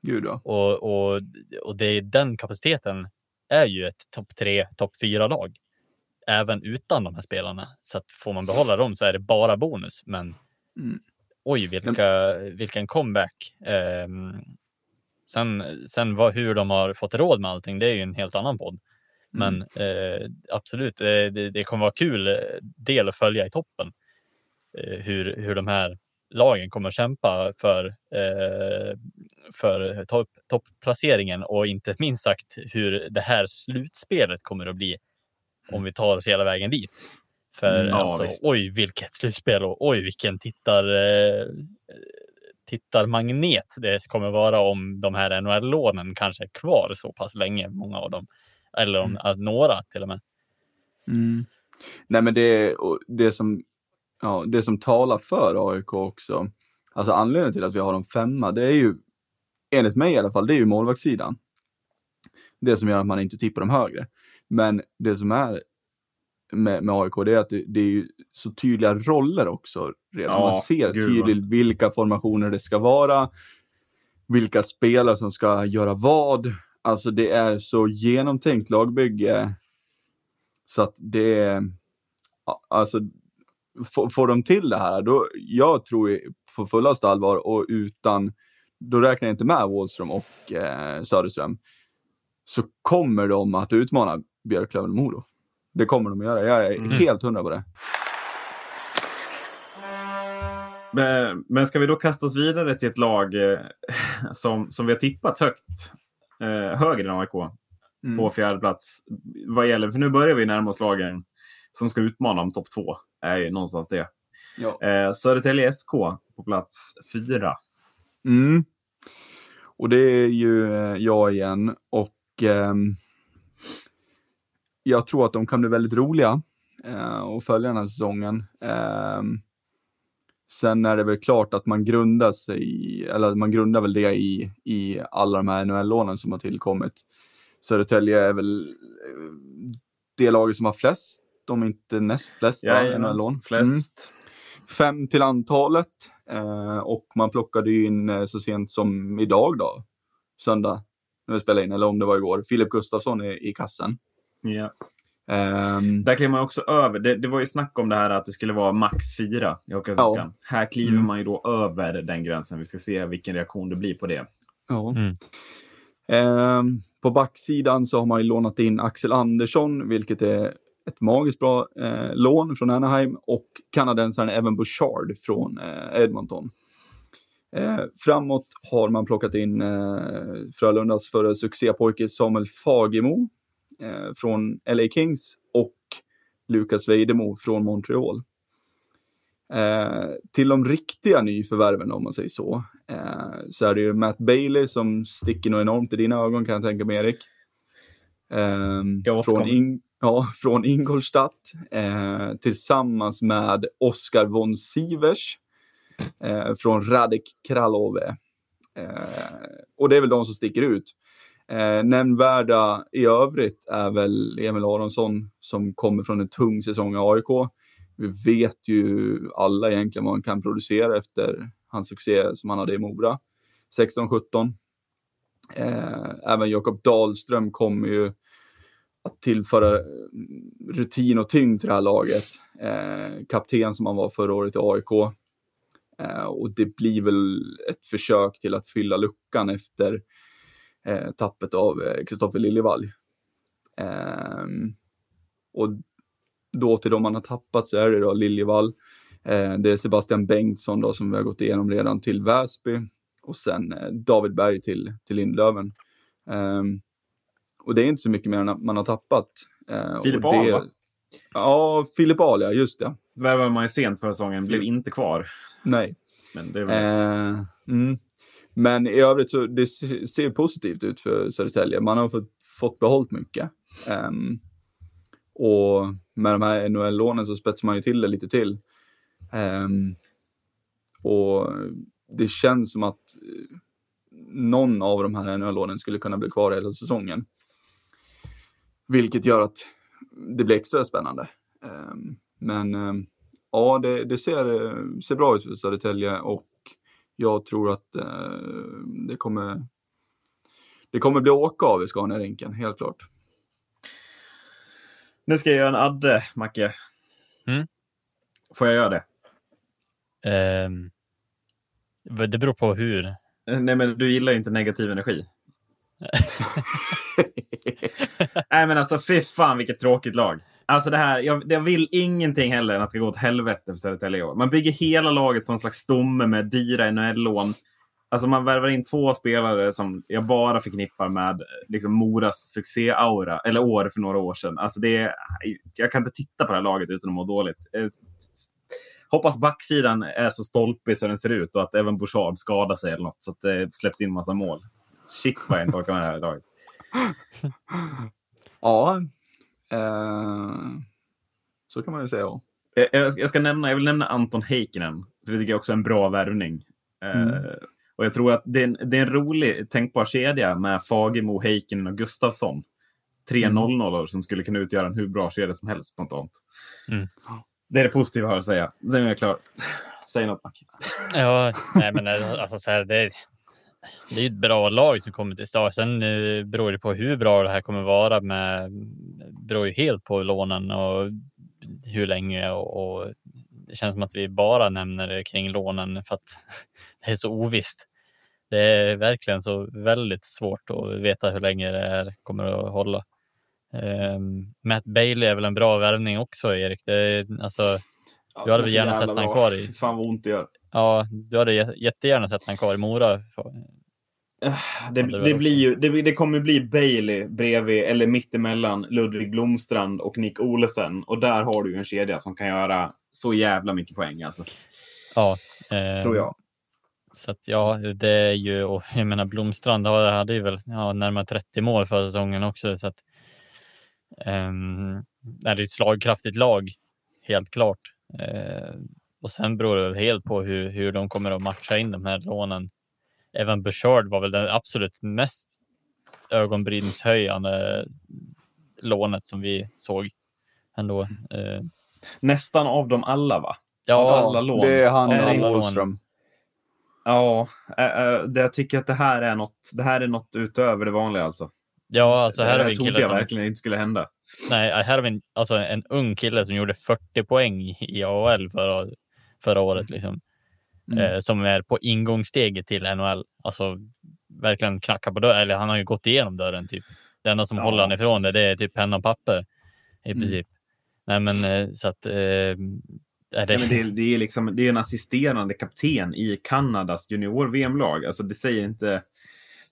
gud ja. Och, och, och det är den kapaciteten är ju ett topp tre, topp fyra lag. Även utan de här spelarna. Så att får man behålla dem så är det bara bonus. Men Mm. oj, vilka, vilken comeback. Ehm, sen sen vad, hur de har fått råd med allting, det är ju en helt annan podd. Men eh, absolut, det, det, det kommer vara kul eh, del att följa i toppen. Eh, hur, hur de här lagen kommer kämpa för, eh, för topp, topplaceringen och inte *laughs* minst sagt hur det här slutspelet kommer att bli om vi tar oss hela vägen dit. För Mm, ja, alltså, visst. oj vilket slutspel och oj vilken tittar, eh, tittarmagnet det kommer vara om de här NHL-lånen kanske är kvar så pass länge, många av dem. Eller om att några till och med. Mm. Nej men det, det, som, ja, det som talar för AIK också, alltså anledningen till att vi har dem femma, det är ju, enligt mig i alla fall, det är ju målvaktssidan. Det som gör att man inte tippar dem högre. Men det som är med, med AIK, det är att det, det är ju så tydliga roller också redan. Ja, man ser gud, tydligt vilka formationer det ska vara, vilka spelare som ska göra vad. Alltså det är så genomtänkt lagbygge så att det är, alltså, får, får de till det här, då, jag tror på fullaste allvar och utan, då räknar jag inte med Wåhlström och eh, Söderström, så kommer de att utmana Björklöven och Modo. Det kommer de att göra, jag är Mm. helt hundra på det. Men, men ska vi då kasta oss vidare till ett lag eh, som, som vi har tippat högt, eh, högre än AIK, Mm. på fjärde plats. Vad gäller, för nu börjar vi närma oss lagen som ska utmana om topp två. är ju någonstans det. Ja. Eh, Södertälje SK på plats fyra. Mm. Och det är ju eh, jag igen och ehm, jag tror att de kan bli väldigt roliga eh, och följa den här säsongen. Ehm, sen är det väl klart att man grundar sig, i- eller man grundar väl det i, i alla de här NHL-lånen som har tillkommit. Södertälje är väl eh, det laget som har flest, om inte näst flest, NHL-lån. Mm Flest. fem till antalet. Eh, och man plockade ju in eh, så sent som idag då, söndag, när vi spelade in, eller om det var igår, Filip Gustafsson i, i kassen. Ja. Ehm, Där kliver man också över. Det, det var ju snack om det här att det skulle vara max fyra i Hockeyallsvenskan. Här kliver Mm. man ju då över den gränsen. Vi ska se vilken reaktion det blir på det. ja. Mm. Ehm, på backsidan så har man ju lånat in Axel Andersson, vilket är ett magiskt bra eh, lån från Anaheim och kanadensaren Evan Bouchard från eh, Edmonton. Eh, framåt har man plockat in eh, Frölundas förre succépojke Samuel Fagemo eh, från LA Kings och Lukas Vejdemo från Montreal. Eh, till de riktiga nyförvärven om man säger så, eh, så är det ju Matt Bailey som sticker nog enormt i dina ögon kan jag tänka mig Erik. Ehm, från. In- ja, från Ingolstadt eh, tillsammans med Oskar von Sivers eh, från Radek Kralove. Eh, och det är väl de som sticker ut. Eh, nämnvärda i övrigt är väl Emil Aronsson som kommer från en tung säsong i AIK. Vi vet ju alla egentligen vad han kan producera efter hans succé som han hade i Mora. 16-17. Eh, även Jakob Dahlström kommer ju att tillföra eh, rutin och tyngd till det här laget. Eh, kapten som han var förra året i AIK. Eh, och det blir väl ett försök till att fylla luckan efter eh, tappet av Kristoffer eh, Liljevall. Ehm, och då till de man har tappat så är det då Liljevall. Eh, det är Sebastian Bengtsson då som vi har gått igenom redan till Väsby och sen eh, David Berg till, till Lindlöven. Um, och det är inte så mycket mer än man har tappat. Uh, Filip Ahl va? Ja, Filip Ahl ja, just det. Värvade man ju sent förra säsongen, blev inte kvar. Nej. Men, det väl... uh, mm. Men i övrigt så det ser positivt ut för Södertälje. Man har fått, fått behållt mycket. Um, och med de här NHL-lånen så spetsar man ju till det lite till. Um, och det känns som att eh, någon av de här NHL-lånen skulle kunna bli kvar hela säsongen. Vilket gör att det blir extra spännande. Um, men um, ja, det, det, ser, eh, ser bra ut för Södertälje och jag tror att uh, det kommer det kommer bli åka av i Scania-rinken, helt klart. Nu ska jag göra en adde, Macke. Mm. Får jag göra det? Um, det beror på hur. Eh, nej, men du gillar ju inte negativ energi. *laughs* Nej, men alltså fy fan vilket tråkigt lag. Alltså det här, jag, jag vill ingenting heller än att det ska gå åt helvete för Södertälje i år. Man bygger hela laget på en slags stomme med dyra NHL-lån. Alltså man värvar in två spelare som jag bara förknippar med liksom Moras succé-aura, eller år för några år sedan. Alltså det är, jag kan inte titta på det här laget utan att må dåligt. Eh, hoppas backsidan är så stolpig som den ser ut och att även Bouchard skadar sig eller något så att det släpps in massa mål. Shit vad jag inte orkar med det här laget. Ja, så kan man ju säga. Ja. Jag, jag, ska nämna, jag vill nämna Anton Heikkinen. Det tycker jag också är en bra värvning. Eh, mm. och jag tror att det är, en, det är en rolig tänkbar kedja med Fagemo, Heikkinen och Gustafsson. Tre mm. 0 som skulle kunna utgöra en hur bra kedja som helst spontant. Mm. Det är det positiva jag har att säga. Nu är jag klar. Säg något, Mac. Ja, nej, men alltså, så här, det, det är ett bra lag som kommer till start. Sen eh, beror det på hur bra det här kommer vara. Med, beror ju helt på lånen och hur länge och, och det känns som att vi bara nämner det kring lånen för att *laughs* det är så ovisst. Det är verkligen så väldigt svårt att veta hur länge det här kommer att hålla. Um, Matt Bailey är väl en bra värvning också, Erik. Det, är alltså, ja, du hade väl gärna sett honom kvar i... Fan vad ont det gör. Ja, du hade jättegärna sett honom kvar i Mora. Eh, det, det, blir ju, det, det kommer bli Bailey bredvid, eller mittemellan Ludvig Blomstrand och Nick Olesen. Och där har du ju en kedja som kan göra så jävla mycket poäng. Alltså. Ja. Eh, Tror jag. Så att ja, det är ju, och jag menar Blomstrand hade ju väl ja, närmare 30 mål förra säsongen också. Så att, Um, det är ett slagkraftigt lag, helt klart. Uh, och sen beror det helt på hur, hur de kommer att matcha in de här lånen. Evan Bouchard var väl den absolut mest ögonbrynshöjande lånet som vi såg ändå. Uh, Nästan av dem alla va? Ja, alla lån. det är han och Åström. Ja, äh, äh, jag tycker att det här är något, det här är något utöver det vanliga alltså. Ja, alltså här det har vi en kille jag som... verkligen inte skulle hända. Nej, här har vi en, alltså en ung kille som gjorde 40 poäng i AHL förra, förra året. Liksom. Mm. Eh, som är på ingångssteget till NHL. Alltså verkligen knacka på dörren. Eller han har ju gått igenom dörren. Typ. Det enda som ja. håller han ifrån det, det är typ penna och papper i mm. princip. Nej, men eh, så att. Eh, är det... Ja, det, är, det, är liksom, det är en assisterande kapten i Kanadas junior-VM-lag. Alltså det säger inte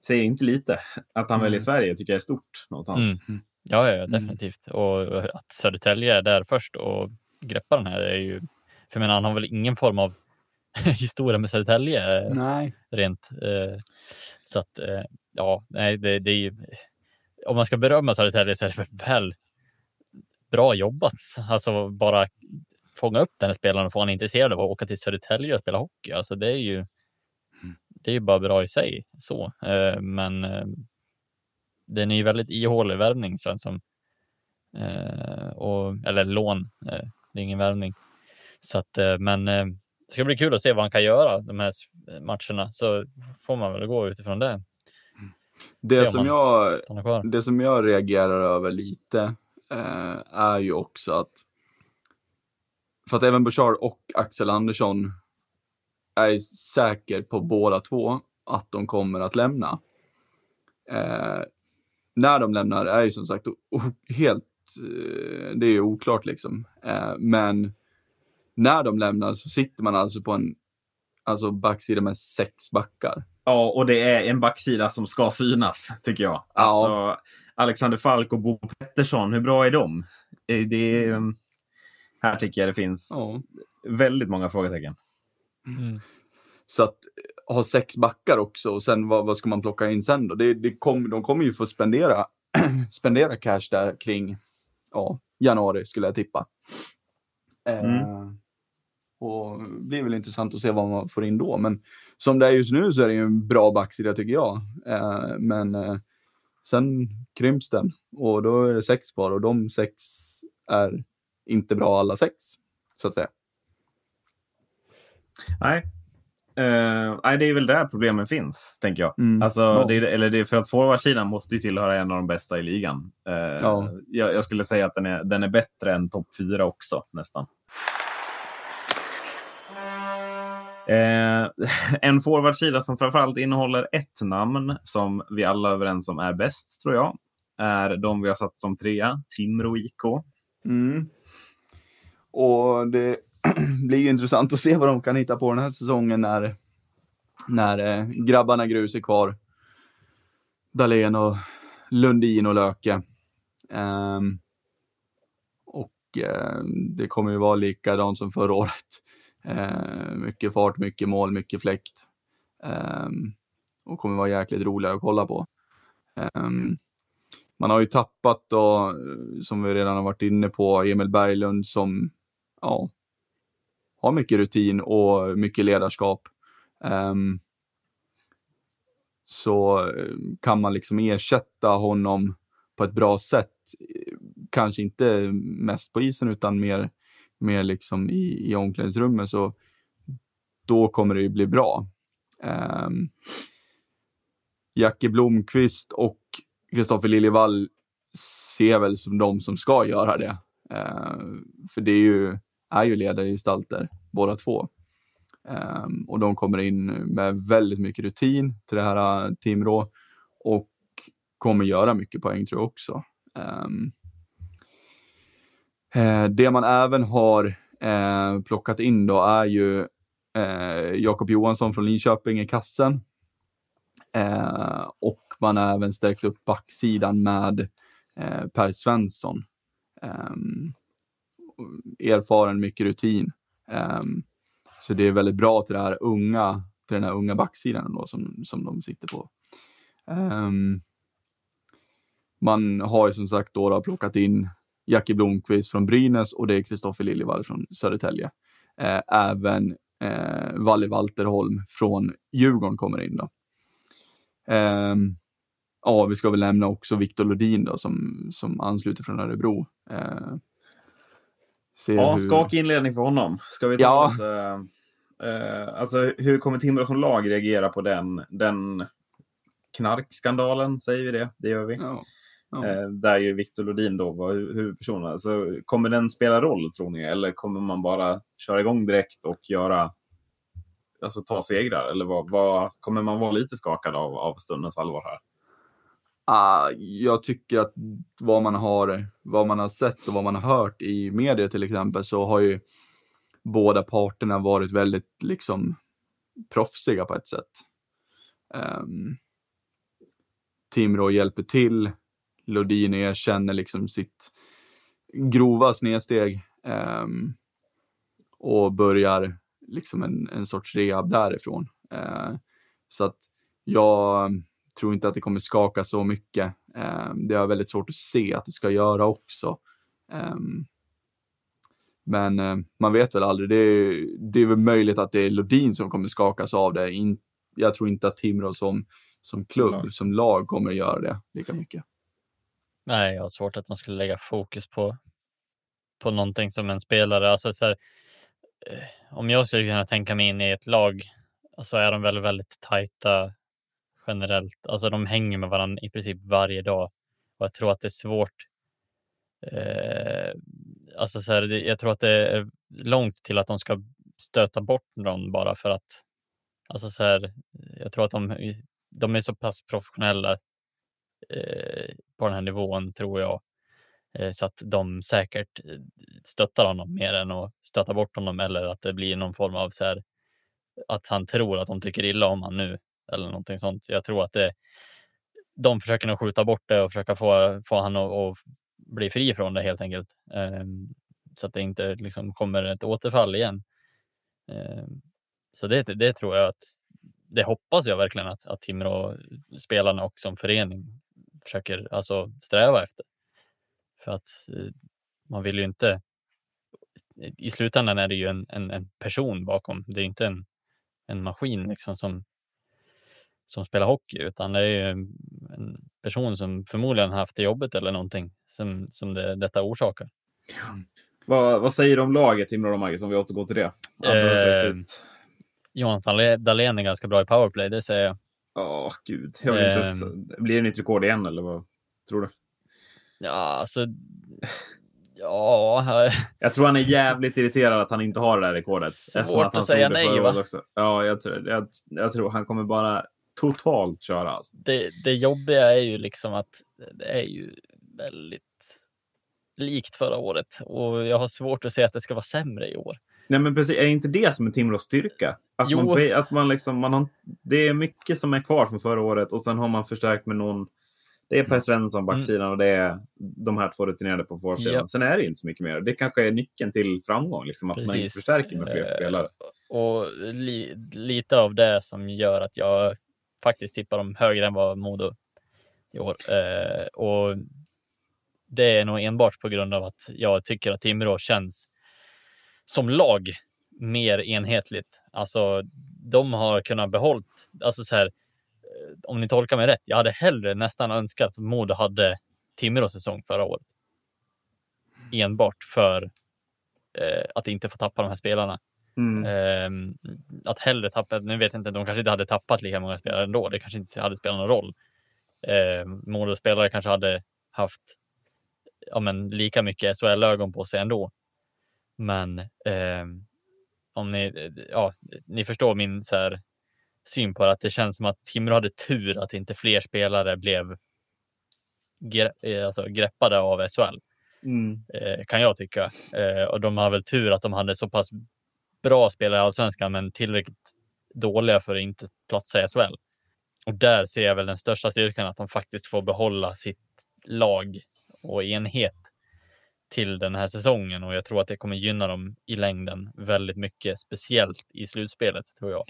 säger inte lite. Att han mm. väljer Sverige tycker jag är stort någonstans. Mm. Ja, ja, mm. definitivt. Mm. Och att Södertälje är där först och greppar den här är ju, för jag menar, han har väl ingen form av *laughs* historia med Södertälje nej. rent. Eh, så att eh, ja, nej, det, det är ju, om man ska berömma Södertälje så är det väl bra jobbat. Alltså bara fånga upp den här spelaren och få honom intresserad av att åka till Södertälje och spela hockey. Alltså det är ju det är ju bara bra i sig så, eh, men eh, den är ju väldigt ihålig värvning känns som. Eh, och, eller lån, det är ingen värvning. Så att, men det ska bli kul att se vad han kan göra de här matcherna, så får man väl gå utifrån det. Det Se om som, jag, det som jag reagerar över lite eh, är ju också att för att även Bouchard och Axel Andersson är säker på båda två att de kommer att lämna. Eh, när de lämnar är ju som sagt helt, eh, det är ju oklart liksom. Eh, men när de lämnar så sitter man alltså på en alltså backsida med sex backar. Ja, och det är en backsida som ska synas, tycker jag. Ja. Alltså, Alexander Falk och Bo Pettersson, hur bra är de? Det är, mm, här tycker jag det finns Ja. väldigt många frågetecken. Mm. Så att ha sex backar också och sen vad, vad ska man plocka in sen då? Det, det kom, de kommer ju få spendera, *clears throat* spendera cash där kring ja, januari skulle jag tippa. Eh, och det blir väl intressant att se vad man får in då. Men som det är just nu så är det ju en bra backsida tycker jag. Eh, men eh, sen krymps den och då är det sex kvar och de sex är inte bra alla sex. Så att säga. Nej. Eh, nej, det är väl där problemen finns, tänker jag. Mm. Alltså, Ja. det, eller det, för att forwardsidan måste ju tillhöra en av de bästa i ligan. Eh, Ja. jag, jag skulle säga att den är, den är bättre än topp fyra också, nästan. Eh, *laughs* en forwardsida som framförallt innehåller ett namn som vi alla är överens om är bäst, tror jag, är de vi har satt som trea, Timrå IK. Mm. Och det *clears throat* blir ju intressant att se vad de kan hitta på den här säsongen när, när eh, grabbarna grus är kvar. Dahlén och Lundin och Löke. Um, och eh, det kommer ju vara likadant som förra året. Eh, mycket fart, mycket mål, mycket fläkt. Ehm, och kommer vara jäkligt roliga att kolla på. Ehm, man har ju tappat då, eh, som vi redan har varit inne på, Emil Berglund som ja, har mycket rutin och mycket ledarskap. um, så eh, kan man liksom ersätta honom på ett bra sätt. Kanske inte mest på isen utan mer, mer liksom i, i omklädningsrummet så då kommer det ju bli bra. Um, Jackie Blomqvist och Kristoffer Liljevall ser väl som de som ska göra det. Uh, för det är ju, är ju ledargestalter båda två. Um, och de kommer in med väldigt mycket rutin till det här Team Timrå och kommer göra mycket poäng tror jag också. Um, eh, det man även har eh, plockat in då är ju eh, Jakob Johansson från Linköping i kassen. Eh, och man har även stärkt upp backsidan med eh, Per Svensson. Ehm, erfaren, mycket rutin. Um, så det är väldigt bra till, det här unga, till den här unga backsidan då, som, som de sitter på. Um, man har ju som sagt då, då plockat in Jackie Blomqvist från Brynäs och det är Kristoffer Liljevall från Södertälje. Eh, även eh, Valle Walterholm från Djurgården kommer in då. Ehm, ja, vi ska väl nämna också Viktor Lodin då som, som ansluter från Örebro. Eh, se Ja, hur- skakig inledning för honom. Ska vi ta Ja. lite, eh, alltså, hur kommer Timrå som lag reagera på den, den knarkskandalen? Säger vi det? Det gör vi. Ja, ja. Eh, där ju Victor Lodin då var hu- huvudpersonen. Alltså, kommer den spela roll tror ni? Eller kommer man bara köra igång direkt och göra Alltså ta segrar? Eller vad, vad, kommer man vara lite skakad av, av stundens allvar här? Ah, jag tycker att vad man, har, vad man har sett och vad man har hört i media till exempel så har ju båda parterna varit väldigt liksom proffsiga på ett sätt. Ehm, um, Timrå hjälper till. Lodin erkänner liksom sitt grova snedsteg um, och börjar liksom en, en sorts rehab därifrån. Uh, så att jag tror inte att det kommer skaka så mycket. Eh, det är väldigt svårt att se att det ska göra också. Eh, men eh, man vet väl aldrig. Det är, det är väl möjligt att det är Lodin som kommer skakas av det. In, jag tror inte att Timrå som, som klubb, lag. som lag kommer göra det lika mycket. Nej, jag har svårt att de skulle lägga fokus på, på någonting som en spelare. Alltså, så här, eh, om jag skulle kunna tänka mig in i ett lag så är de väl väldigt tajta generellt. Alltså de hänger med varandra i princip varje dag och jag tror att det är svårt. Eh, alltså så här, jag tror att det är långt till att de ska stöta bort någon bara för att alltså så här, jag tror att de, de är så pass professionella eh, på den här nivån tror jag. Eh, så att de säkert eh, stöttar honom mer än att stöta bort honom eller att det blir någon form av så här, att han tror att de tycker illa om honom nu eller någonting sånt. Jag tror att det, de försöker nog skjuta bort det och försöka få, få han att, att bli fri från det helt enkelt. Ehm, så att det inte liksom kommer ett återfall igen. Ehm, så det, det tror jag att, det hoppas jag verkligen att, att Timrå-spelarna och som förening försöker alltså sträva efter. För att eh, man vill ju inte, i slutändan är det ju en, en, en person bakom, det är inte en, en maskin liksom som som spelar hockey, utan det är ju en person som förmodligen haft det jobbet eller någonting som, som det, detta orsakar. Mm. Vad, vad säger du om laget, Timrå och Marcus, om vi återgår till det? Eh, Johan Dahlén är ganska bra i powerplay, det säger jag. Ja, oh, gud. Jag vill inte ens, eh, blir det nytt rekord igen, eller vad tror du? Ja, alltså... Ja. Jag tror han är jävligt irriterad att han inte har det där rekordet. Svårt att, att säga nej, va? Också. Ja, jag tror, jag, jag tror han kommer bara totalt köra. Alltså. Det, det jobbiga är ju liksom att det är ju väldigt likt förra året och jag har svårt att se att det ska vara sämre i år. Nej, men precis. Är inte det som är Timrås styrka? Att jo. man, att man liksom, man har, det är mycket som är kvar från förra året och sen har man förstärkt med någon. Det är Per mm. Svensson backsidan mm. och det är de här två rutinerade på forwardsidan. Ja. Sen är det inte så mycket mer. Det kanske är nyckeln till framgång, liksom, att Precis. man inte förstärker med fler spelare. Och li, lite av det som gör att jag faktiskt tippar dem högre än vad Modo i år. Eh, och det är nog enbart på grund av att jag tycker att Timrå känns som lag mer enhetligt. Alltså, de har kunnat behållt, alltså så här, eh, om ni tolkar mig rätt, jag hade hellre nästan önskat att Modo hade Timrå säsong förra året. Enbart för eh, att inte få tappa de här spelarna. Mm. Eh, att hellre tappa, nu vet jag inte, de kanske inte hade tappat lika många spelare ändå. Det kanske inte hade spelat någon roll. Eh, Modo-spelare kanske hade haft ja, men, lika mycket SHL-ögon på sig ändå. Men eh, om ni, ja, ni förstår min så här, syn på det, att det känns som att Timrå hade tur att inte fler spelare blev gre eh, alltså, greppade av SHL. Mm. Eh, kan jag tycka. Eh, och de har väl tur att de hade så pass bra spelare i allsvenskan, men tillräckligt dåliga för att inte platsa i SHL. Och där ser jag väl den största styrkan att de faktiskt får behålla sitt lag och enhet till den här säsongen och jag tror att det kommer gynna dem i längden väldigt mycket, speciellt i slutspelet tror jag.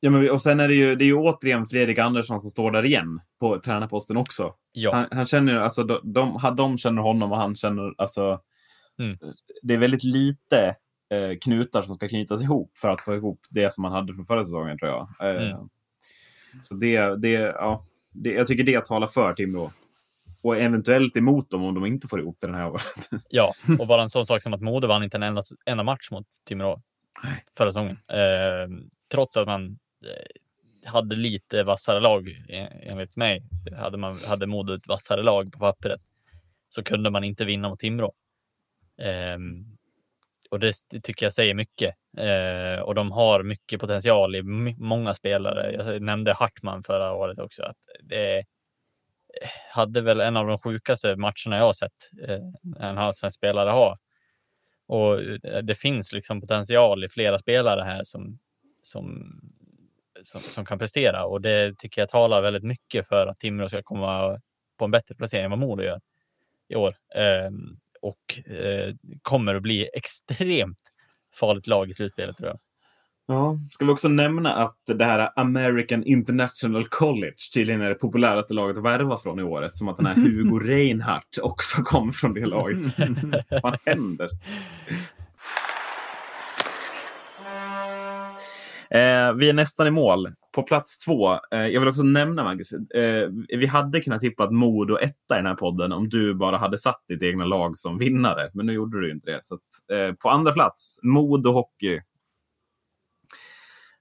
Ja, men, och sen är det ju, det är ju återigen Fredrik Andersson som står där igen på tränarposten också. Ja. Han, han känner alltså, de, de, de känner honom och han känner alltså. Mm. Det är väldigt lite eh, knutar som ska knytas ihop för att få ihop det som man hade från förra säsongen tror jag. Eh, mm. Så det, det, ja, det, jag tycker det talar för Timrå. Och eventuellt emot dem om de inte får ihop det den här året. *laughs* Ja, och bara en sån sak som att Modo vann inte en enda, enda match mot Timrå förra säsongen. Eh, trots att man eh, hade lite vassare lag enligt mig. Hade, man, hade Modo ett vassare lag på pappret så kunde man inte vinna mot Timrå. Eh, och det tycker jag säger mycket. Eh, och de har mycket potential i många spelare. Jag nämnde Hartman förra året också. Att det eh, hade väl en av de sjukaste matcherna jag har sett eh, en allsvensk spelare ha. Och eh, det finns liksom potential i flera spelare här som, som, som, som, kan prestera och det tycker jag talar väldigt mycket för att Timrå ska komma på en bättre placering än vad Modo gör i år. Eh, och eh, kommer att bli extremt farligt lag i slutspelet tror jag. Ja, ska vi också nämna att det här American International College tydligen är det populäraste laget att värva från i år som att den här Hugo *laughs* Reinhardt också kom från det laget. *laughs* Vad händer? Eh, vi är nästan i mål. På plats två. Eh, jag vill också nämna, Marcus. Eh, vi hade kunnat tippa ett Modo etta i den här podden om du bara hade satt ditt egna lag som vinnare. Men nu gjorde du inte det. Så att, eh, på andra plats, Modo Hockey.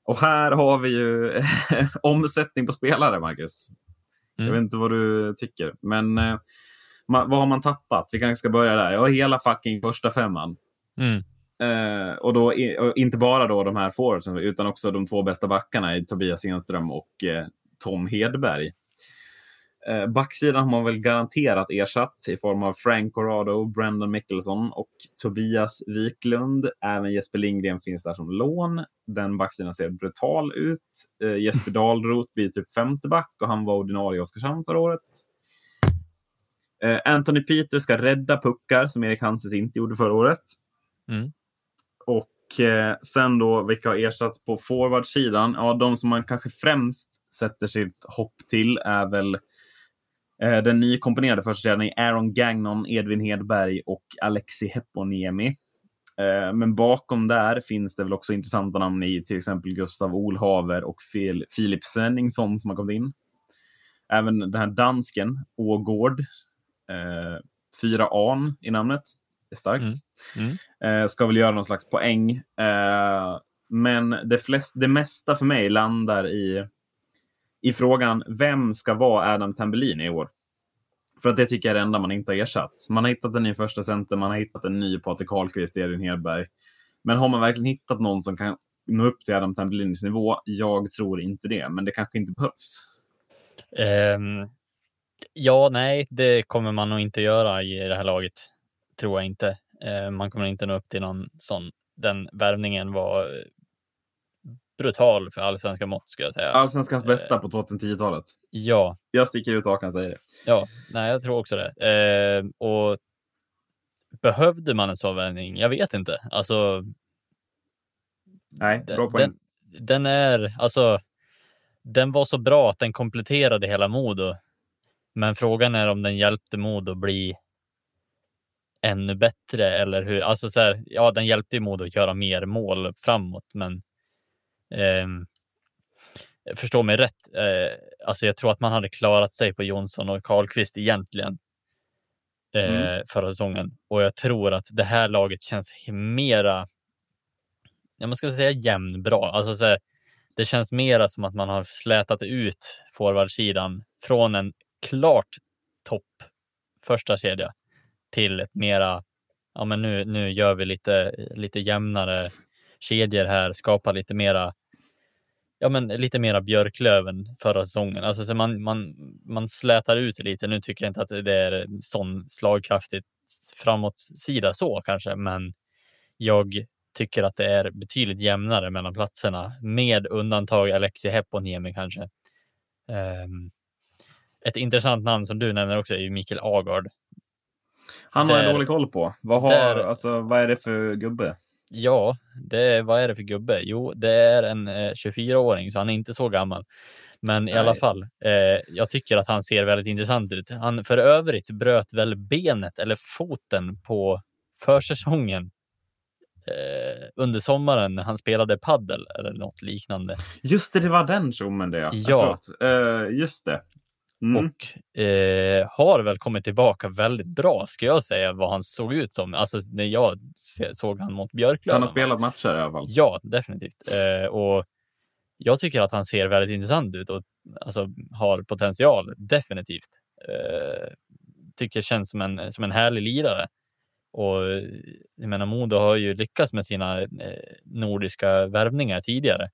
Och här har vi ju *laughs* omsättning på spelare, Marcus. Jag Mm. vet inte vad du tycker, men eh, ma- vad har man tappat? Vi kanske ska börja där. Jag har hela fucking första femman. Mm. Eh, och då och inte bara då de här forwardsen, utan också de två bästa backarna i Tobias Enström och eh, Tom Hedberg. Eh, backsidan har man väl garanterat ersatt i form av Frank Corrado, Brendan Mickelson och Tobias Wiklund. Även Jesper Lindgren finns där som lån. Den backsidan ser brutal ut. Eh, Jesper Dahlroth blir typ femte back och han var ordinarie i Oskarshamn förra året. Eh, Anthony Peter ska rädda puckar som Erik Hanses inte gjorde förra året. Mm. Och eh, sen då, vilka har ersatts på forwardsidan? Ja, de som man kanske främst sätter sitt hopp till är väl eh, den nykomponerade första i Aaron Gagnon, Edvin Hedberg och Alexi Heponiemi. Eh, men bakom där finns det väl också intressanta namn i till exempel Gustav Olhaver och Fil Filip Svenningsson som har kommit in. Även den här dansken, Ågård, eh, fyra an i namnet. Är starkt. Mm. Mm. Eh, ska väl göra någon slags poäng. Eh, men det, flest, det mesta för mig landar i, i frågan vem ska vara Adam Tambellini i år? För att det tycker jag är det enda man inte har ersatt. Man har hittat en ny första center, man har hittat en ny Patrik Karlqvist, Edvin Hedberg. Men har man verkligen hittat någon som kan nå upp till Adam Tambellinis nivå? Jag tror inte det, men det kanske inte behövs. Ehm, ja, nej, det kommer man nog inte göra i det här laget. Tror jag inte. Eh, man kommer inte nå upp till någon sån. Den värvningen var eh, brutal för allsvenska mått skulle jag säga. Allsvenskans bästa på 2010-talet. Ja, Jag sticker ut hakan säger det. ja, nej, jag tror också det. Eh, och behövde man en sån värvning? Jag vet inte. Alltså, Nej, bra poäng. den, den är alltså. Den var så bra att den kompletterade hela Modo. Men frågan är om den hjälpte Modo bli ännu bättre eller hur? Alltså så här, ja, den hjälpte ju Modo att göra mer mål framåt, men. ehm, förstå mig rätt. Eh, alltså, jag tror att man hade klarat sig på Jonsson och Karlqvist egentligen. Eh, Mm. förra säsongen och jag tror att det här laget känns mera. Ja, man ska säga jämnbra. Alltså så här, det känns mera som att man har slätat ut forwardsidan från en klart topp första kedja till ett mera. Ja, men nu, nu gör vi lite, lite jämnare kedjor här, skapar lite mera. Ja, men lite mera Björklöven förra säsongen. Alltså så man, man, man slätar ut lite. Nu tycker jag inte att det är en sån slagkraftigt framåtsida så kanske, men jag tycker att det är betydligt jämnare mellan platserna med undantag Alexi Heponiemi kanske. Um, ett intressant namn som du nämner också är ju Mikael Agard. Han har jag dålig koll på. Vad, har, där- alltså, vad är det för gubbe? Ja, det, vad är det för gubbe? Jo, det är en eh, 24-åring, så han är inte så gammal. Men i Nej. alla fall, eh, jag tycker att han ser väldigt intressant ut. Han för övrigt bröt väl benet eller foten på försäsongen eh, under sommaren när han spelade paddel eller något liknande. Just det, det var den tjommen det. Ja. Ja. Förlåt. Eh, just det. Mm. Och eh, har väl kommit tillbaka väldigt bra, ska jag säga, vad han såg ut som. Alltså när jag såg han mot Björklöven. Han har spelat matcher i alla fall. Ja, definitivt. Eh, och jag tycker att han ser väldigt intressant ut och alltså, har potential, definitivt. Eh, tycker känns som en, som en härlig lirare. Och jag menar, Modo har ju lyckats med sina eh, nordiska värvningar tidigare.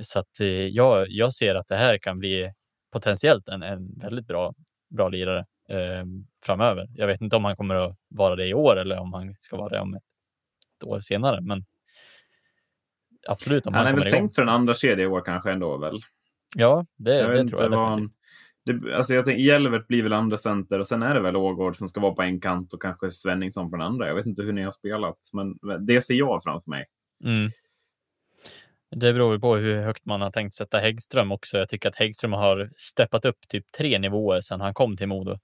Så att eh, jag, jag ser att det här kan bli potentiellt en, en väldigt bra, bra lirare eh, framöver. Jag vet inte om han kommer att vara det i år eller om han ska vara det om ett år senare, men absolut om han, Han är väl igång. tänkt för en andra kedja i år kanske ändå väl? Ja, det, Jag det tror jag vad definitivt. Det, alltså jag tänker, Jelvert blir väl andra center och sen är det väl Ågård som ska vara på en kant och kanske Svenningsson på den andra. Jag vet inte hur ni har spelat, men det ser jag framför mig. Mm. Det beror ju på hur högt man har tänkt sätta Häggström också. Jag tycker att Häggström har steppat upp typ tre nivåer sedan han kom till Modo.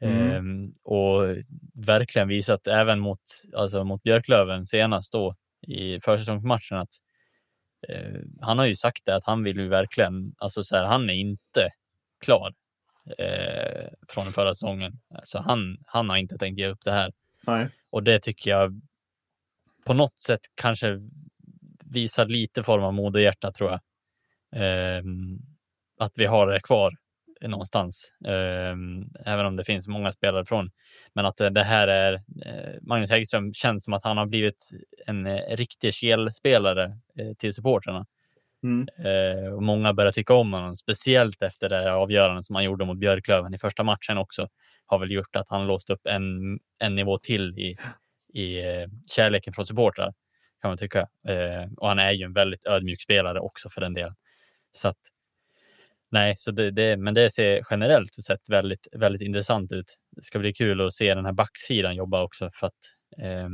Mm. Ehm, och verkligen visat även mot, alltså mot Björklöven senast då i försäsongsmatchen att eh, han har ju sagt det att han vill ju verkligen, alltså så här, han är inte klar eh, från förra säsongen. Alltså han, han har inte tänkt ge upp det här. Nej. Och det tycker jag på något sätt kanske visar lite form av mod och hjärta tror jag. Eh, att vi har det kvar någonstans, eh, även om det finns många spelare från. Men att det här är eh, Magnus Häggström känns som att han har blivit en eh, riktig kelspelare eh, till supportrarna. Mm. Eh, och många börjar tycka om honom, speciellt efter det avgörande som han gjorde mot Björklöven i första matchen också. Har väl gjort att han låst upp en, en nivå till i, i eh, kärleken från supportrar kan man tycka. Eh, och han är ju en väldigt ödmjuk spelare också för den delen. Så att, nej, så det, det, men det ser generellt sett väldigt, väldigt intressant ut. Det ska bli kul att se den här backsidan jobba också för att eh,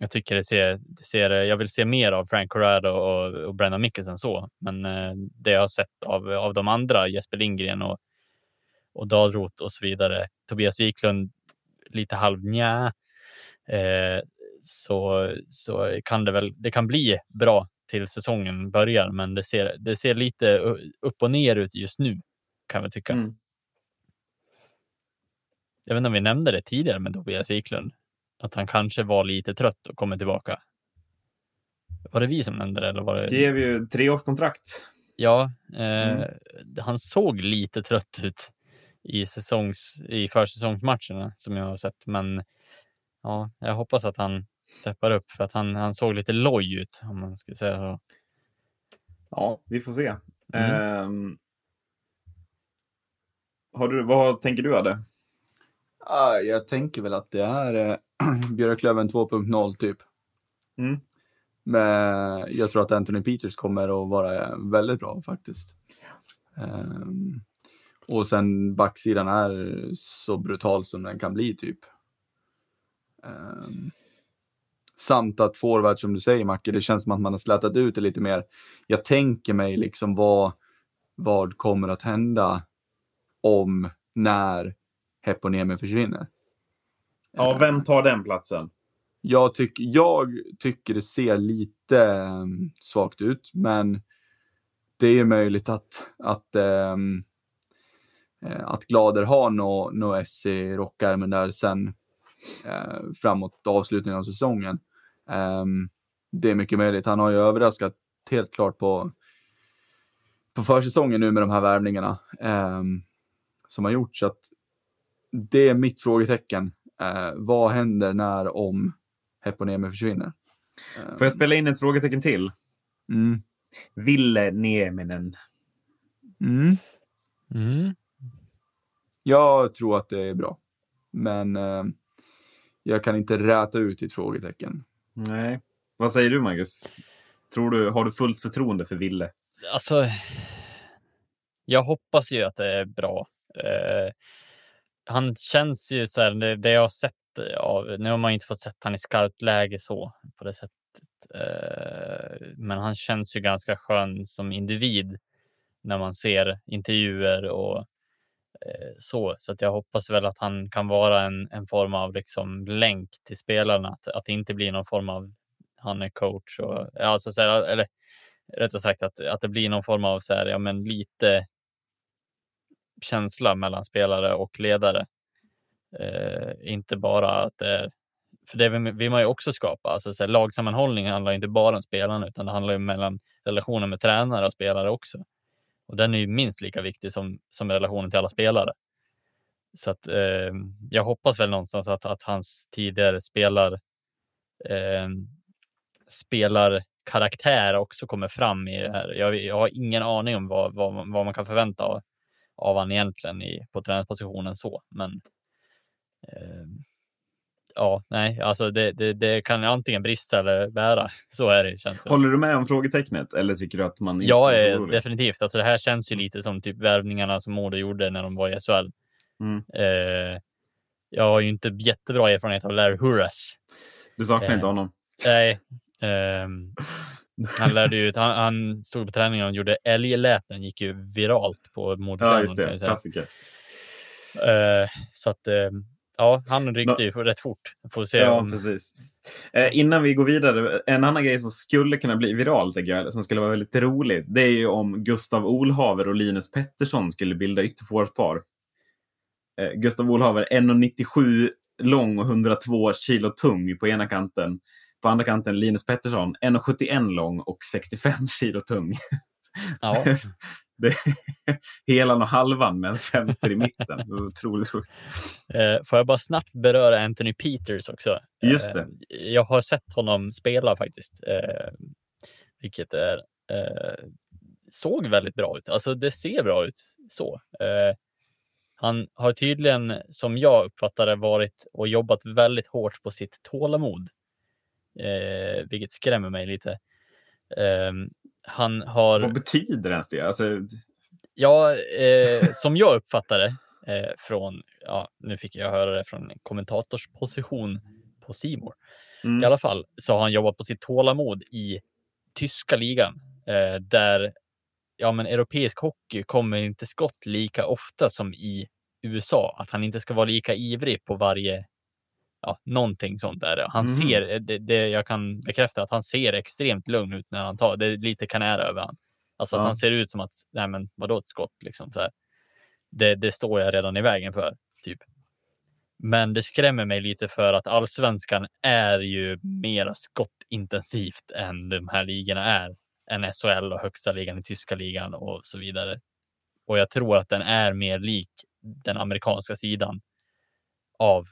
jag tycker det ser, det ser, jag vill se mer av Frank Corrado och, och Brennan Mickelsen så, men eh, det jag har sett av, av de andra, Jesper Lindgren och, och Dahlroth och så vidare, Tobias Wiklund lite halv nja, eh, så, så kan det väl, det kan bli bra till säsongen börjar, men det ser, det ser lite upp och ner ut just nu kan vi tycka. Mm. Jag vet inte om vi nämnde det tidigare med Tobias Wiklund, att han kanske var lite trött och kommer tillbaka. Var det vi som nämnde det? Eller var det... Skrev ju treårskontrakt. Ja, eh, Mm. han såg lite trött ut i, säsongs, i försäsongsmatcherna som jag har sett. Men ja, jag hoppas att han steppar upp för att han, han såg lite loj ut om man skulle säga så. Ja, vi får se. Mm. Ehm, har du, vad tänker du Adde? Ah, jag tänker väl att det är eh, *clears throat* Björklöven 2.0 typ. Mm. Men jag tror att Anthony Peters kommer att vara väldigt bra faktiskt. Ehm, och sen backsidan är så brutal som den kan bli typ. Ehm, samt att forward som du säger Macke, det känns som att man har slätat ut det lite mer. Jag tänker mig liksom vad, vad kommer att hända om, när Heponiemi försvinner. Ja, vem tar den platsen? Jag, tyck, jag tycker det ser lite um, svagt ut, men det är möjligt att, att, um, att Glader har något no S i rockärmen där sen uh, framåt avslutningen av säsongen. Um, det är mycket möjligt. Han har ju överraskat helt klart på, på försäsongen nu med de här värvningarna um, som har gjorts. Så att det är mitt frågetecken. Uh, vad händer när om Heponiemi försvinner? Får jag spela in ett frågetecken till? Mm. Ville Nieminen. Mm. Mm. Jag tror att det är bra, men uh, jag kan inte räta ut ditt frågetecken. Nej. Vad säger du Marcus? Tror du, har du fullt förtroende för Ville? Alltså, jag hoppas ju att det är bra. Eh, han känns ju så här, det, det jag har sett av, nu har man inte fått sett han i skarpt läge så på det sättet. Eh, men han känns ju ganska skön som individ när man ser intervjuer och Eh, så. Så att jag hoppas väl att han kan vara en, en form av liksom länk till spelarna. Att, att det inte blir någon form av han är coach och alltså så här, eller rättare sagt att, att det blir någon form av så här, ja, men lite känsla mellan spelare och ledare. Eh, inte bara att det är, för det vill, vill man ju också skapa. Alltså, så här, lagsammanhållning handlar inte bara om spelarna utan det handlar ju mellan relationen med tränare och spelare också. Och den är ju minst lika viktig som, som relationen till alla spelare. Så att eh, jag hoppas väl någonstans att, att hans tidigare spelar eh, spelar karaktär också kommer fram i det här. Jag, jag har ingen aning om vad, vad, vad man kan förvänta av, av han egentligen i, på tränarpositionen så, men eh, ja, nej, alltså det, det, det kan antingen brista eller bära. *laughs* Så är det. Känns det. Håller du med om frågetecknet eller tycker du att man inte Ja, eh, orolig? definitivt. Alltså det här känns ju lite som typ värvningarna som Modo gjorde när de var i SHL. Mm. Eh, jag har ju inte jättebra erfarenhet av Larry Hurras. Du saknar Eh, inte honom? Nej. *laughs* ehm, han lärde ut, han, han stod på träningen och gjorde älgläten, gick ju viralt på Ja, Modo. just det. Klassiker. Eh, så att, eh, ja, han ryckte ju rätt fort. Får se Ja, om... precis. Eh, innan vi går vidare, en annan grej som skulle kunna bli viral, tänker jag, som skulle vara väldigt roligt, det är ju om Gustav Olhaver och Linus Pettersson skulle bilda ytterforwardpar. Eh, Gustav Olhaver 1,97 lång och 102 kilo tung på ena kanten. På andra kanten Linus Pettersson, 1,71 lång och 65 kilo tung. Ja. *laughs* det *laughs* helan och halvan med en center i mitten. Otroligt sjukt. Eh, får jag bara snabbt beröra Anthony Peters också? Just det. Eh, jag har sett honom spela faktiskt, eh, vilket är, såg väldigt bra ut. Alltså det ser bra ut så. Han har tydligen, som jag uppfattar det, varit och jobbat väldigt hårt på sitt tålamod, vilket skrämmer mig lite. Han har... Vad betyder ens det? Alltså, Ja, eh, som jag uppfattar det eh, från, ja, nu fick jag höra det från en kommentatorsposition på Simor. mm, I alla fall så har han jobbat på sitt tålamod i tyska ligan eh, där ja, men europeisk hockey kommer inte skott lika ofta som i USA. Att han inte ska vara lika ivrig på varje, ja, någonting sånt där. Han Mhm. ser, det, det, jag kan bekräfta att han ser extremt lugn ut när han tar, det är lite kanära över han. Alltså att Ja. han ser ut som att, nej men vadå ett skott liksom så här. Det, det står jag redan i vägen för, typ. Men det skrämmer mig lite för att allsvenskan är ju mera skottintensivt än de här ligorna är. Än SHL och högsta ligan i tyska ligan och så vidare. Och jag tror att den är mer lik den amerikanska sidan av, eh,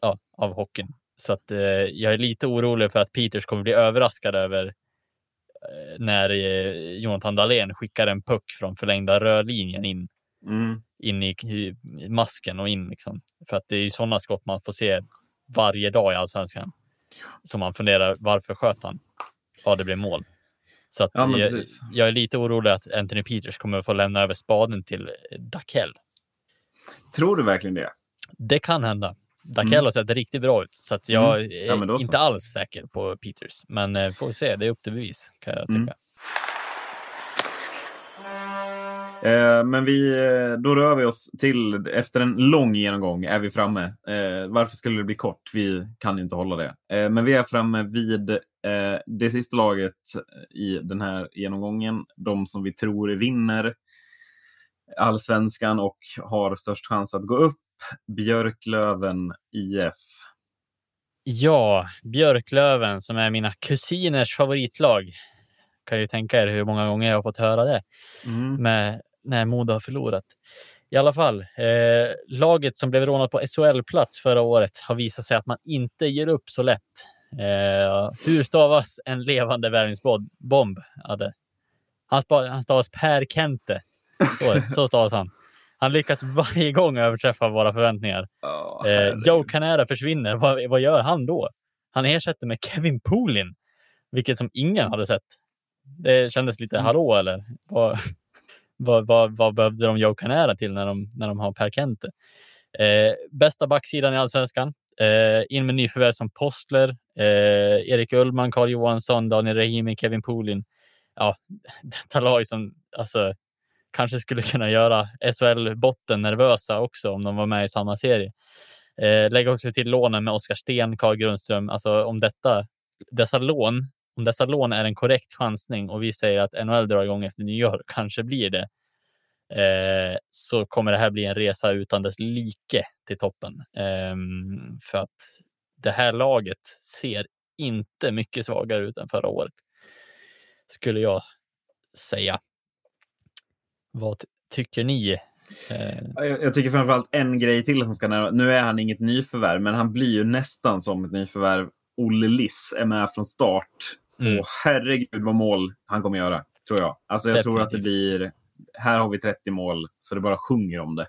ja, av hockeyn. Så att eh, jag är lite orolig för att Peters kommer bli överraskad över eh, när eh, Jonathan Dahlén skickar en puck från förlängda rörlinjen in mm, in i, masken och in liksom. För att det är ju sådana skott man får se varje dag i allsvenskan. Som man funderar, varför sköt han? Ja, det blev mål. Så att Ja, jag, jag är lite orolig att Anthony Peters kommer att få lämna över spaden till Dakell. tror du verkligen det? Det kan hända. Dakell Mm. sett riktigt bra ut, så jag är Ja, så. inte alls säker på Peters. Men eh, får vi se, det är upp till bevis kan jag tycka. Mm. Eh, men vi, eh, då rör vi oss till, efter en lång genomgång är vi framme. Eh, varför skulle det bli kort? Vi kan inte hålla det. Eh, men vi är framme vid det sista laget i den här genomgången. De som vi tror vinner allsvenskan och har störst chans att gå upp. Björklöven IF. Ja, Björklöven som är mina kusiners favoritlag. Kan ju tänka er hur många gånger jag har fått höra det Mm. med när Modo har förlorat. I alla fall, eh, laget som blev rånat på SHL-plats förra året har visat sig att man inte ger upp så lätt. Eh, hur stavas en levande värvningsbomb? Han, han stavas Per Kente. Så, så stavas han. Han lyckas varje gång överträffa våra förväntningar. Eh, herregud. Joe Canera försvinner. Vad, vad gör han då? Han ersätter med Kevin Poolin, vilket som ingen hade sett. Det kändes lite Mm. hallå eller? Vad, vad, vad, vad behövde de Joe Canera till när de, när de har Per Kente? Eh, bästa backsidan i allsvenskan. Eh, in med nyförvärv som Postler, eh, Erik Ullman, Carl Johansson, Daniel Rahimi, Kevin Poolin. Ja, *laughs* detta lag som alltså, kanske skulle kunna göra SHL-botten nervösa också om de var med i samma serie. Eh, lägg också till lånen med Oskar Sten, Carl Grundström. Alltså om detta, dessa lån, om dessa lån är en korrekt chansning och vi säger att NHL drar igång efter nyår, kanske blir det, eh, så kommer det här bli en resa utan dess like till toppen. Eh, för att det här laget ser inte mycket svagare ut än förra året. Skulle jag säga. Vad ty- tycker ni? Eh, Jag, jag tycker framförallt en grej till som ska nämnas. Nu är han inget nyförvärv, men han blir ju nästan som ett nyförvärv. Olle Liss är med från start. Mm. Och herregud vad mål han kommer göra, tror jag. Alltså jag tror att det blir... Här har vi 30 mål, så det bara sjunger om det.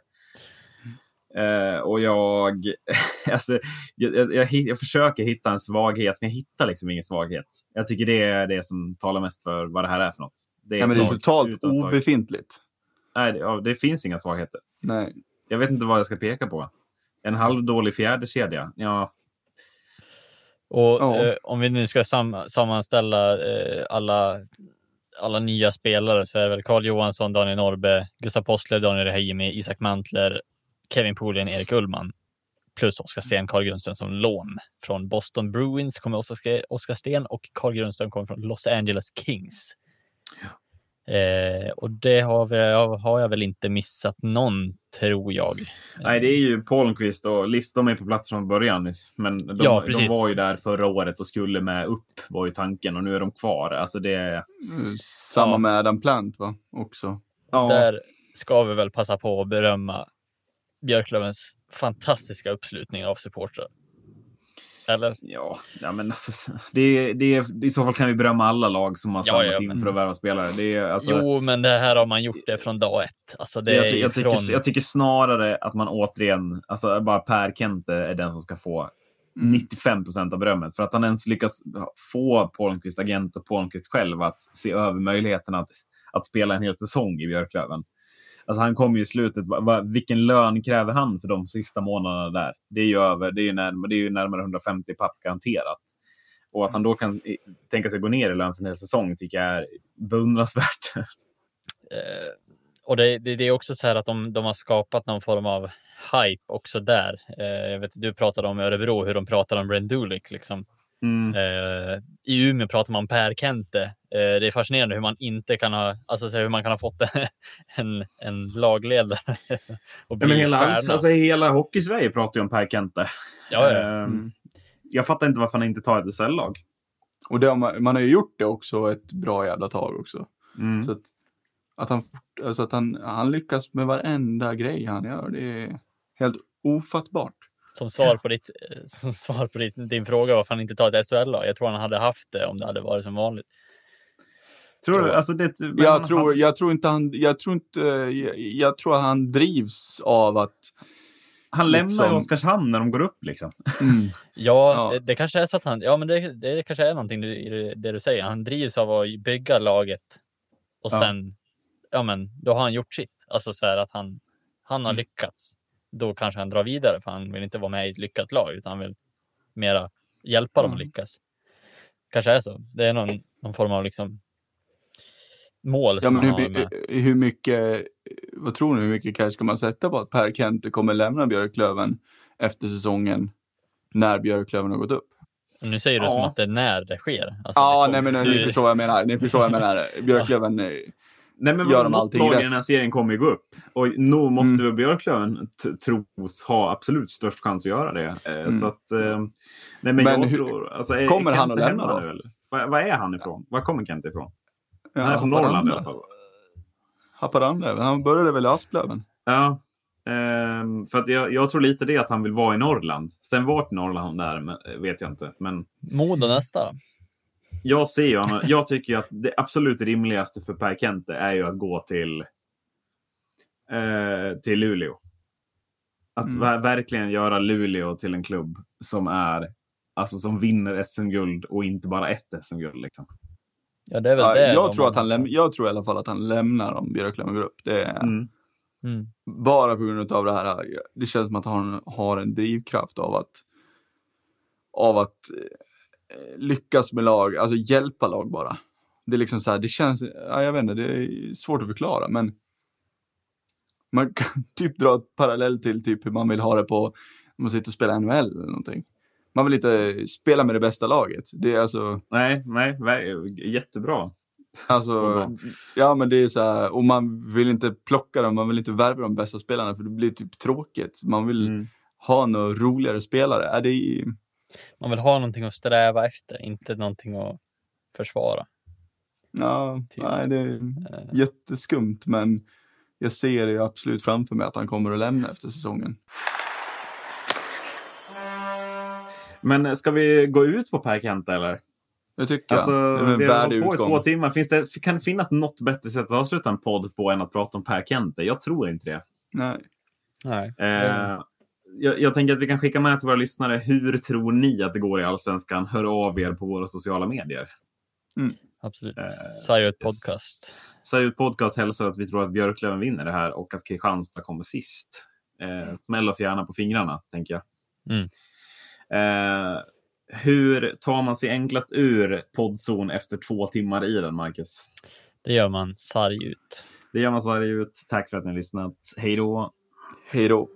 Eh, och jag, *laughs* alltså, jag, jag, jag, jag försöker hitta en svaghet, men jag hittar liksom ingen svaghet. Jag tycker det är det som talar mest för vad det här är för något. Det är Nej, men det är totalt obefintligt. Nej, det, ja, det finns inga svagheter. Nej. Jag vet inte vad jag ska peka på. En halvdålig fjärde kedja. Ja, Och Ja. eh, om vi nu ska sam sammanställa eh, alla, alla nya spelare så är det väl Carl Johansson, Daniel Norbe, Gustav Postler, Daniel Rahimi, Isak Mantler, Kevin Poolin, Erik Ullman plus Oskar Sten, Carl Grundström som lån. Från Boston Bruins kommer Oskar Sten och Carl Grundström kommer från Los Angeles Kings. Eh, och det har, vi, har jag väl inte missat någon, tror jag. Nej, det är ju Palmqvist och List, de är på plats från början. Men de, Ja, de var ju där förra året och skulle med upp, var ju tanken. Och nu är de kvar. Alltså det... Samma Ja. med Adam Plant va? Också. Ja, Där ska vi väl passa på att berömma Björklövens fantastiska uppslutning av supportrar. Eller? ja, ja men alltså, det, det, I så fall kan vi berömma alla lag som har Ja, samlat ja, in men- för att värva spelare. Det är, alltså, Jo, men det här har man gjort det från dag ett. Alltså det jag, ju jag, från... tycker, jag tycker snarare att man återigen, alltså bara Per Kente är den som ska få 95 procent av berömmet. För att han ens lyckas få Palmqvist agent och Palmqvist själv att se över möjligheten att, att spela en hel säsong i Björklöven. Alltså han kom ju i slutet, va, va, vilken lön kräver han för de sista månaderna där? Det är ju, över, det är ju, närmare, det är ju närmare 150 papp garanterat. Och att han då kan i- tänka sig gå ner i lön för en hel säsong tycker jag är beundransvärt. *laughs* Eh, och det, det, det är också så här att de, de har skapat någon form av hype också där. Eh, jag vet, du pratade om Örebro, hur de pratar om Brendulic. Liksom. Mm. Eh, I Umeå pratar man Per Kente. Eh, det är fascinerande hur man inte kan ha, alltså hur man kan ha fått *laughs* en, en lagledare *laughs* och Ja, bli men hela, stjärna. alltså, hela Hockeysverige pratar ju om Per Kente. ja, ja. Mm. Jag fattar inte varför han inte tar ett SL-lag. Och det har man, man har ju gjort det också ett bra jävla tag också. Mm. Så att, att, han, alltså att han, han lyckas med varenda grej han gör, det är helt ofattbart. Som svar på, ditt, eh, *laughs* som svar på ditt, din fråga varför han inte tar ett SHL-lag. Jag tror han hade haft det om det hade varit som vanligt. Tror du? Alltså, det, Jag han- tror, jag tror inte han, jag tror inte, jag, jag tror att han drivs av att, Han lämnar liksom- Oskarshamn när de går upp. Liksom. mm, *laughs* Ja, Ja. Det, det kanske är så att han, ja men det, det kanske är någonting i det, det du säger. Han drivs av att bygga laget och Ja. sen, ja men då har han gjort sitt. Alltså så här att han, han har Mm. lyckats. Då kanske han drar vidare för han vill inte vara med i ett lyckat lag utan han vill mera hjälpa dem att Mm. lyckas. Kanske är så. Det är någon, någon form av liksom mål ja som men hur, hur mycket, vad tror ni, hur mycket cash ska man sätta på att Per Kente kommer lämna Björklöven efter säsongen när Björklöven har gått upp? Nu säger du som Ja. att det är när det sker. Alltså, Ja, det nej men ni du- förstår vad jag menar, ni förstår vad jag menar. *laughs* Björklöven, eh, Nej, men Gör de något allting rätt? den här serien kommer ju gå upp. Och nog måste Mm. väl Björklöven tros ha absolut störst chans att göra det. Eh, Så att, eh, nej, men, Men jag hur- tror... Alltså, är- kommer han att lämna då? nu, eller? Var, var är han ifrån? Var kommer Kent ifrån? ja, han är från. Norrland i alla fall. Haparanda, han började väl i Asplöven? Ja. Ehm, för att jag, jag tror lite det att han vill vara i Norrland. Sen vart i Norrland han är men, eh, vet jag inte. Men Modo nästa? Jag ser ju, jag tycker ju att det absolut rimligaste för Per Kente är ju att gå till, eh, till Luleå. Att Mm. ver- verkligen göra Luleå till en klubb som är Alltså som vinner SM-guld och inte bara ett SM-guld. Liksom. Ja, det är väl Ja, det. jag, tror man- att han läm- jag tror i alla fall att han lämnar om Björklöven går upp. Det är Mm. Mm. bara på grund av det här. Det känns som att han har en drivkraft av att av att lyckas med lag, alltså hjälpa lag bara. Det är liksom så här, det känns, ja, jag vet inte, det är svårt att förklara, men man kan *laughs* typ dra ett parallell till typ hur man vill ha det på, om man sitter och spelar NHL eller någonting. Man vill inte spela med det bästa laget. Det är alltså, Nej, nej, jättebra. alltså Ja, men det är så här, och man vill inte plocka dem, man vill inte värva de bästa spelarna för det blir typ tråkigt. Man vill Mm. ha några roligare spelare. Är det är, Man vill ha någonting att sträva efter, inte någonting att försvara. ja, Typ. nej, det är Eh, jätteskumt, men jag ser det absolut framför mig att han kommer att lämna efter säsongen. Men ska vi gå ut på Per Kente eller? Det tycker Alltså, jag. Det är vi har hållit på i två timmar. Finns det, kan det finnas något bättre sätt att avsluta en podd på än att prata om Per Kente? Jag tror inte det. Nej. nej. Eh, jag, jag tänker att vi kan skicka med till våra lyssnare. Hur tror ni att det går i Allsvenskan? Hör av er på våra sociala medier. Absolut. Eh, yes. podcast. Seriös podcast hälsar att vi tror att Björklöven vinner det här och att Kristianstad kommer sist. Eh, smäll oss gärna på fingrarna, tänker jag. Mm. Eh, hur tar man sig enklast ur poddzon efter två timmar i den, Marcus? Det gör man sarg ut. Det gör man här ut. Tack för att ni har lyssnat. Hej då! Hej då.